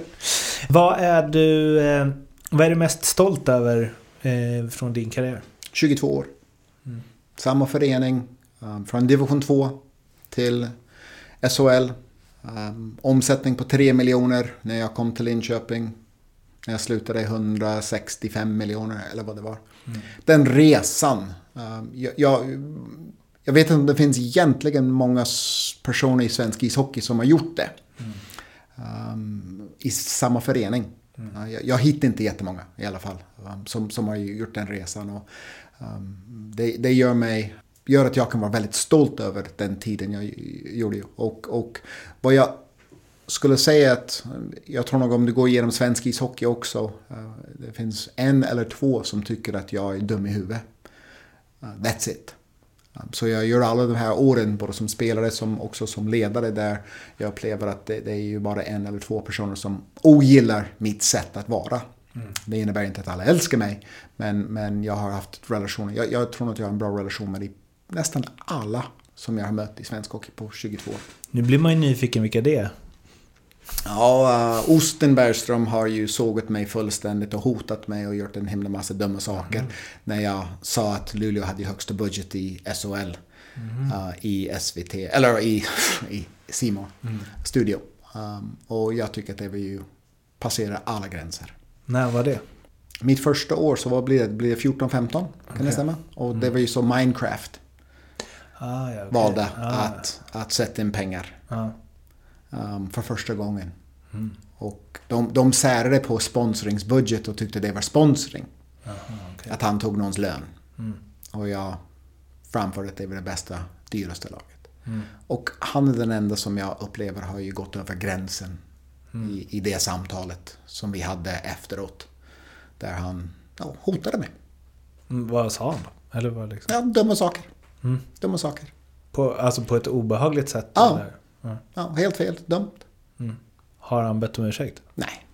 Vad är du eh, vad är du mest stolt över eh, från din karriär? 22 år. Samma förening. um, från division 2 till SHL. Um, omsättning på 3 miljoner när jag kom till Linköping. När jag slutade 165 miljoner eller vad det var. Den resan. um, jag, jag, jag vet inte om det finns egentligen många personer i svensk ishockey som har gjort det. um, i samma förening. Ja, Jag, jag hittar inte jättemånga i alla fall som, som har gjort den resan. Och, det, det gör mig gör att jag kan vara väldigt stolt över den tiden jag gjorde. Och, och vad jag skulle säga att jag tror nog om du går igenom svensk ishockey också. uh, det finns en eller två som tycker att jag är dum i huvudet. Uh, that's it. Um, Så jag gör alla de här åren, både som spelare som också som ledare, där jag upplever att det, det är ju bara en eller två personer som ogillar mitt sätt att vara. Det innebär inte att alla älskar mig, men, men jag har haft relationer. Jag, jag tror att jag har en bra relation med i nästan alla som jag har mött i svensk hockey på 22 år. Nu blir man ju nyfiken vilka det är. Ja, uh, Osten Bergström har ju sågat mig fullständigt och hotat mig och gjort en himla massa dumma saker. När jag sa att Luleå hade högsta budget i SHL. uh, I SVT, eller i, i Simon Studio. Um, och jag tycker att det var ju passera alla gränser. När var det? Mitt första år så vad blir det? Blir det 14-15? Kan det stämma? Och det var ju så Minecraft Ah, ja, okej. valde ah, att, att sätta in pengar. ah. um, för första gången. Och de, de särade på sponsringsbudget och tyckte det var sponsring. Att han tog någons lön. Och jag framförde att det var det bästa, dyraste laget. Och han är den enda som jag upplever har ju gått över gränsen i, i det samtalet som vi hade efteråt. Där han ja, hotade mig. Mm, Vad sa han då? Eller vad liksom? Ja, dumma saker. Dumma saker. På, alltså på ett obehagligt sätt? Ja. Ja. Ja, helt fel. Dumt. Har han bett om ursäkt? Nej.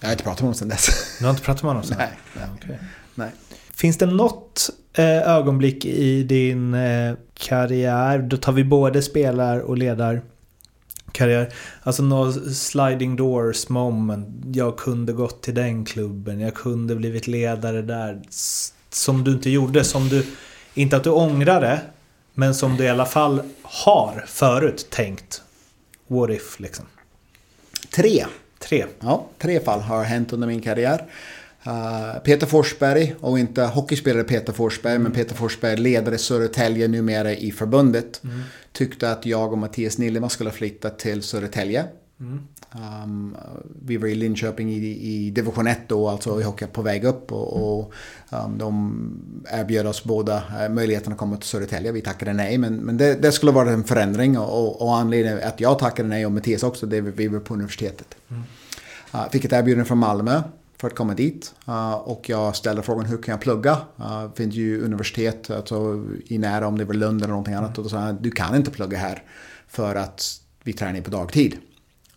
Jag har inte pratat med honom sedan dess. Du har inte pratat med honom sen? Nej. nej. Okej. nej. Finns det något eh, ögonblick i din eh, karriär, då tar vi både spelar och ledarkarriär, alltså något sliding doors moment, jag kunde gått till den klubben, jag kunde blivit ledare där, som du inte gjorde, som du, inte att du ångrar det, men som du i alla fall har förut tänkt. What if liksom. Tre. Tre. Ja, tre fall har hänt under min karriär. Uh, Peter Forsberg, och inte hockeyspelare Peter Forsberg, men Peter Forsberg, ledare Södertälje numera i förbundet, tyckte att jag och Mattias Nilema skulle flytta till Södertälje. Um, vi var i Linköping i, i division 1 då, alltså i hockey på väg upp. Och, och um, de erbjöd oss båda uh, möjligheten att komma till Södertälje. Vi tackade nej, men, men det, det skulle vara en förändring. Och, och anledningen att jag tackade nej och Mattias också, det vi var på universitetet. Uh, fick ett erbjudande från Malmö för att komma dit. Uh, och jag ställde frågan hur kan jag plugga? Uh, det finns ju universitet alltså, i nära om det var Lund eller någonting annat. Och då sa han du kan inte plugga här för att vi tränar på dagtid.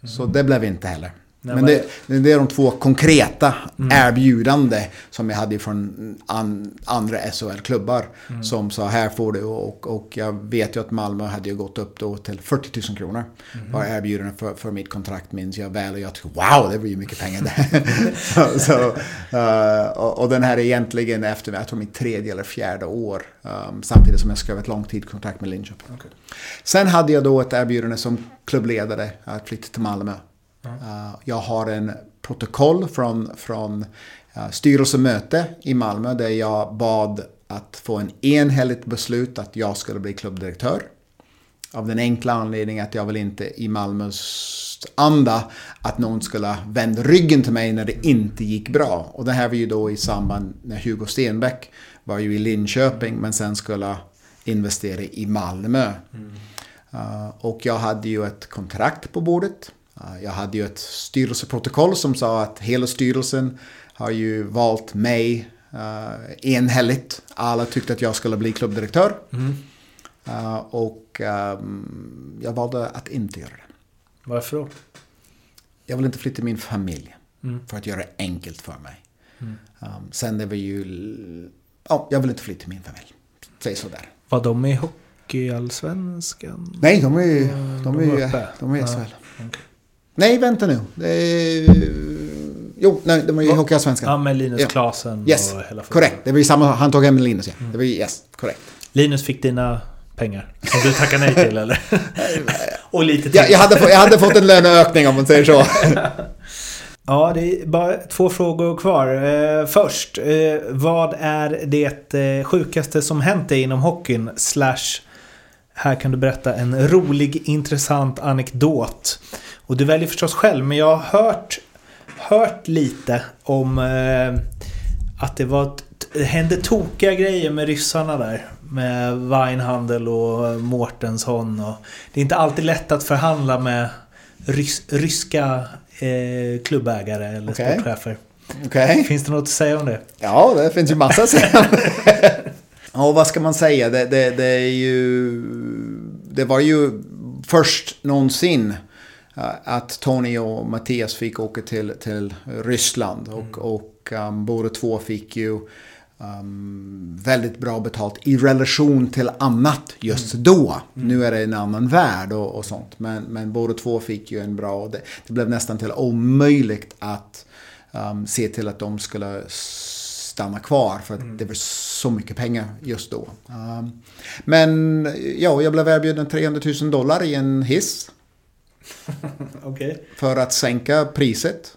Så det blev inte heller. Nej, Men det, det är de två konkreta erbjudande som jag hade från an, andra SHL-klubbar. Som sa här får du och, och jag vet ju att Malmö hade ju gått upp då till 40 000 kronor. Var erbjudande för, för mitt kontrakt minns jag väl och jag tyckte wow det var ju mycket pengar det. *laughs* så, så, eh, och, och den här är egentligen efter jag tror mitt tredje eller fjärde år. um, samtidigt som jag skrev ett långtidskontrakt med Linköping. Sen hade jag då ett erbjudande som klubbledare att flytta till Malmö. Uh, jag har en protokoll från, från uh, styrelsemöte i Malmö där jag bad att få en enhälligt beslut att jag skulle bli klubbdirektör. Av den enkla anledningen att jag vill inte i Malmös anda att någon skulle vända ryggen till mig när det inte gick bra. Och det här var ju då i samband när Hugo Stenbeck var ju i Linköping men sen skulle investera i Malmö. Uh, och jag hade ju ett kontrakt på bordet. Uh, jag hade ju ett styrelseprotokoll som sa att hela styrelsen har ju valt mig uh, enhälligt. Alla tyckte att jag skulle bli klubbdirektör. Mm. Uh, och um, jag valde att inte göra det. Varför då? Jag vill inte flytta min familj. Mm. För att göra det enkelt för mig. Um, sen det var ju... Ja, jag vill inte flytta min familj. Säg sådär. Var de i Hockeyallsvenskan? Nej, de är ju... De de är ju... De är i SHL. okej. Nej, vänta nu. Är, jo, nej, de är ju Hockeyallsvenskan. Ja, med Linus Ja. Klasen Yes, och hela korrekt. Det var ju samma... Han tog hem Linus, ja. Det var ju... Yes, korrekt. Linus fick dina pengar. Som du tackade nej till eller? *laughs* och lite till. Jag, jag, hade, jag hade fått en löneökning om man säger så. *laughs* Ja, det är bara två frågor kvar. Eh, först, eh, vad är det eh, sjukaste som hänt dig inom hockeyn? Slash, här kan du berätta en rolig, intressant anekdot. Och du väljer förstås själv, men jag har hört, hört lite om eh, att det var det hände tokiga grejer med ryssarna där. Med Weinhandel och Mårtensson. Och det är inte alltid lätt att förhandla med rys, ryska eh, klubbägare eller Okej. sportchefer. Okej. Finns det något att säga om det? Ja, det finns ju massa att säga. *laughs* Ja, vad ska man säga? Det, det, det är ju... Det var ju först någonsin eh, att Tony och Mattias fick åka till, till Ryssland. Och, och um, båda två fick ju um, väldigt bra betalt i relation till annat just då. Nu är det en annan värld och, och sånt. Men, men båda två fick ju en bra... Det, det blev nästan till omöjligt att um, se till att de skulle stanna kvar för att det var så mycket pengar just då. Um, men ja, jag blev erbjuden 300 000 dollar i en hiss *laughs* Okej. för att sänka priset.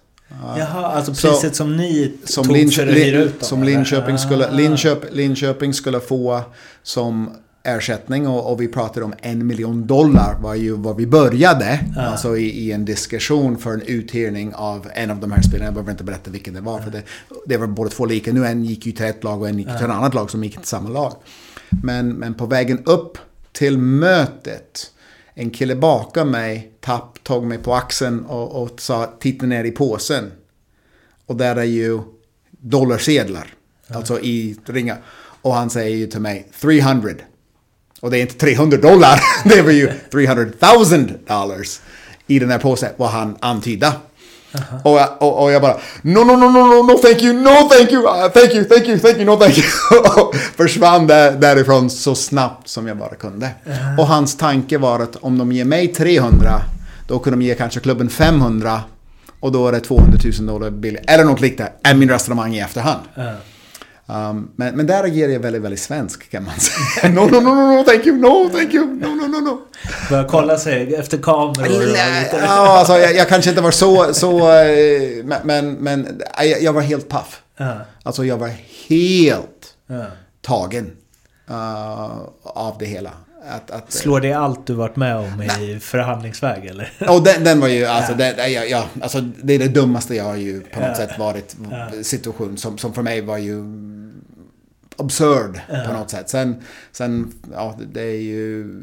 Jaha, alltså Så- priset som ni som, tog Linch, för att hyra ut dem? som? Linköping, skulle, Ah. Linköp, Linköping skulle få som ersättning och, och vi pratade om en miljon dollar var ju vad vi började. Alltså i, i en diskussion för en uthyrning av en av de här spelarna. Jag behöver inte berätta vilken det var för det, det var båda två lika. Nu en gick ju till ett lag och en gick till ett annat lag som gick till samma lag. Men, men på vägen upp till mötet en kille bakom mig tapp, tog mig på axeln och, och sa titta ner i påsen. Och där är ju dollarsedlar. Alltså i ringar. Och han säger ju till mig 300. Och det är inte 300 dollar. *laughs* det var ju 300 000 dollars. I den här påsen. Vad han antydde. Och, jag, och, och jag bara no, no, no, no, no, no, thank you, no, thank you, uh, thank you, thank you, thank you, no, thank you. *laughs* och försvann där, därifrån så snabbt som jag bara kunde. Och hans tanke var att om de ger mig 300, då kunde de ge kanske klubben 500. Och då är det 200 000 dollar billigt. Eller något liknande. Är min resonemang i efterhand. Um, men, men där agerar jag väldigt, väldigt svensk kan man säga. *laughs* no, no, no, no, no, thank you, no, thank you, no, no, no, no. Börja kolla sig efter kameror. Ja, alltså, jag, jag kanske inte var så, så eh, men, men, jag, jag var helt paff. Ja. Alltså jag var helt Ja. tagen uh, av det hela. Att, att, Slår det allt du varit med om i förhandlingsväg eller? Och den, den var ju, alltså, den, ja, ja, alltså det är det dummaste jag har ju på något sätt varit situation som, som för mig var ju absurd på något sätt. Sen, sen ja, det är ju...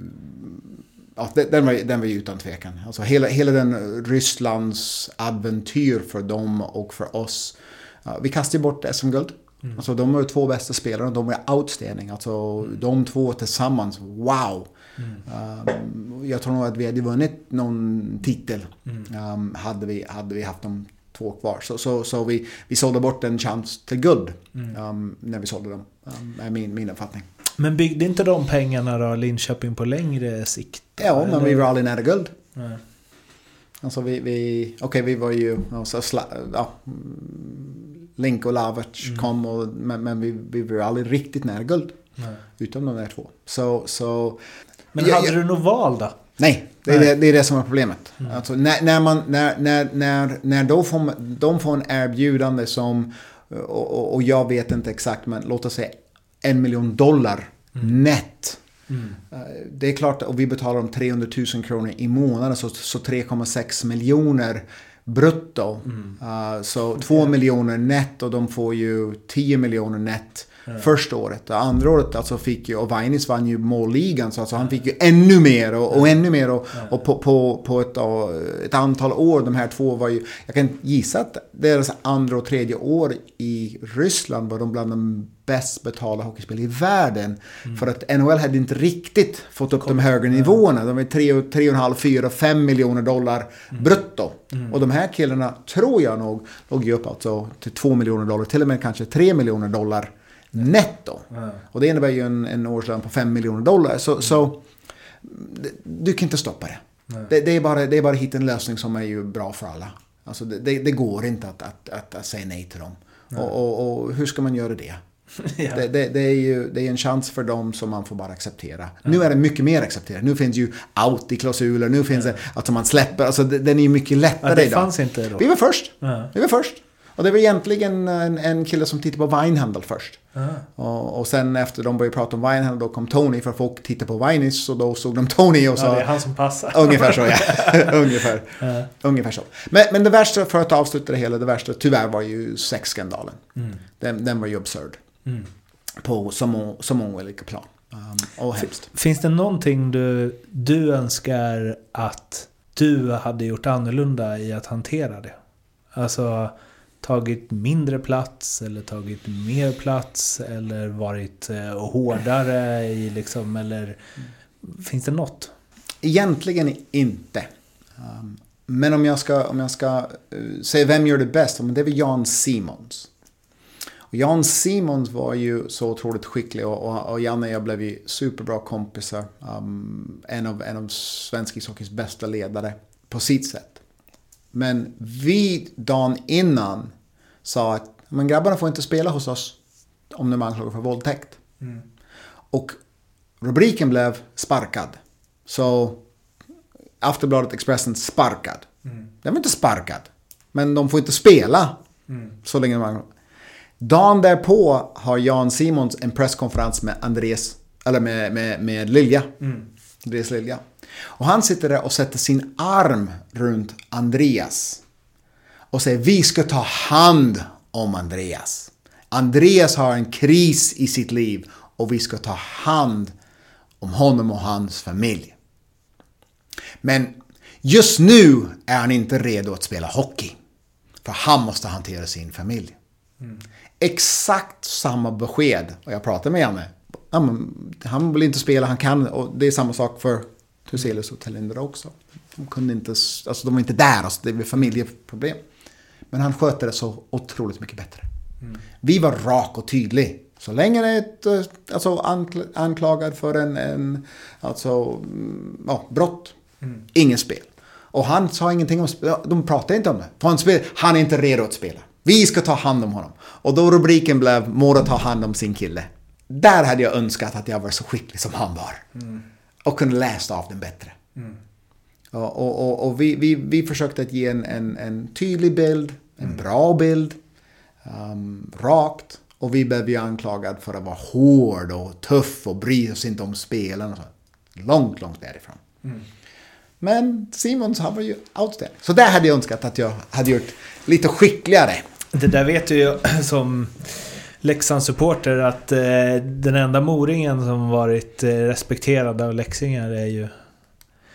Ja, den, var, den var ju utan tvekan. Alltså hela, hela den Rysslands äventyr för dem och för oss. Ja, vi kastade bort SM-guld. Alltså de var ju två bästa spelarna, de var outstanding. Alltså de två tillsammans, wow. Um, jag tror nog att vi hade vunnit någon titel. Um, hade, vi, hade vi haft de två kvar. Så, så, så vi, vi sålde bort en chans till guld. Um, när vi sålde dem. Um, är min, min uppfattning. Men byggde inte de pengarna då Linköping på längre sikt? Ja, men vi var aldrig nära guld. Nej. Alltså vi, vi okej vi var ju, alltså, sla, ja, mm, Link och Laverts kom och, men, men vi, vi var aldrig riktigt nära guld. Nej. Utom de där två. Så, så Men hade ja. du något val då? Nej, det är. Det, det är det som är problemet. Alltså, när, när, man, när, när, när, när de, får, de får en erbjudande som, och, och, jag vet inte exakt, men låt oss säga en miljon dollar net. Eh, Det är klart, och vi betalar dem 300 000 kronor i månaden, så, så 3,6 miljoner brutto. Eh, så 2 miljoner net och de får ju 10 miljoner net. Första året. Och andra året alltså fick ju, och Vainis vann ju målligan så alltså han fick ju ännu mer och, och ännu mer. Och, och på, på, på ett, ett antal år, de här två var ju, jag kan gissa att deras andra och tredje år i Ryssland var de bland de bäst betalda hockeyspel i världen. Mm. För att NHL hade inte riktigt fått upp Kom. de högre nivåerna. De var 3,5, 4, 5 miljoner dollar mm. brutto. Mm. Och de här killarna tror jag nog låg ju upp alltså till 2 miljoner dollar, till och med kanske 3 miljoner dollar netto. Och det innebär ju en, en årslön på 5 miljoner dollar. Så, mm. så du kan inte stoppa det. Det, det, är bara, det är bara att hitta en lösning som är ju bra för alla. Alltså det, det, det går inte att, att, att, att, säga nej till dem. Och, och, och, hur ska man göra det? *laughs* ja. det, det, det, är ju det är en chans för dem som man får bara acceptera. Ja. Nu är det mycket mer accepterat. Nu finns ju out-klausuler, nu finns ja. det att alltså man släpper, alltså den är ju mycket lättare ja, det idag. fanns inte då. Vi var först. Vi var först. Och det var egentligen en, en kille som tittade på Winehandel först. Och, och, sen efter de började prata om Winehandel då kom Tony för folk tittade på Vinis och då såg de Tony och sa... Ja, det är han som passar. Ungefär så, ja. *laughs* *laughs* ungefär. Ja. ungefär så. Men, men det värsta, för att avsluta det hela, det värsta tyvärr var ju sexskandalen. Mm. Den, den var ju absurd. Mm på så, så många olika plan. Um, och hemskt. Finns det någonting du, du önskar att du hade gjort annorlunda i att hantera det? Alltså tagit mindre plats eller tagit mer plats eller varit eh, hårdare i liksom eller finns det något? Egentligen inte. Um, men om jag ska, om jag ska uh, säga vem gör det bäst, det är väl Jan Simons. Och Jan Simons var ju så otroligt skicklig och, och, och Janne och jag blev ju superbra kompisar. Um, en, av, en av svensk ishockeys bästa ledare på sitt sätt. Men vi dagen innan sa att men grabbarna får inte spela hos oss om de är anklagade för våldtäkt. Mm. Och rubriken blev sparkad. Så Aftonbladet Expressen sparkad. Mm. Den var inte sparkad. Men de får inte spela mm. så länge de är Dagen därpå har Jan Simons en presskonferens med Andres, eller med, med, med Lilja. Mm. Andreas Lilja. Och han sitter där och sätter sin arm runt Andreas. Och säger vi ska ta hand om Andreas. Andreas har en kris i sitt liv och vi ska ta hand om honom och hans familj. Men just nu är han inte redo att spela hockey. För han måste hantera sin familj. Mm exakt samma besked. Och jag pratade med Janne. Han vill inte spela, han kan. Och det är samma sak för Telinder också. De kunde inte, alltså de var inte där, alltså det var familjeproblem. Men han sköter det så otroligt mycket bättre. Mm. Vi var rak och tydlig. Så länge det är ett, eh, alltså anklagad för en, en alltså, mm, ja, brott, mm. ingen spel. Och han sa ingenting om spel, de pratade inte om det. han, spel, han är inte redo att spela. Vi ska ta hand om honom. Och då rubriken blev Mora tar hand om sin kille. Där hade jag önskat att jag var så skicklig som han var. Mm. Och kunde läsa av den bättre. Mm. Och, och, och, och, vi, vi, vi försökte att ge en, en, en tydlig bild, en mm. bra bild, um, rakt. Och vi blev ju anklagade för att vara hård och tuff och bry oss inte om spelen. Långt, långt därifrån. Mm. Men Simons han var ju outstanding. Så där hade jag önskat att jag hade gjort lite skickligare. Det där vet du ju *clears throat* som Leksandssupporter att eh, den enda moringen som varit eh, respekterad av leksingar är ju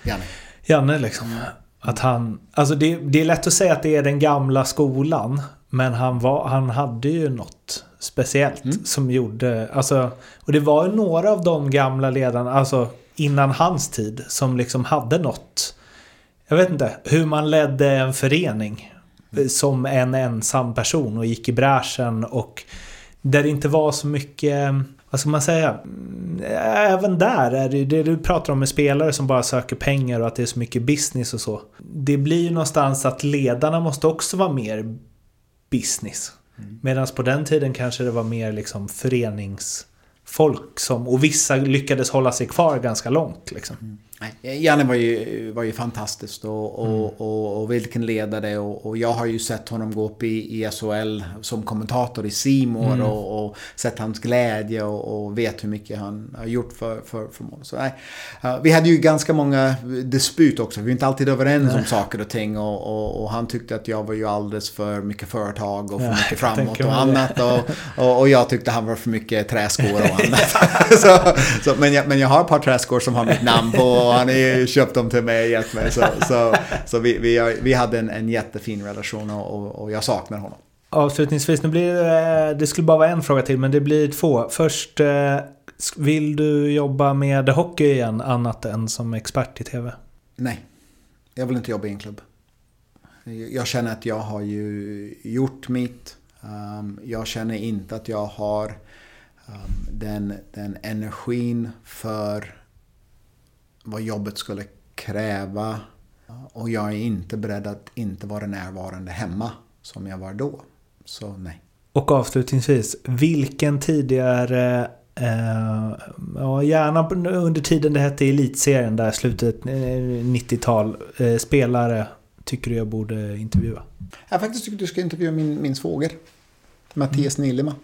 Janne. Janne liksom. Att han, alltså det, det, är lätt att säga att det är den gamla skolan. Men han, var, han hade ju något speciellt mm. som gjorde... Alltså, och det var ju några av de gamla ledarna, alltså innan hans tid, som liksom hade något... Jag vet inte, hur man ledde en förening som en ensam person och gick i bräschen och där det inte var så mycket vad ska man säga? Även där är det det du pratar om med spelare som bara söker pengar och att det är så mycket business och så. Det blir ju någonstans att ledarna måste också vara mer business. Mm. Medan på den tiden kanske det var mer liksom föreningsfolk som... Och vissa lyckades hålla sig kvar ganska långt liksom. Mm. Janne var ju, var ju fantastisk och, och, mm. och, och, vilken ledare och, och, jag har ju sett honom gå upp i, i SHL som kommentator i Simor mm. och, och, sett hans glädje och, vet hur mycket han har gjort för, för, för mål. Så, nej. vi hade ju ganska många disput också, vi var inte alltid överens nej. om saker och ting och, han tyckte att jag var ju alldeles för mycket företag och för ja, mycket framåt och annat och, jag tyckte han var för mycket träskor och *laughs* annat. *laughs* så, så, men, jag, men jag har ett par träskor som har mitt namn på han har ju köpt dem till mig och gett mig. Så, så, så vi, vi, vi hade en, en jättefin relation och, och jag saknar honom. Avslutningsvis, nu blir det, det skulle bara vara en fråga till men det blir två. Först, eh, vill du jobba med hockey igen annat än som expert i TV? Nej, jag vill inte jobba i en klubb. Jag känner att jag har ju gjort mitt. Um, jag känner inte att jag har um, den, den energin för vad jobbet skulle kräva. Och jag är inte beredd att inte vara närvarande hemma som jag var då. Så nej. Och avslutningsvis, vilken tidigare Eh, ja, gärna under tiden det hette Elitserien, där slutet 90-tal. Eh, eh, spelare tycker du jag borde intervjua? Jag faktiskt tycker du ska intervjua min, min svåger. Mattias mm. Nilema.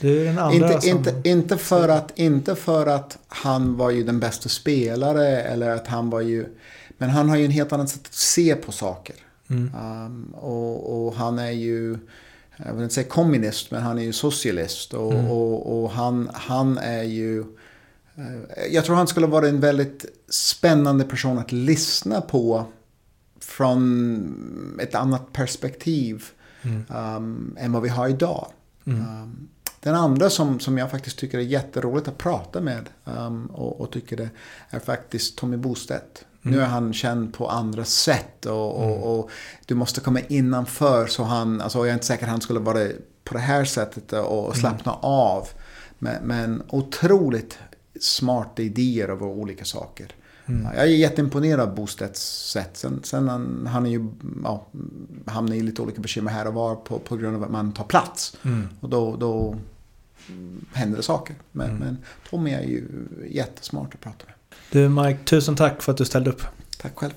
Du är den andra inte, som... inte, inte, för att, inte för att han var ju den bästa spelare eller att han var ju... Men han har ju en helt annan sätt att se på saker. Mm. Um, och, och, han är ju, jag vill inte säga kommunist, men han är ju socialist. Och, mm. och, och, han, han är ju... Uh, jag tror han skulle vara en väldigt spännande person att lyssna på från ett annat perspektiv mm. um, än vad vi har idag. Mm. Um, den andra som, som jag faktiskt tycker är jätteroligt att prata med um, och, och, tycker det är faktiskt Tommy Bostedt. Mm. Nu är han känd på andra sätt och, mm. och, du måste komma innanför så han, alltså jag är inte säker att han skulle vara på det här sättet och mm. slappna mm. av. Men, men otroligt smarta idéer över olika saker. Mm. Jag är jätteimponerad av Bostedts sätt. Sen, sen han, han är ju, ja, hamnar i lite olika bekymmer här och var på, på grund av att man tar plats. Mm. Och då, då händer det saker. Men, mm. men Tommy är ju jättesmart att prata med. Du Mike, tusen tack för att du ställde upp. Tack själv.